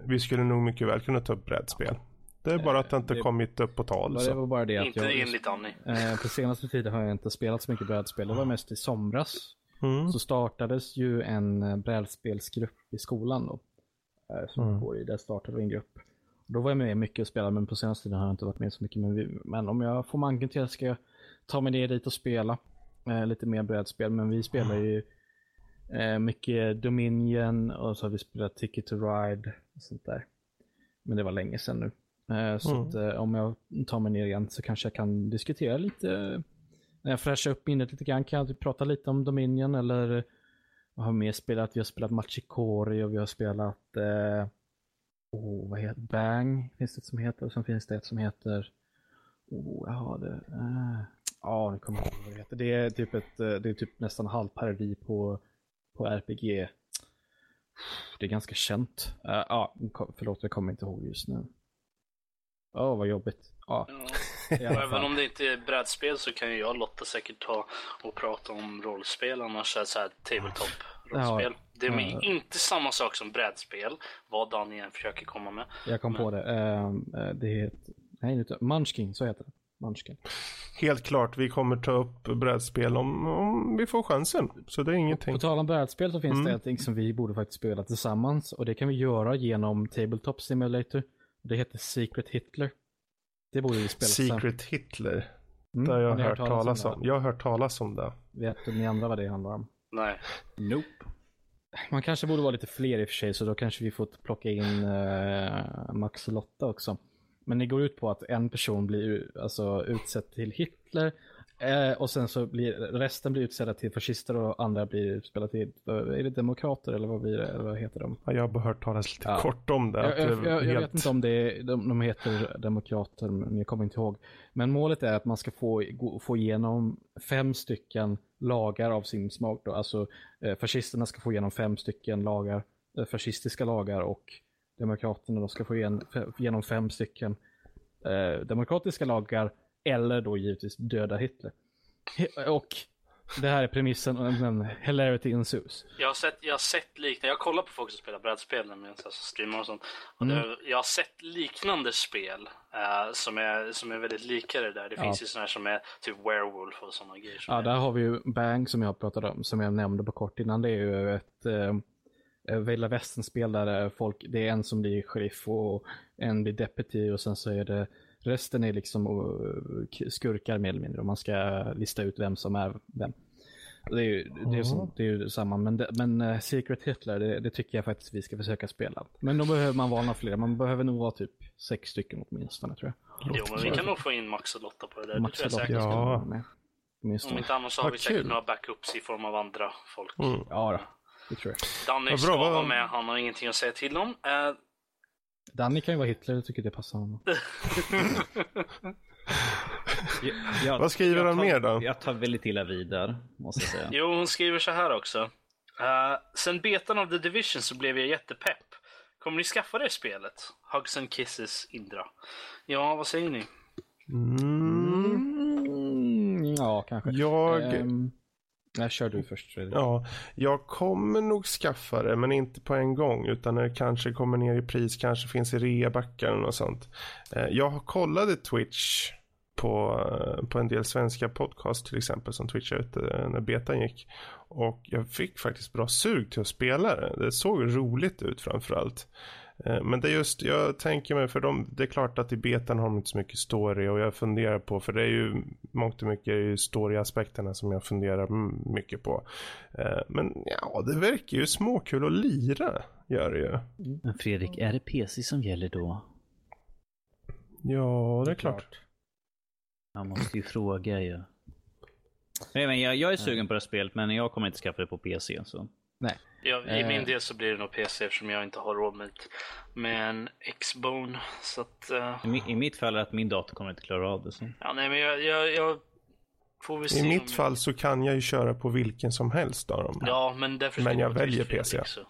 vi skulle nog mycket väl kunna ta upp brädspel. Det är bara att det inte det, kommit upp på tal. Det var bara det att inte jag, enligt Annie. Eh, på senaste tiden har jag inte spelat så mycket brädspel. Det var mest i somras. Mm. Så startades ju en eh, brädspelsgrupp i skolan då. Eh, som mm. går i. Där startade vi en grupp. Då var jag med mycket och spelade, men på senaste tiden har jag inte varit med så mycket. Men, vi, men om jag får manken till ska jag ta mig ner dit och spela eh, lite mer brädspel. Men vi spelar ju eh, mycket Dominion och så har vi spelat Ticket to Ride och sånt där. Men det var länge sedan nu. Eh, så mm. att, eh, om jag tar mig ner igen så kanske jag kan diskutera lite. När jag fräschar upp minnet lite grann kan jag prata lite om Dominion eller vad har vi mer spelat? Vi har spelat Machikori och vi har spelat eh, oh, vad heter Bang finns det ett som heter och sen finns det ett som heter oh, ja det eh, ja nu kommer jag ihåg vad det heter. Det är typ ett eh, det är typ nästan halvparodi på på RPG. Det är ganska känt. Uh, ja, förlåt jag kommer inte ihåg just nu. Åh oh, vad jobbigt. Ja. ja. Även om det inte är brädspel så kan ju jag och Lotta säkert ta och prata om rollspel annars, så här tabletop-rollspel. Ja. Det är ja. inte samma sak som brädspel, vad Daniel försöker komma med. Jag kom Men... på det. Uh, det heter, nej, inte, Munchkin, så heter det. Munchkin. Helt klart, vi kommer ta upp brädspel om, om vi får chansen. Så det är ingenting. På tal om brädspel så finns mm. det någonting som vi borde faktiskt spela tillsammans. Och det kan vi göra genom Tabletop Simulator. Det heter Secret Hitler. Det borde vi spela Secret sen. Hitler. Mm, det har jag hört, hört talas om. om. Jag har hört talas om det. Vet ni andra vad det handlar om? Nej. Nope. Man kanske borde vara lite fler i och för sig, så då kanske vi får plocka in uh, Max och Lotta också. Men det går ut på att en person blir alltså, utsedd till Hitler Eh, och sen så blir resten blir utsedda till fascister och andra blir utspelade till, är det demokrater eller vad blir det, eller vad heter de? Ja, jag har hört talas lite ja. kort om det. Jag, jag, jag, jag vet inte om det är, de, de heter demokrater, men jag kommer inte ihåg. Men målet är att man ska få, få igenom fem stycken lagar av sin smak då. Alltså eh, fascisterna ska få igenom fem stycken lagar, eh, fascistiska lagar och demokraterna då ska få igenom fem stycken eh, demokratiska lagar eller då givetvis döda Hitler. Och det här är premissen och en hilarity ensues. Jag har sett, jag har sett liknande, jag kollar på folk som spelar brädspel nämligen, så streamar och sånt. Och mm. det, jag har sett liknande spel uh, som, är, som är väldigt lika det där. Det ja. finns ju sådana här som är typ Werewolf och sådana grejer. Ja, där har vi ju Bang som jag pratade om, som jag nämnde på kort innan. Det är ju ett uh, Vilda Västern-spel där folk, det är en som blir sheriff och en blir deputy och sen så är det Resten är liksom uh, skurkar mer eller mindre och man ska lista ut vem som är vem. Det är ju, det är som, det är ju samma, men, det, men uh, Secret Hitler, det, det, tycker jag faktiskt vi ska försöka spela. Men då behöver man vara fler, man behöver nog vara typ sex stycken åtminstone tror jag. Jo, men vi kan nog få in Max och Lotta på det där. Max det tror jag säkert ja. med. Om inte annars så har vi säkert några backups i form av andra folk. Mm. Ja, då. Det tror jag. Danny ja, ska vara med, han har ingenting att säga till om. Uh, Danny kan ju vara Hitler, jag tycker det passar honom. jag, jag, Vad skriver han mer då? Jag tar väldigt illa vid där, måste jag säga. jo, hon skriver så här också. Uh, sen betan av The Division så blev jag jättepepp. Kommer ni skaffa det spelet? Hugs and Kisses Indra. Ja, vad säger ni? Mm. Mm, ja, kanske. Jag, Um, nej, kör du först Fredrik. ja, jag kommer nog skaffa det, men inte på en gång, utan när det kanske kommer ner i pris, kanske finns i reabackar och sånt. Eh, jag kollade Twitch på, eh, på en del svenska podcast till exempel som twitchade ut eh, när betan gick. Och jag fick faktiskt bra sug till att spela det. Det såg roligt ut framförallt. allt. Men det är just, jag tänker mig för dem, det är klart att i betan har de inte så mycket story och jag funderar på, för det är ju mångt och mycket story-aspekterna som jag funderar mycket på. Eh, Men ja, det verkar ju småkul att lira, gör det ju. Men Fredrik, är det PC som gäller då? Ja, det är klart. Jag måste ju fråga ju. Nej, men jag, jag är sugen på det här spelet men jag kommer inte skaffa det på PC. Så. Ja, I Eh. min del så blir det nog PC eftersom jag inte har råd med, med en X-Bone. Så att, eh, I, I mitt fall är det att min dator kommer inte klara av det. Så. ja, nej men jag, jag, jag får väl se I mitt jag- fall så kan jag ju köra på vilken som helst av dem. Ja, men därför Men jag väljer Fredrik, PC. så.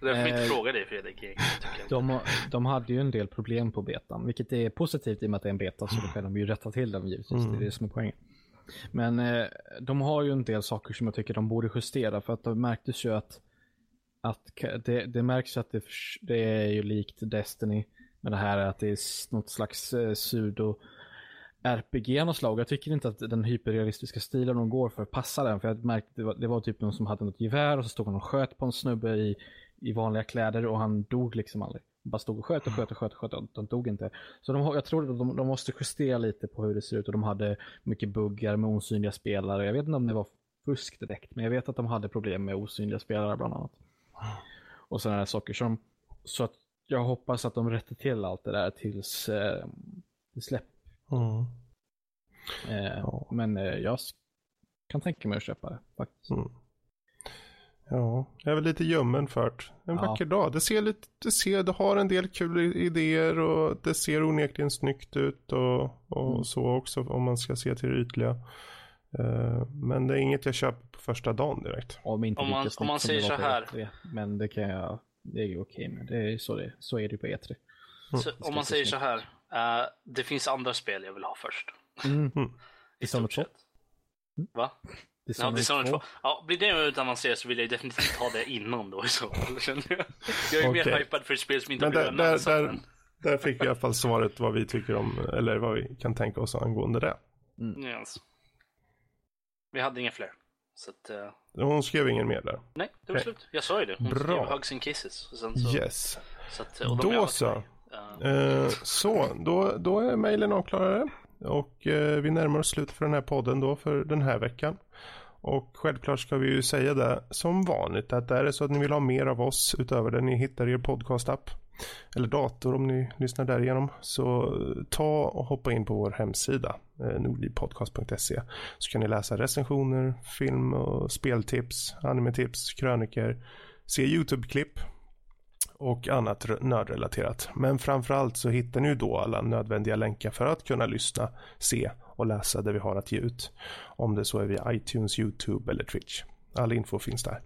därför vill jag Eh, inte fråga dig Fredrik. De, de hade ju en del problem på betan, vilket är positivt i och med att det är en beta så då kan de ju rätta till dem givetvis. Det är det som är poängen. Men eh, de har ju en del saker som jag tycker de borde justera för att det märktes ju att, att det, det märks ju att det, det är ju likt Destiny med det här att det är något slags eh, sudo RPG av något slag. Jag tycker inte att den hyperrealistiska stilen de går för passar den. För jag märkte det var, det var typ någon som hade något gevär och så stod han och sköt på en snubbe i, i vanliga kläder och han dog liksom aldrig. Bara stod och sköt och sköt och sköt och sköt och han dog inte. Så de, jag tror att de, de måste justera lite på hur det ser ut och de hade mycket buggar med osynliga spelare. Jag vet inte om det var fusk direkt, men jag vet att de hade problem med osynliga spelare bland annat. Och sådana saker. som så att jag hoppas att de rättar till allt det där tills eh, det släpps. Mm. Eh. Men eh, jag kan tänka mig att köpa det faktiskt. Mm. Ja, jag är väl lite ljummen för. En Ja. vacker dag. Det ser lite, det ser, det har en del kul i- idéer och det ser onekligen snyggt ut och, och Mm. så också om man ska se till det ytliga. Eh, men det är inget jag köper på första dagen direkt. Om, inte Om man- om man snyggt säger så här. E3, men det kan jag, det är ju okej med. Det är så, det, så är det ju på E E3. Så, om man säger så här. eh, det finns andra spel jag vill ha först. Mm. Mm. I stort 2? sett. Va? Ja, Dishonored 2. Ja, blir det utannonserat så vill jag definitivt ha det innan då i så fall. Jag är mer Okej. hypad för ett spel som inte Men har där, blivit där, där, än. där fick vi i alla fall svaret vad vi tycker om, eller vad vi kan tänka oss angående det. Yes. Vi hade inga fler. Så att, eh, Hon skrev ingen mer där. nej, det var slut. Jag sa ju det. Hon Bra. skrev Hugs and Kisses. Och sen så, Yes. så att, och Då så. Eh, Eh, så, då, då är mejlen avklarade. Och eh, vi närmar oss slutet för den här podden då för den här veckan. Och självklart ska vi ju säga det som vanligt att är det så att ni vill ha mer av oss utöver det ni hittar i er podcastapp. Eller dator om ni lyssnar därigenom. Så ta och hoppa in på vår hemsida eh, nordlivpodcast.se så kan ni läsa recensioner, film och speltips, animetips, kröniker, se YouTube-klipp och annat nördrelaterat. Men framförallt så hittar ni ju då alla nödvändiga länkar för att kunna lyssna, se och läsa det vi har att ge ut. Om det så är via iTunes, YouTube eller Twitch. All info finns där.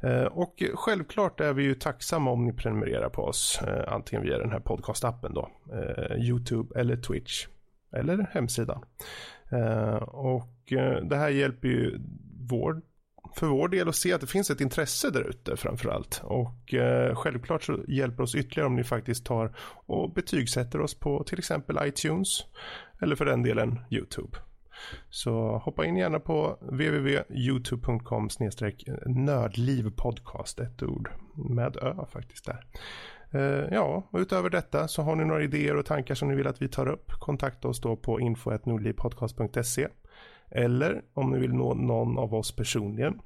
Eh, och självklart är vi ju tacksamma om ni prenumererar på oss, eh, antingen via den här podcastappen då, eh, YouTube eller Twitch eller hemsidan. Och det här hjälper ju vår för vår del att se att det finns ett intresse där ute framförallt. Och självklart så hjälper oss ytterligare om ni faktiskt tar och betygsätter oss på till exempel iTunes eller för den delen YouTube. Så hoppa in gärna på www.youtube.com nördlivpodcast, ett ord med ö faktiskt där. Eh, ja, och utöver detta så har ni några idéer och tankar som ni vill att vi tar upp. Kontakta oss då på info.nordlivpodcast.se eller om ni vill nå någon av oss personligen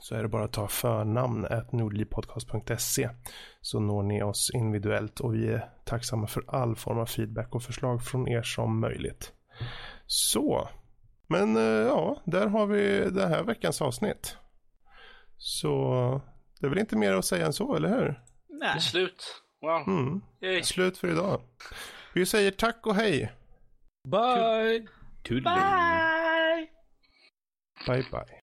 så är det bara att ta förnamn nordlivpodcast.se så når ni oss individuellt och vi är tacksamma för all form av feedback och förslag från er som möjligt. Så, men eh, ja, där har vi den här veckans avsnitt. Så det är väl inte mer att säga än så, eller hur? Det är Nej. slut. Wow. Mm. Slut för idag. Vi säger tack och hej. Bye! Toodaloo. Bye! Bye bye.